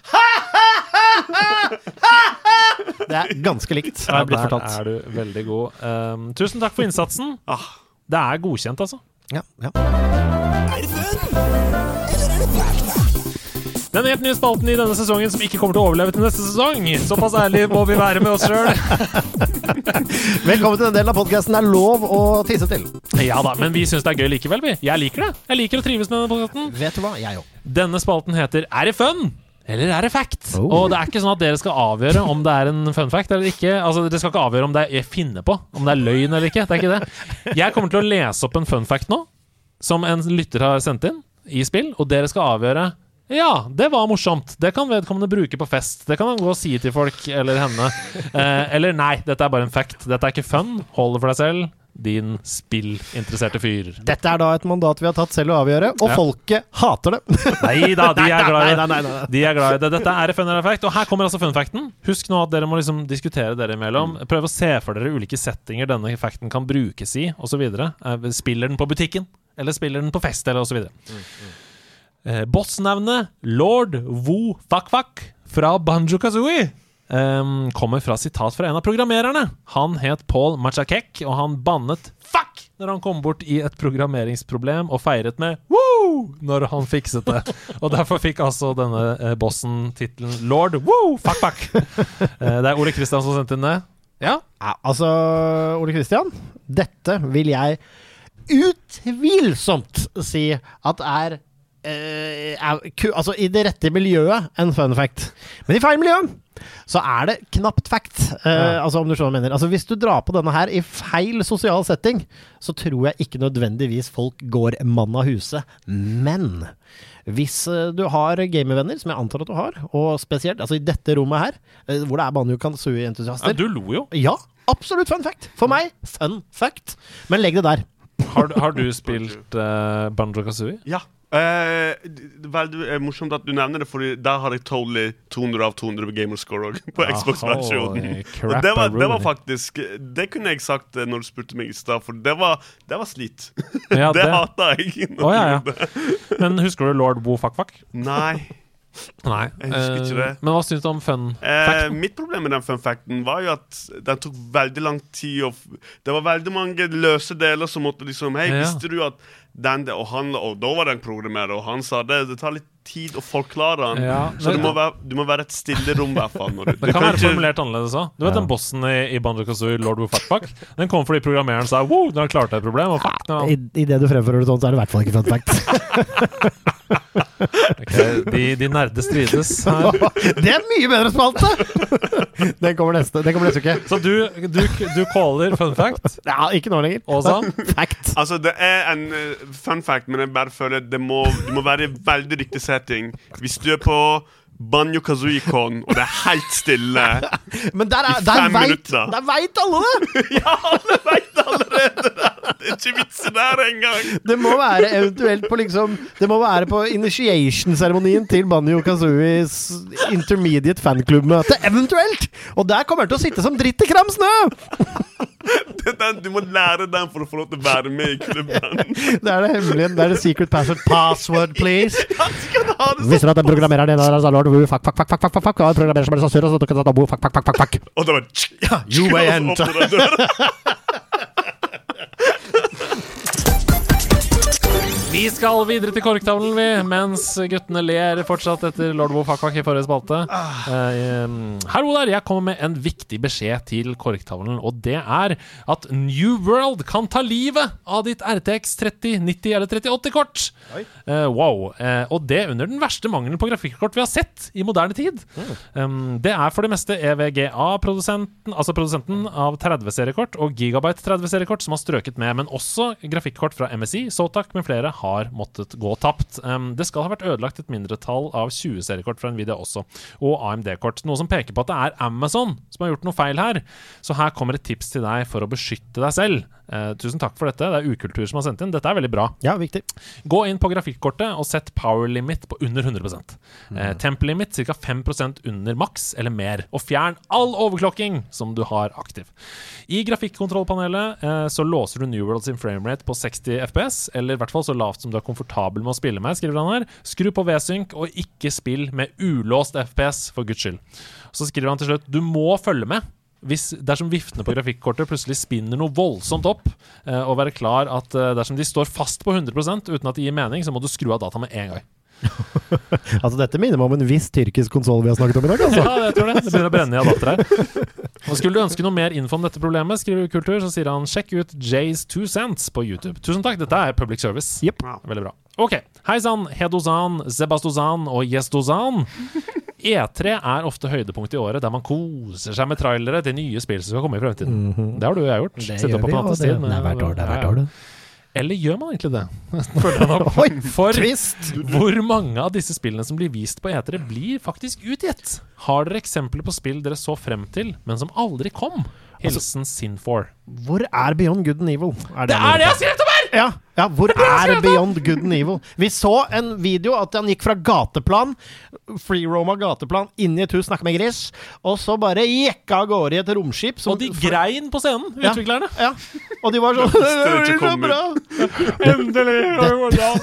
Det er ganske likt, Ja, der er du veldig god. Um, tusen takk for innsatsen. Ah. Det er godkjent, altså. Ja, ja. Den helt nye spalten i denne sesongen som ikke kommer til å overleve til neste sesong. Såpass ærlig må vi være med oss sjøl. Velkommen til den delen av podkasten det er lov å tisse til. Ja da, men vi syns det er gøy likevel, vi. Jeg liker det. Jeg liker å trives med denne podkasten. Vet du hva? Jeg òg. Denne spalten heter Er det fun? Eller er det fact? Oh. Og det er ikke sånn at dere skal avgjøre om det er en fun fact eller ikke. Altså, Dere skal ikke avgjøre om det er jeg finner på, om det er løgn eller ikke. Det er ikke det. Jeg kommer til å lese opp en fun fact nå, som en lytter har sendt inn i spill, og dere skal avgjøre ja, det var morsomt. Det kan vedkommende bruke på fest. Det kan han gå og si til folk eller henne. Eh, eller nei, dette er bare en fact. Dette er ikke fun. Hold det for deg selv. Din spillinteresserte fyr. Dette er da et mandat vi har tatt selv å avgjøre, og Ja. folket hater det. Nei da, de er glad i det. De er glad i det. Dette er fun fact. Og her kommer altså fun facten. Husk nå at dere må liksom diskutere dere imellom. Prøv å se for dere ulike settinger denne facten kan brukes i, osv. Eh, Spiller den på butikken? Eller spiller den på fest, eller osv. Eh, Bossnavnet lord Wu Fuck-Fuck fra Banjo Kazooie ehm, kommer fra sitat fra en av programmererne. Han het Paul Machakek, og han bannet 'fuck' når han kom bort i et programmeringsproblem, og feiret med 'woo' når han fikset det. Og derfor fikk altså denne eh, bossen tittelen lord Woo Fuck-Fuck. Eh, det er Ole Kristian som sendte inn det. Ja. Ja, altså, Ole Kristian, dette vil jeg utvilsomt si at er, eh, er Altså, i det rette miljøet en fun fact. Men i feil miljø så er det knapt fact. Eh, Ja. Altså, om du skjønner hva jeg mener. Altså, hvis du drar på denne her i feil sosial setting, så tror jeg ikke nødvendigvis folk går mann av huset. Men hvis eh, du har gamervenner, som jeg antar at du har, og spesielt altså i dette rommet her, eh, hvor det er Banjo Kansui-entusiaster ja, du lo jo. ja, absolutt fun fact. For meg, fun fact. Men legg det der. Har, har du spilt uh, Banjo Kazooie? Ja. Eh, det er veldig eh, morsomt at du nevner det, Fordi der har jeg totally 200 av 200 på gamerscore òg. På Xbox-versjonen. Og det var, det var faktisk Det kunne jeg sagt når du spurte meg i stad, for det var, det var slit. Ja, det det- hata jeg. Oh, ja, ja. Men husker du lord Wo Fak Fak? Nei. Nei. Jeg husker ikke Eh, det. Men hva syns du om fun facten? fact? mitt problem med den fun facten var jo at den tok veldig lang tid. Og det var veldig mange løse deler som måtte liksom Hei, Ja. visste du at den det, og han Og da var det en programmerer, og han sa det. Det tar litt tid å forklare den. Ja, så det må, være, du må være et stille rom, i hvert fall. Når du, Det du kan være ikke- formulert annerledes òg. Du vet den bossen i, i Banjo Kazooie, lord Fuck? Den kom fordi programmereren sa wow, når han klart et problem, og fuck ja, I, I det du fremfører det sånn, så er det i hvert fall ikke fun fact. okay, de, de nerde strides her. Det er mye bedre spalte! Den kommer neste, den kommer neste uke. Så du, du, du caller fun fact, Ja, ikke nå lenger. og så Fact. Altså, det er en eh, fun fact, men jeg bare føler det må, det må være i veldig riktig setting. Hvis du er på Banjo Kazooie-kon, og det er helt stille Men der, er, I der, fem veit, minutter. der veit alle det! Ja, alle vet allerede det! Det er ikke vitsen der engang! Det må være eventuelt på liksom Det må være på initiation-seremonien til Banjo Kazooies intermediate fanklubbmøte. Eventuelt! Og der kommer han til å sitte som dritt i kram snø! Er den, du må lære den for å få lov til å være med i klubben. Det er det hemmelige. Det er det secret password. Password, please. Sånn? Visste du at den programmereren din har lord fuck, fuck, fuck, fuck, fuck, fuck, og en programmerer som er så sur, og så tok han fuck, fuck, fuck, fuck, fuck. Og det var You way Og Vi skal videre til korktavlen, vi, mens guttene ler fortsatt etter Lord Wofakak i forrige spalte. Uh, um, Hallo der, jeg kommer med en viktig beskjed til korktavlen, og det er at New World kan ta livet av ditt RTX 3090 eller 3080-kort. Uh, wow. Uh, og det under den verste mangelen på grafikkort vi har sett i moderne tid. Um, det er for det meste EVGA-produsenten, altså produsenten av 30-seriekort og Gigabyte 30-seriekort som har strøket med, men også grafikkort fra MSI, Sotac med flere har måttet gå tapt. Det skal ha vært ødelagt et mindretall av 20-seriekort fra Nvidia også, og AMD-kort, noe som peker på at det er Amazon som har gjort noe feil her. Så her kommer et tips til deg for å beskytte deg selv. Eh, tusen takk for dette. Det er Ukultur som har sendt inn. Dette er veldig bra. Ja, viktig. Gå inn på grafikkortet og sett power limit på under 100 eh, Temp limit ca. 5% under maks eller mer. Og fjern all overklokking som du har aktiv. I grafikkontrollpanelet uh, så låser du New World sin framerate på 60 FPS, eller i hvert fall så lavt som du er komfortabel med å spille med, skriver han her. Skru på V-sync, og ikke spill med ulåst FPS, for guds skyld. Så skriver han til slutt du må følge med. Hvis dersom viftene på grafikkortet plutselig spinner noe voldsomt opp, eh, og være klar at eh, dersom de står fast på 100 uten at det gir mening, så må du skru av data med en gang. Altså, dette minner meg om en viss tyrkisk konsoll vi har snakket om i dag, altså. Ja, jeg tror det. Det begynner å brenne i adapter her. Og Skulle du ønske noe mer info om dette problemet, skriver Kultur, så sier han sjekk ut Jays Two Cents på YouTube. Tusen takk, dette er public service. Yep. Veldig bra. Ok. Hei sann, Hedozan, Sebastozan og Gjestozan. E3 er ofte høydepunkt i året der man koser seg med trailere til nye spill som skal komme i fremtiden. Det har du og jeg gjort. Sitte opp på nattestid. Det er hvert år, det er hvert år, du. Eller gjør man egentlig det? For twist! hvor mange av disse spillene som blir vist på E3, blir faktisk utgitt? Har dere eksempler på spill dere så frem til, men som aldri kom? Hilsen Sin4. Hvor er Beyond Good and Evil? Er Det er det jeg har skrevet om her! Ja, ja, hvor er Beyond Good and Evil? Vi så en video at han gikk fra gateplan, free-roma gateplan, inn i et hus, snakka med gris, og så bare jekka av gårde i et romskip. som- Og de grein på scenen, utviklerne. Ja, og de var sånn det blir så bra! Endelig!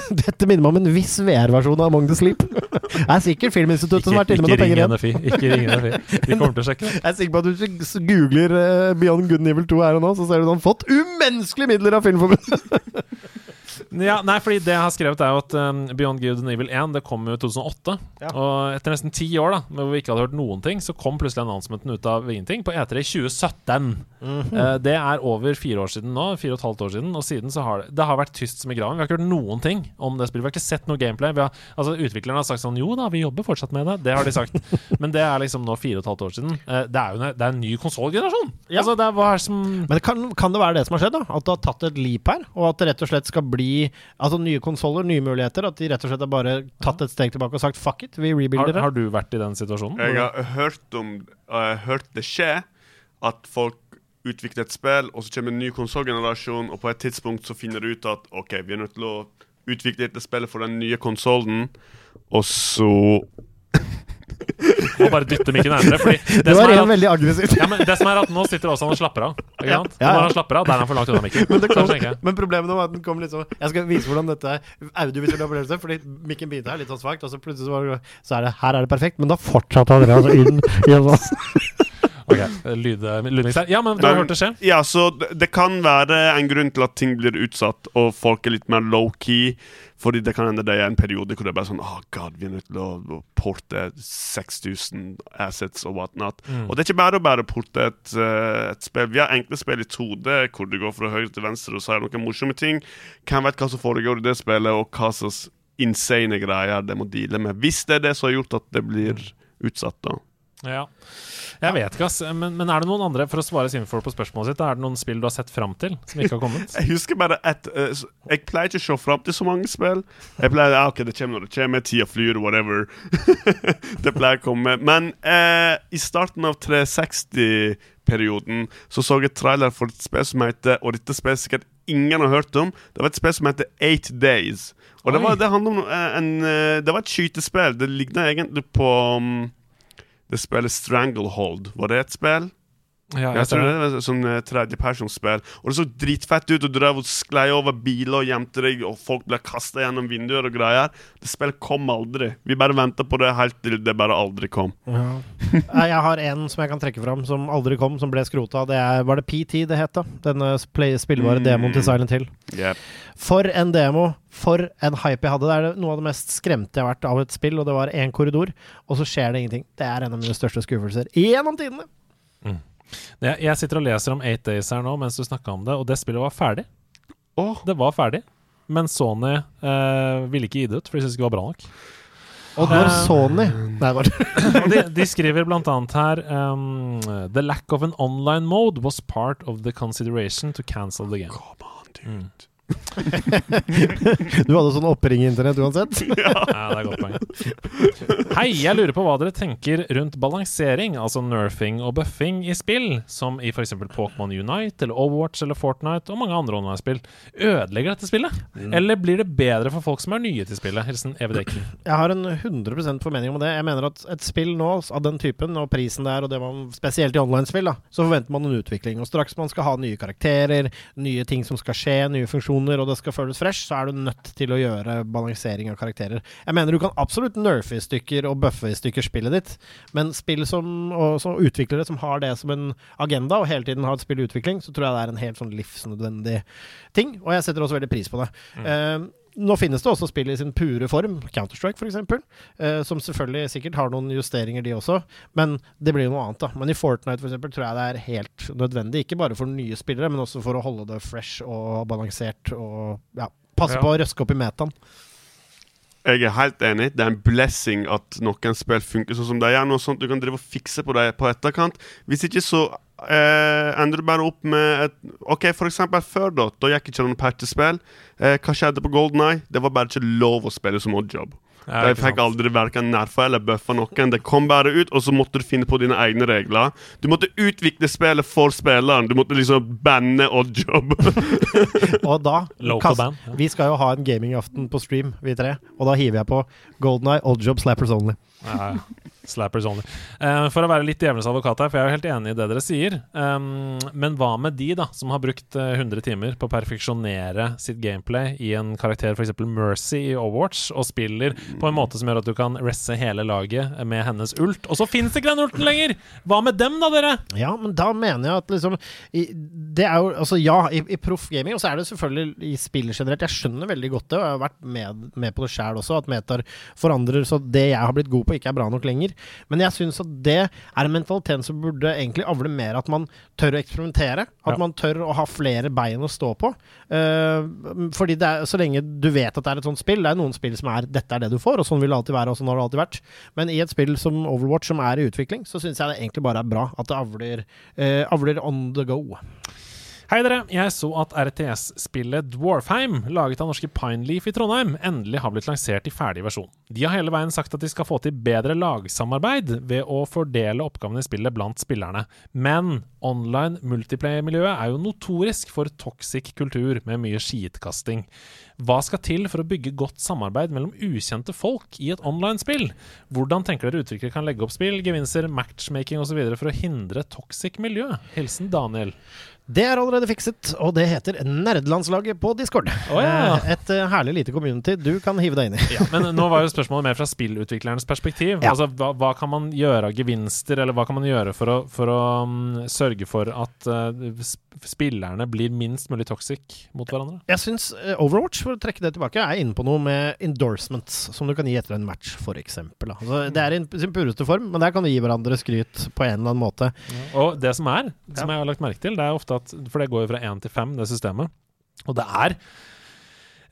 Dette minner meg om en viss VR-versjon av Among the Sleep. Det er sikkert Filminstituttet som har vært inne med noen penger igjen. Ikke ring NFI. Vi kommer til å sjekke det. Jeg er sikker på at hvis du googler eh, Beyond Good and Evil 2 her og nå, så ser du at han har fått umenneskelige midler av Filmforbundet. Ja, nei, fordi det jeg har skrevet er jo at um, Beyond Good and Evil 1 Det kom jo i 2008. Ja. Og etter nesten ti år da hvor vi ikke hadde hørt noen ting, så kom plutselig annonsementen ut av ingenting på E3 i 2017. Eh, det er over fire år siden nå. Fire og et halvt år siden. Og siden så har det, det har vært tyst som i graven. Vi har ikke hørt noen ting om det spillet. Vi har ikke sett noe gameplay. Vi har, altså Utviklerne har sagt sånn Jo da, vi jobber fortsatt med det. Det har de sagt. Men det er liksom nå fire og et halvt år siden. Uh, det er jo en, det er en ny konsollgenerasjon! Ja. Altså, det er hva det som Men kan, kan det være det som har skjedd? da? At det har tatt et leap her? Og at det rett og slett skal bli Altså nye konsoller, nye muligheter? At de rett og slett har bare tatt et steg tilbake og sagt fuck it, vi rebuilder det? har du vært i den situasjonen? Jeg har hørt om uh, hørt det skje at folk utvikler et spill, og så kommer en ny konsollgenerasjon, og på et tidspunkt så finner de ut at OK, vi er nødt til å utvikle dette spillet for den nye konsollen, og så Må bare dytte mikken nærmere. Fordi det, var er en at, veldig aggressivt. ja, men det som er at nå sitter også han og slapper av. Ikke Ja. sant? Ja, når han slapper av, der er han for langt unna mikken. Men, det kom, men problemet var at den kom sånn Jeg skal vise hvordan dette er audiovisuell opplevelse, fordi mikken begynte her litt sånn svakt, og så plutselig så, var det, så er det her er det perfekt, men da fortsatte han altså inn i en sånn Ok, lyd, lydmiks. Ja, men du har hørt det skje? Ja, så det, det kan være en grunn til at ting blir utsatt, og folk er litt mer low-key. Fordi det kan hende det er en periode hvor det er bare sånn oh god, vi er nødt til å porte 6000 assets og whatnot. Mm. Og det er ikke bare å bare porte et, eh, et spill. Vi har enkle spill i 2D hvor du går fra høyre til venstre og sier noen morsomme ting. Hvem vet hva som foregår i det spillet, og hva slags insane greier de må deale med. Hvis det er det som har gjort at det blir utsatt, da. Ja. Jeg vet ikke, ass. Men, men er det noen andre For å svare Simfor på spørsmålet sitt, er det noen spill du har sett fram til som ikke har kommet? Jeg husker bare at uh, Jeg pleier ikke å se fram til så mange spill. Jeg pleier ah, OK, det kommer når det kommer. Tida flyr, whatever. det pleier å komme. Men uh, i starten av 360-perioden så så jeg trailer for et spill som heter Og dette spillet sikkert ingen har hørt om. Det var et spill som heter Eight Days. Og det var, det om uh, en Det var et skytespill. Det ligna egentlig på um, det spilles Stranglehold. Var det et spill? Ja, Jeg tror det var sånn uh, tredjepersonsspill. Og det så dritfett ut. Og du drev og sklei over biler og gjemte deg, og folk ble kasta gjennom vinduer og greier. Det spillet kom aldri. Vi bare venta på det helt til det bare aldri kom. Ja. Jeg har en som jeg kan trekke fram, som aldri kom, som ble skrota. Det er, var det PT det het, da? Denne spillbare Mm. demoen til Silent Hill. Yep. For en demo! For en hype jeg hadde. Det er noe av det mest skremte jeg har vært av et spill, og det var én korridor, og så skjer det ingenting. Det er en av mine største skuffelser gjennom tidene. Jeg, jeg sitter og leser om Eight Days her nå mens du snakka om det, og det spillet var ferdig. Oh. Det var ferdig. Men Sony eh, ville ikke gi det ut, for de syntes ikke det var bra nok. Og når Eh, Sony Nei, bare de, de skriver blant annet her um, The lack of an online mode was part of the consideration to cancel the game. come on, dude. Du hadde sånn oppring-internett uansett? Ja, det er godt poeng. Hei, jeg lurer på hva dere tenker rundt balansering, altså nerfing og buffing i spill, som i f.eks. Pokémon Unite eller Overwatch eller Fortnite og mange andre online-spill. Ødelegger dette spillet? Eller blir det bedre for folk som er nye til spillet? Hilsen Evy Dekker. Jeg har en 100 formening om det. Jeg mener at et spill nå av den typen, og prisen det er, og det man spesielt i online-spill, da, så forventer man en utvikling. Og straks man skal ha nye karakterer, nye ting som skal skje, nye funksjoner, og det skal føles fresh, så er du nødt til å gjøre balansering av karakterer. Jeg mener du kan absolutt nerfe i stykker og buffe i stykker spillet ditt, men spill som, og, så utviklere som har det som en agenda, og hele tiden har et spill i utvikling, så tror jeg det er en helt sånn livsnødvendig ting. Og jeg setter også veldig pris på det. Eh, nå finnes det også spill i sin pure form, Counter-Strike f.eks., uh, som selvfølgelig sikkert har noen justeringer, de også, men det blir jo noe annet, da. Men i Fortnite for eksempel, tror jeg det er helt nødvendig, ikke bare for nye spillere, men også for å holde det fresh og balansert og ja, passe Ja. på å røske opp i metaen. Jeg er helt enig. Det er en blessing at noen spill funker sånn som de gjør. Noe sånt du kan drive og fikse på det på etterkant. Hvis ikke så eh, ender du bare opp med et OK, for eksempel før, da. Da gikk ikke noen noe patchespill. Eh, hva skjedde på Golden Eye? Det var bare ikke lov å spille som oddjob. Ja, de fikk aldri verken nerfa eller bøffa noen. Det kom bare ut, og så måtte du finne på dine egne regler. Du måtte utvikle spillet for spilleren. Du måtte liksom banne oddjob. Og da Local kast- band, ja. Vi skal jo ha en gamingaften på stream, vi tre, og da hiver jeg på Golden Eye, oddjob, Slappers Only. Ja, ja. Slappers only. Uh, for å være litt djevelens advokat her, for jeg er jo helt enig i det dere sier. Um, men hva med de da, som har brukt uh, 100 timer på å perfeksjonere sitt gameplay i en karakter, f.eks. Mercy i Overwatch, og spiller på en måte som gjør at du kan resse hele laget med hennes ult, og så fins ikke den ulten lenger! Hva med dem, da, dere? Ja, men da mener jeg at liksom i, Det er jo Altså, ja, i, i proff og så er det selvfølgelig i spill generelt. Jeg skjønner veldig godt det, og jeg har vært med, med på det sjæl også, at metaer forandrer så det jeg har blitt god på, ikke er bra nok lenger. Men jeg syns at det er en mentalitet som burde egentlig avle mer at man tør å eksperimentere. At Ja. man tør å ha flere bein å stå på. Uh, fordi det er, så lenge du vet at det er et sånt spill Det er noen spill som er 'dette er det du får', og sånn vil det alltid være, og sånn har det alltid vært. Men i et spill som Overwatch, som er i utvikling, så syns jeg det egentlig bare er bra at det avler, uh, avler on the go. Hei dere, jeg så at RTS-spillet Dwarfheim, laget av norske Pineleaf i Trondheim, endelig har blitt lansert i ferdig versjon. De har hele veien sagt at de skal få til bedre lagsamarbeid ved å fordele oppgavene i spillet blant spillerne. Men online multiplayer-miljøet er jo notorisk for toxic kultur med mye skitkasting. Hva skal til for å bygge godt samarbeid mellom ukjente folk i et online-spill? Hvordan tenker dere utviklere kan legge opp spill, gevinster, matchmaking osv. for å hindre toxic miljø? Hilsen Daniel. Det er allerede fikset, og det heter Nerdelandslaget på Discord. Oh, ja. Eh, Et eh, herlig lite community du kan hive deg inn i. Ja, men nå var jo spørsmålet mer fra spillutviklernes perspektiv. Ja. Altså, hva, hva kan man gjøre av gevinster, eller hva kan man gjøre for å, for å um, sørge for at uh, spillerne blir minst mulig toxic mot hverandre? Jeg syns Overwatch, for å trekke det tilbake, er inne på noe med endorsements, som du kan gi etter en match, f.eks. Altså, det er i sin pureste form, men der kan du gi hverandre skryt på en eller annen måte. Og det som er, som jeg har lagt merke til, det er ofte at For det går jo fra én til fem, det systemet. Og det er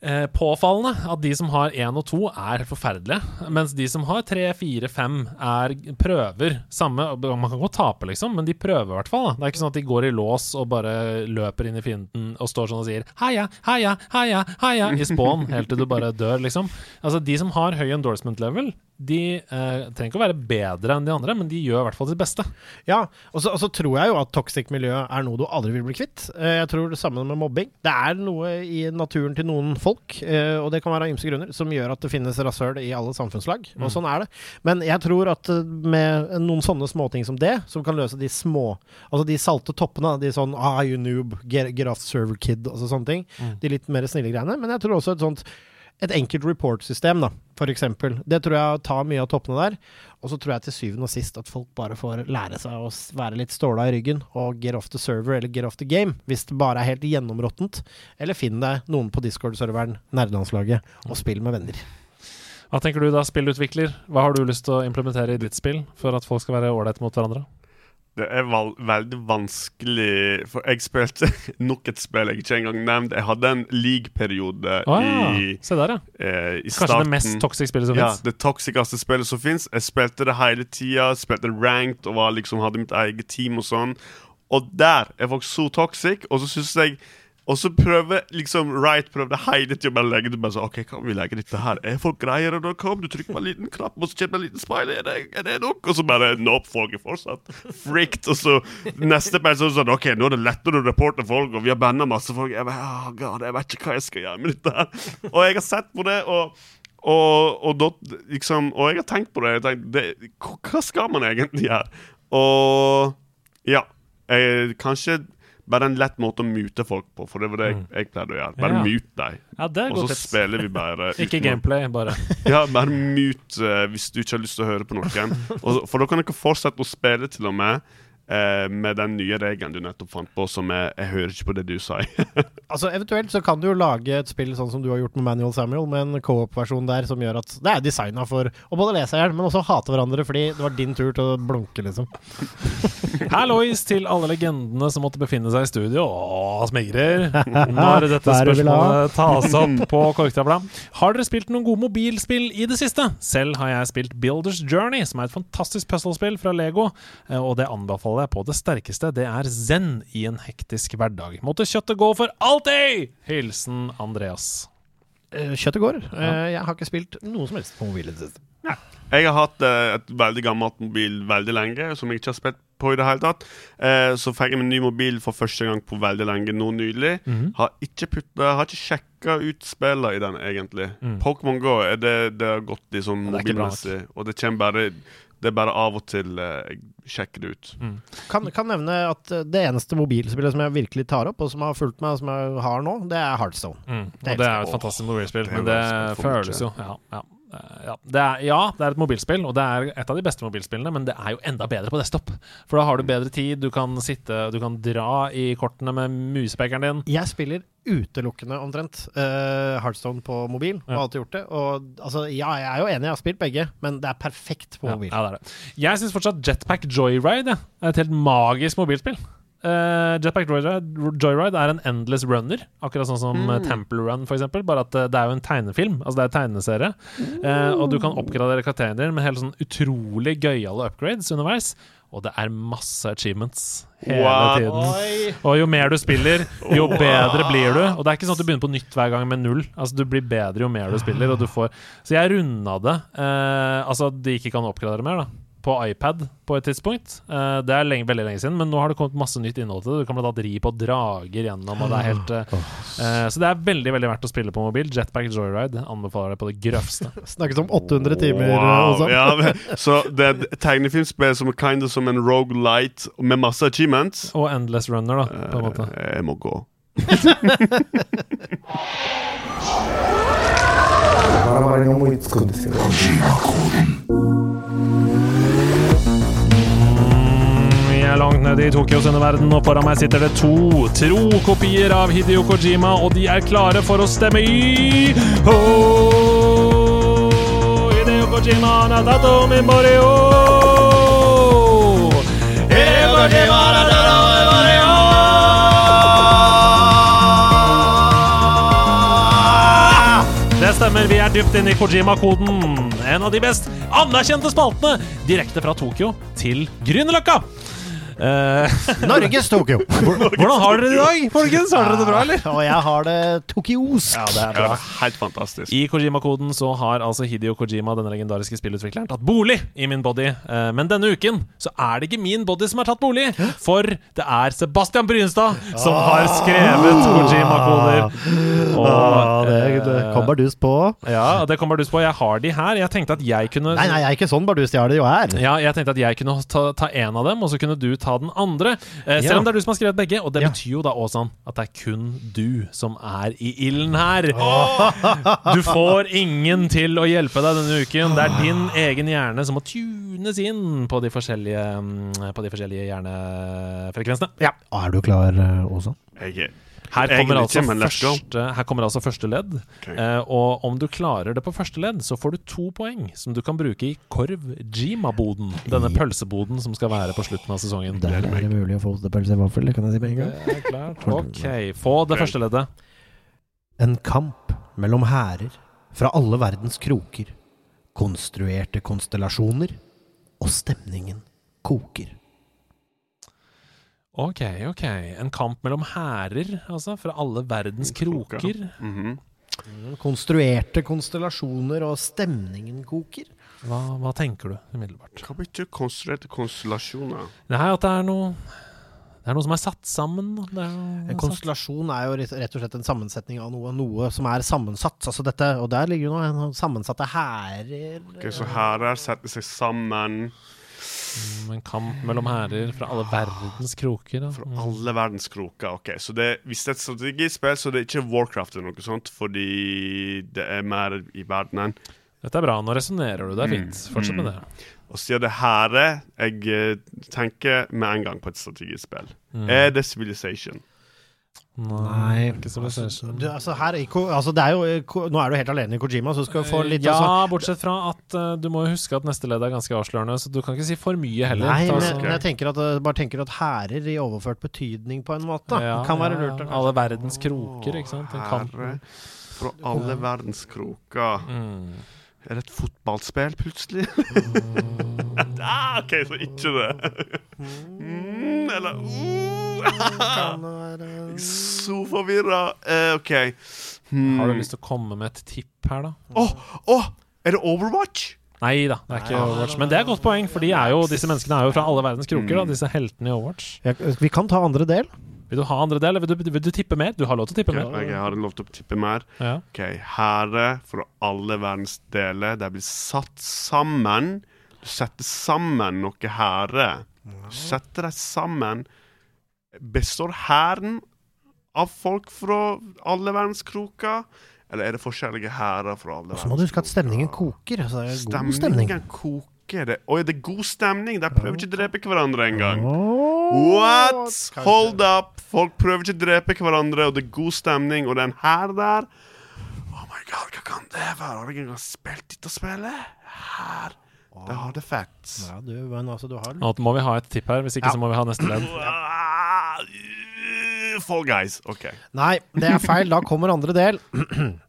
eh, påfallende at de som har én og to, er forferdelige. Mens de som har tre, fire, fem, er prøver samme Man kan godt tape, liksom, men de prøver i hvert fall. Det er ikke sånn at de går i lås og bare løper inn i fienden og står sånn og sier heia, heia, heia, heia i spawn helt til du bare dør, liksom. Altså, de som har høy endorsement level, de eh, trenger ikke å være bedre enn de andre, men de gjør i hvert fall sitt beste. Ja, og så, og så tror jeg jo at toxic miljø er noe du aldri vil bli kvitt. Eh, Jeg tror det samme med mobbing. Det er noe i naturen til noen folk, eh, og det kan være av ymse grunner, som gjør at det finnes rasshøl i alle samfunnslag. Og sånn er det. Men jeg tror at eh, med noen sånne småting som det, som kan løse de små Altså de salte toppene, de sånn ah, you noob, get, get off server kid, altså sånne ting. De litt mer snille greiene. Men jeg tror også et sånt et enkelt report-system, da, eksempel. Det tror jeg tar mye av toppene der. Og så tror jeg til syvende og sist at folk bare får lære seg å være litt ståla i ryggen og get off the server eller get off the game, hvis det bare er helt gjennområttent. Eller finn deg noen på Discord-serveren, nerdelandslaget, og spill med venner. Hva tenker du da, spillutvikler? Hva har du lyst til å implementere i ditt spill for at folk skal være ålreite mot hverandre? Det er veldig vanskelig For jeg spilte nok et spill jeg ikke engang nevnte. Jeg hadde en league-periode ja, i, der, ja. eh, i Kanskje starten. det mest toxic spillet som Ja, fins. det toxiceste spillet som fins. Jeg spilte det hele tida. Spilte ranked og var liksom, hadde mitt eget team og sånn. Og der er folk så toxic, og så syns jeg og så prøver liksom Wright prøvde hele tida å legge det bare så, OK, kan vi legge dette her? Er folk greiere nå? Kom, du trykker på en liten knapp, og så kommer det en liten smiley. Er det, er det nok? Og så bare Nope, folk er fortsatt frikt. Og så neste person sånn OK, nå er det lettere å reporte folk, og vi har banna masse folk. Jeg bare, oh, God, jeg vet ikke hva jeg skal gjøre med dette her. Og jeg har sett på det, og og, og, da, liksom, og jeg har tenkt på det. Tenkt, det hva skal man egentlig gjøre? Og ja. Jeg, kanskje bare en lett måte å mute folk på, for det var det jeg, jeg pleide å gjøre. Bare Ja. mute deg. Ja, Og så tips. spiller vi bare Ikke gameplay, bare. Ja, bare mute uh, hvis du ikke har lyst til å høre på noen. Og, for da kan dere fortsette å spille til og med eh, med den nye regelen du nettopp fant på, som jeg, 'jeg hører ikke på det du sa. Altså Eventuelt så kan du jo lage et spill sånn som du har gjort med Manual Samuel, med en co-op-versjon der som gjør at det er designa for å både lese i hjel, men også hate hverandre fordi det var din tur til å blunke, liksom. Hallois til alle legendene som måtte befinne seg i studio. Åh, smigrer. Når dette spørsmålet tas opp på korktavla. Har dere spilt noen gode mobilspill i det siste? Selv har jeg spilt Builders Journey, som er et fantastisk puzzlespill fra Lego. eh, Og det anbefaler jeg på det sterkeste. Det er zen i en hektisk hverdag. Måtte kjøttet gå for alltid! Hilsen Andreas. Eh, Kjøttet går. Ja. Jeg har ikke spilt noe som helst på mobil i det siste. Jeg har hatt eh, et veldig gammelt mobil veldig lenge, som jeg ikke har spilt på i det hele tatt. Eh, så fikk jeg en ny mobil for første gang på veldig lenge nå nylig. Har ikke putta Har ikke sjekka ut spillene i den, egentlig. Pokémon Go er det det har gått i sånn er mobilmessig, og det kommer bare det er bare av og til eh, jeg sjekker det ut. Kan, kan nevne at eh, det eneste mobilspillet som jeg virkelig tar opp, og som har fulgt meg, og som jeg har nå, det er Heartstone. Mm. Det Og det er jo et fantastisk mobilspill, men det føles jo ja, ja. Eh, Ja det, er, ja, det er et mobilspill, og det er et av de beste mobilspillene, men det er jo enda bedre på desktop. For da har du bedre tid, du kan sitte Du kan dra i kortene med muspekeren din. Jeg spiller utelukkende omtrent uh, på mobil, og Ja. har alltid gjort det. Og altså, ja, jeg er jo enig, jeg har spilt begge, men det er perfekt på mobil. ja, det er det. Jeg syns fortsatt Jetpack Joyride er et helt magisk mobilspill. Eh, Jetpack Joyride, er en endless runner, akkurat sånn som mm. Temple Run, for eksempel. Bare at eh, det er jo en tegnefilm, altså det er en tegneserie. Uh, og du kan oppgradere karakterene dine med helt sånn utrolig gøyale upgrades underveis. Og det er masse achievements hele What? tiden. Og jo mer du spiller, jo bedre blir du. Og det er ikke sånn at du begynner på nytt hver gang med null. Altså Du blir bedre jo mer du spiller. Og du får Så jeg runda det. Uh, altså de ikke kan oppgradere mer, da. På iPad på et tidspunkt. Uh, det er lenge, veldig lenge siden, men nå har det kommet masse nytt innhold til det. Du kan bl.a. ri på drager gjennom, og det er helt uh, eh, Så det er veldig veldig verdt å spille på mobil. Jetpack Joyride anbefaler det på det grøvste. Snakkes om 800 timer. Wow, ja, men, så det er et tegnefilmspill som er kind of som en roguelite med masse achievements. Og Endless Runner, da, på en måte. Jeg må gå. Vi langt nede i Tokyos underverden, og foran meg sitter det to tro-kopier av Hideo Kojima, og de er klare for å stemme i oh, Hideo Kojima natato Hideo Kojima natato memorio stemmer. Vi er dypt inne i Kojima-koden. En av de best anerkjente spaltene direkte fra Tokyo til Grünerløkka. Eh, Norges Tokyo. hvordan har dere det i dag, folkens? Har dere det bra, eller? Og jeg har det tokyosk. det er Ja, helt fantastisk. I Kojima-koden så har altså Hidio Kojima, den legendariske spillutvikleren, tatt bolig i min body. Eh, Men denne uken så er det ikke min body som har tatt bolig, for det er Sebastian Brynstad som har skrevet Kojima-koder. Og det, eh, kom bardus på. Ja, det kommer bardus på. Jeg har de her. Jeg tenkte at jeg kunne Nei, nei, jeg er ikke sånn bardus. Jeg har det jo her. Ja, jeg tenkte at jeg kunne ta, ta en av dem, og så kunne du ta den andre. Eh, selv Ja. om det er du som har skrevet begge. Og det Ja. betyr jo da Åsan, at det er kun du som er i ilden her. Du får ingen til å hjelpe deg denne uken. Det er din egen hjerne som må tunes inn på de forskjellige, mm, på de forskjellige hjernefrekvensene. Ja. Er du klar, Åsan? Jeg er Her kommer, altså første, her kommer altså første ledd. Okay. Eh, og om du klarer det på første ledd, så får du to poeng som du kan bruke i Korv-Jima-boden. Denne pølseboden som skal være på slutten av sesongen. Der er det mulig å få ostepølse i vaffel, kan jeg si med en gang. Klart. Ok, få det første leddet. En kamp mellom hærer fra alle verdens kroker. Konstruerte konstellasjoner. Og stemningen koker. Ok, ok. En kamp mellom hærer, altså, fra alle verdens Kroker. Mm -hmm. Konstruerte konstellasjoner, og stemningen koker. Hva, hva tenker du umiddelbart? Hva betyr konstruerte konstellasjoner? Det er at det er noe Det er noe som er satt sammen. Det er En konstellasjon er jo rett og slett en sammensetning av noe, noe som er sammensatt. Altså dette, og der ligger jo noe sammensatte hærer Ok, Så hærer setter seg sammen Mm, En kamp mellom hærer fra alle verdens kroker. Da. fra Mm. alle verdens kroker. Ok, Så det, hvis det er et strategispill, så det er ikke Warcraft eller noe sånt, fordi det er mer i verdenen. Dette er bra. Nå resonnerer du. Det er fint. Fortsett med det. Og siden det her er Jeg eh, tenker med en gang på et strategispill. Mm. Er det Civilization? Nei, ikke Du, altså her, altså det er jo, eh, nå er du helt alene i Kojima, så du få litt ja, altså, bortsett fra at uh, du må huske at neste ledd er ganske avslørende, så du kan ikke si for mye heller. Nei, men, men jeg tenker at, eh, bare tenker at hærer i overført betydning på en måte Ja, kan være ja, lurt. ja. Alle verdens kroker, ikke sant? Herre fra alle verdens kroker. Mm. Er det et fotballspill, plutselig? ah, OK, så ikke det. mm, eller uh, Så forvirra. Eh, OK. Hmm. Har du lyst til å komme med et tipp her, da? Åh, oh, er det Overwatch? Nei da, det er ikke Overwatch. Men det er et godt poeng, for de er jo, disse menneskene er jo fra alle verdens kroker, da, disse heltene i Overwatch. Vi kan ta andre del. Vil du ha andre del, eller vil du, vil du tippe mer? Du har lov til å tippe okay, mer. Jeg har lov til å tippe mer. Ja. Ok, Herre fra alle verdens deler. De blir satt sammen. Du setter sammen noe herre. Du setter dem sammen. Består hæren av folk fra alle verdens kroker? Eller er det forskjellige hærer fra alle Så må du huske at stemningen koker. Altså, det er god stemning. Stemningen koker. Det. Oi, det er god stemning. De prøver ikke å drepe hverandre engang. What? Hold up! Folk prøver ikke å drepe hverandre, og det er god stemning, og den her der. Oh my god, hva kan det være? Har jeg engang spilt dette spillet? Her. Det har det fett. Ja, du, men altså, du har Nå må vi ha et tipp her, hvis ikke Ja. så må vi ha neste ledd. Fall Guys. OK. Nei, det er feil. Da kommer andre del.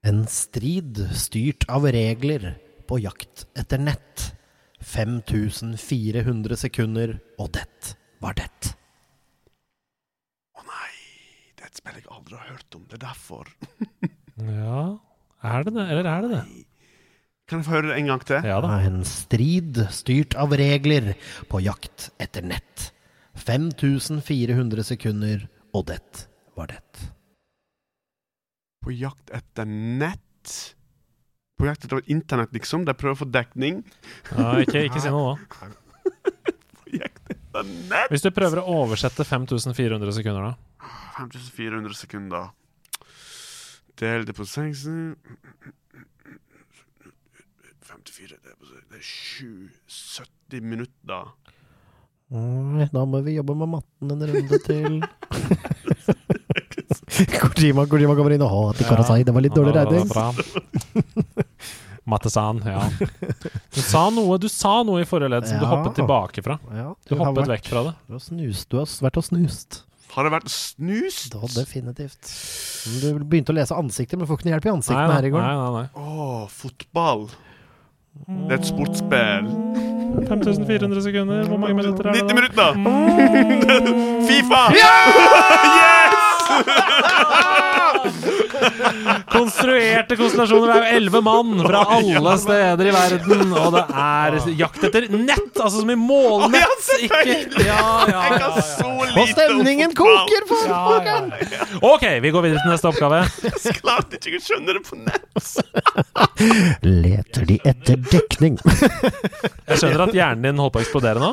En strid styrt av regler på jakt etter nett. 5400 sekunder, og det var det. Å nei. Det er et spill jeg aldri har hørt om. Det er derfor. Ja, er det det, eller er det det? Kan jeg få høre det en gang til? Ja da. En strid styrt av regler på jakt etter nett. 5400 sekunder, og det var det. På jakt etter nett? På jakt etter internett, liksom? De prøver å få dekning? Ja, ikke, ikke si noe nå. På jakt etter nett? Hvis du prøver å oversette 5400 sekunder, da. 5400 sekunder. Del det på 6 54 det er, på, det er 7 70 minutter. Oi, Da må vi jobbe med matten en runde til. Kojima, Kojima kommer inn og Å, til Karasai, det var litt dårlig regning. Mattesan, ja. Du sa noe, du sa noe i forrige ledd som du Ja. hoppet tilbake fra. Ja, Du har hoppet vært- vekk fra det. Du har snust. Du har vært og snust. Har det vært snust? Da definitivt. Du begynte å lese ansikter, men får ikke noe hjelp i ansiktet ansiktene her i går. nei, nei, nei. Å, fotball. Det er et sportsspill. 5400 sekunder. Hvor mange minutter er det 90 da? minutter! Fifa! Konstruerte konstellasjoner. Det er jo elleve mann fra alle steder i verden. Og det er jakt etter nett, altså som i målnett. Ikke ja, ja, ja, ja. Og stemningen koker for ja. OK, vi går videre til neste oppgave. Jeg klarte ikke å skjønne det på nett. Leter de etter dekning? Jeg skjønner at hjernen din holder på å eksplodere nå,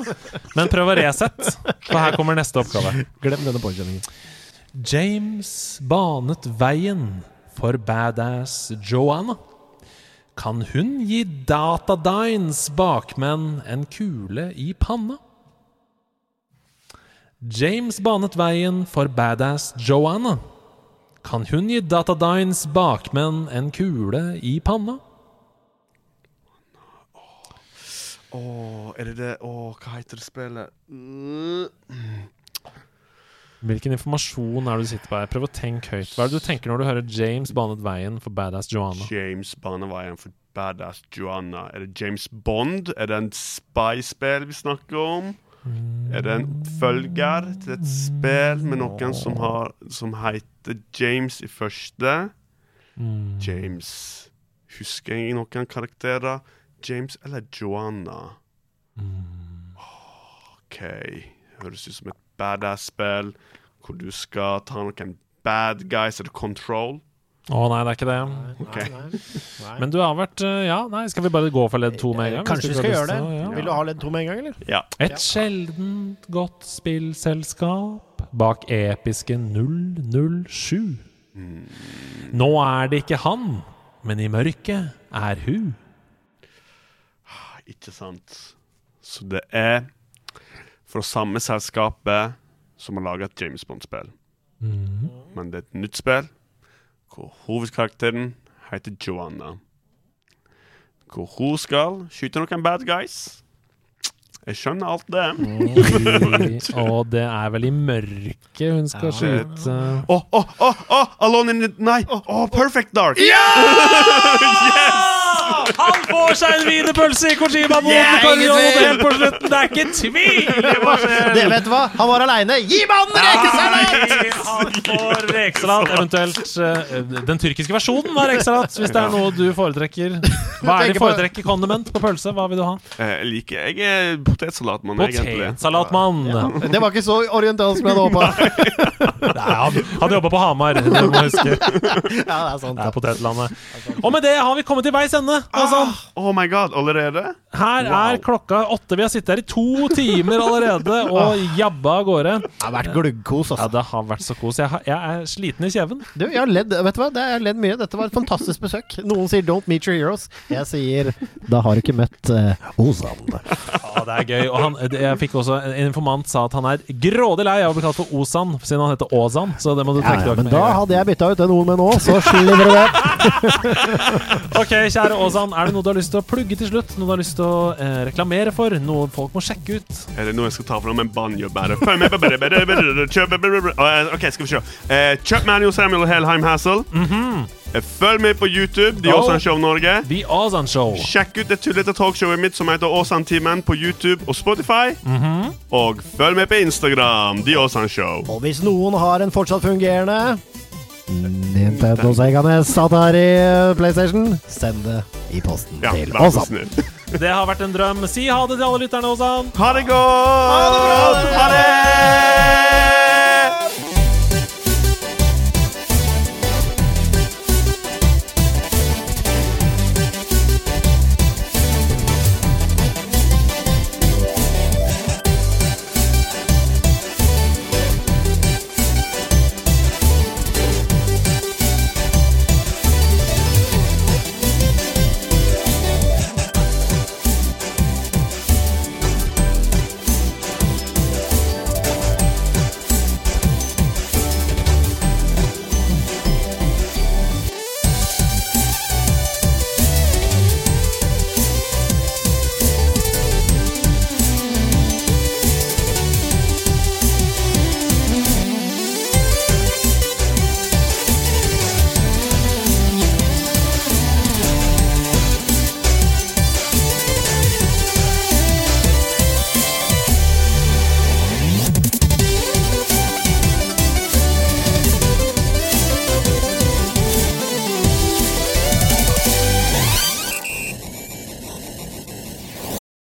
men prøv å resette, for her kommer neste oppgave. Glem denne påkjenningen. James banet veien for badass Joanna. Kan hun gi Datadines bakmenn en kule i panna? James banet veien for badass Joanna. Kan hun gi Datadines bakmenn en kule i panna? Å, er det det Å, hva heter det spillet? Mm. Hvilken informasjon er det du sitter på her? Prøv å tenke høyt. Hva er det du tenker når du hører James banet veien for badass Joanna? James banet veien for Badass Joanna. Er det James Bond? Er det en spy-spill vi snakker om? Er det en følger til et spill med noen som, har, som heter James i første? James Husker jeg noen karakterer? James eller Joanna? OK. Høres ut som et badass-spill hvor du skal ta noen bad guys. eller Control? Å nei, det er ikke det. Nei, nei. Men du har vært eh, Ja, nei, skal vi bare gå for ledd to med en gang? Kanskje vi skal gjøre det? til ja. Vil du ha ledd to med en gang, eller? Ja. Et sjeldent godt spillselskap bak episke 007. Nå er det ikke han, men i mørket er hun. Ikke sant. Så det er fra samme selskapet som har laga et James Bond-spill. Men det er et nytt spill hvor hovedkarakteren heter Joanna. Hvor hun skal skyte noen bad guys. Jeg skjønner alt det. Og det er vel i mørket hun skal skyte Å, å, å! Oh, Alone in the Nei! Oh, Perfect Dark! Han får seg en wienerpølse i Kojima-boden helt på slutten! Det er ikke tvil! Det vet du hva? Han var aleine! Gi mannen rekesalat! Han får rekesalat, eventuelt eh, den tyrkiske versjonen av rekesalat, hvis det er noe du foretrekker. Hva er det du foretrekker, foretrekk condiment på pølse? Hva vil du ha? Eh, Jeg liker Jeg er potetsalatmann, egentlig. Potetsalatmann. Det var ikke så orientalsk som jeg hadde håpa. Han han jobba på Hamar, du må huske. Ja, det er sant. Det er potetlandet. Og med det har vi kommet til veis ende. Altså. Oh my god, allerede? Her er klokka åtte. Vi har sittet her i to timer allerede og jabba av gårde. Det har vært gluggkos, Ja, altså. det har vært så kos. Jeg, har- jeg er sliten i kjeven. Du, jeg har ledd vet du hva? Jeg har ledd mye. Dette var et fantastisk besøk. Noen sier 'don't meet your heroes'. Jeg sier 'da har du ikke møtt uh, Ozan'. Ja, det er gøy. Og han, jeg fikk også En informant sa at han er grådig lei av å bli kalt for Osan, siden han heter Åsan. Så det må du Ja, trekke ja, tilbake men med da hadde jeg bytta ut den O med nå, så slipper du det. Ok, kjære Åsan. Er det noe du har lyst til å plugge til slutt? Noe du har lyst til å eh, reklamere for? Noe folk må sjekke ut? Er det noe jeg skal ta fram en banjobærer? Ok, skal vi se. Eh, kjøp Manuel Samuel Helheim Hassel. Eh, Følg med på YouTube, The. Åsan Show Norge. The Åsan Show. Sjekk ut det tullete talkshowet mitt som heter Åsan-timen på YouTube og Spotify. Og følg med på Instagram, The Åsan Show. Og hvis noen har en fortsatt fungerende Nintendo Sega Satari Atari PlayStation, send det i posten Ja, til snill. Det har vært en drøm. Si ha det til alle lytterne, Åsan. Ha det godt! Ha det!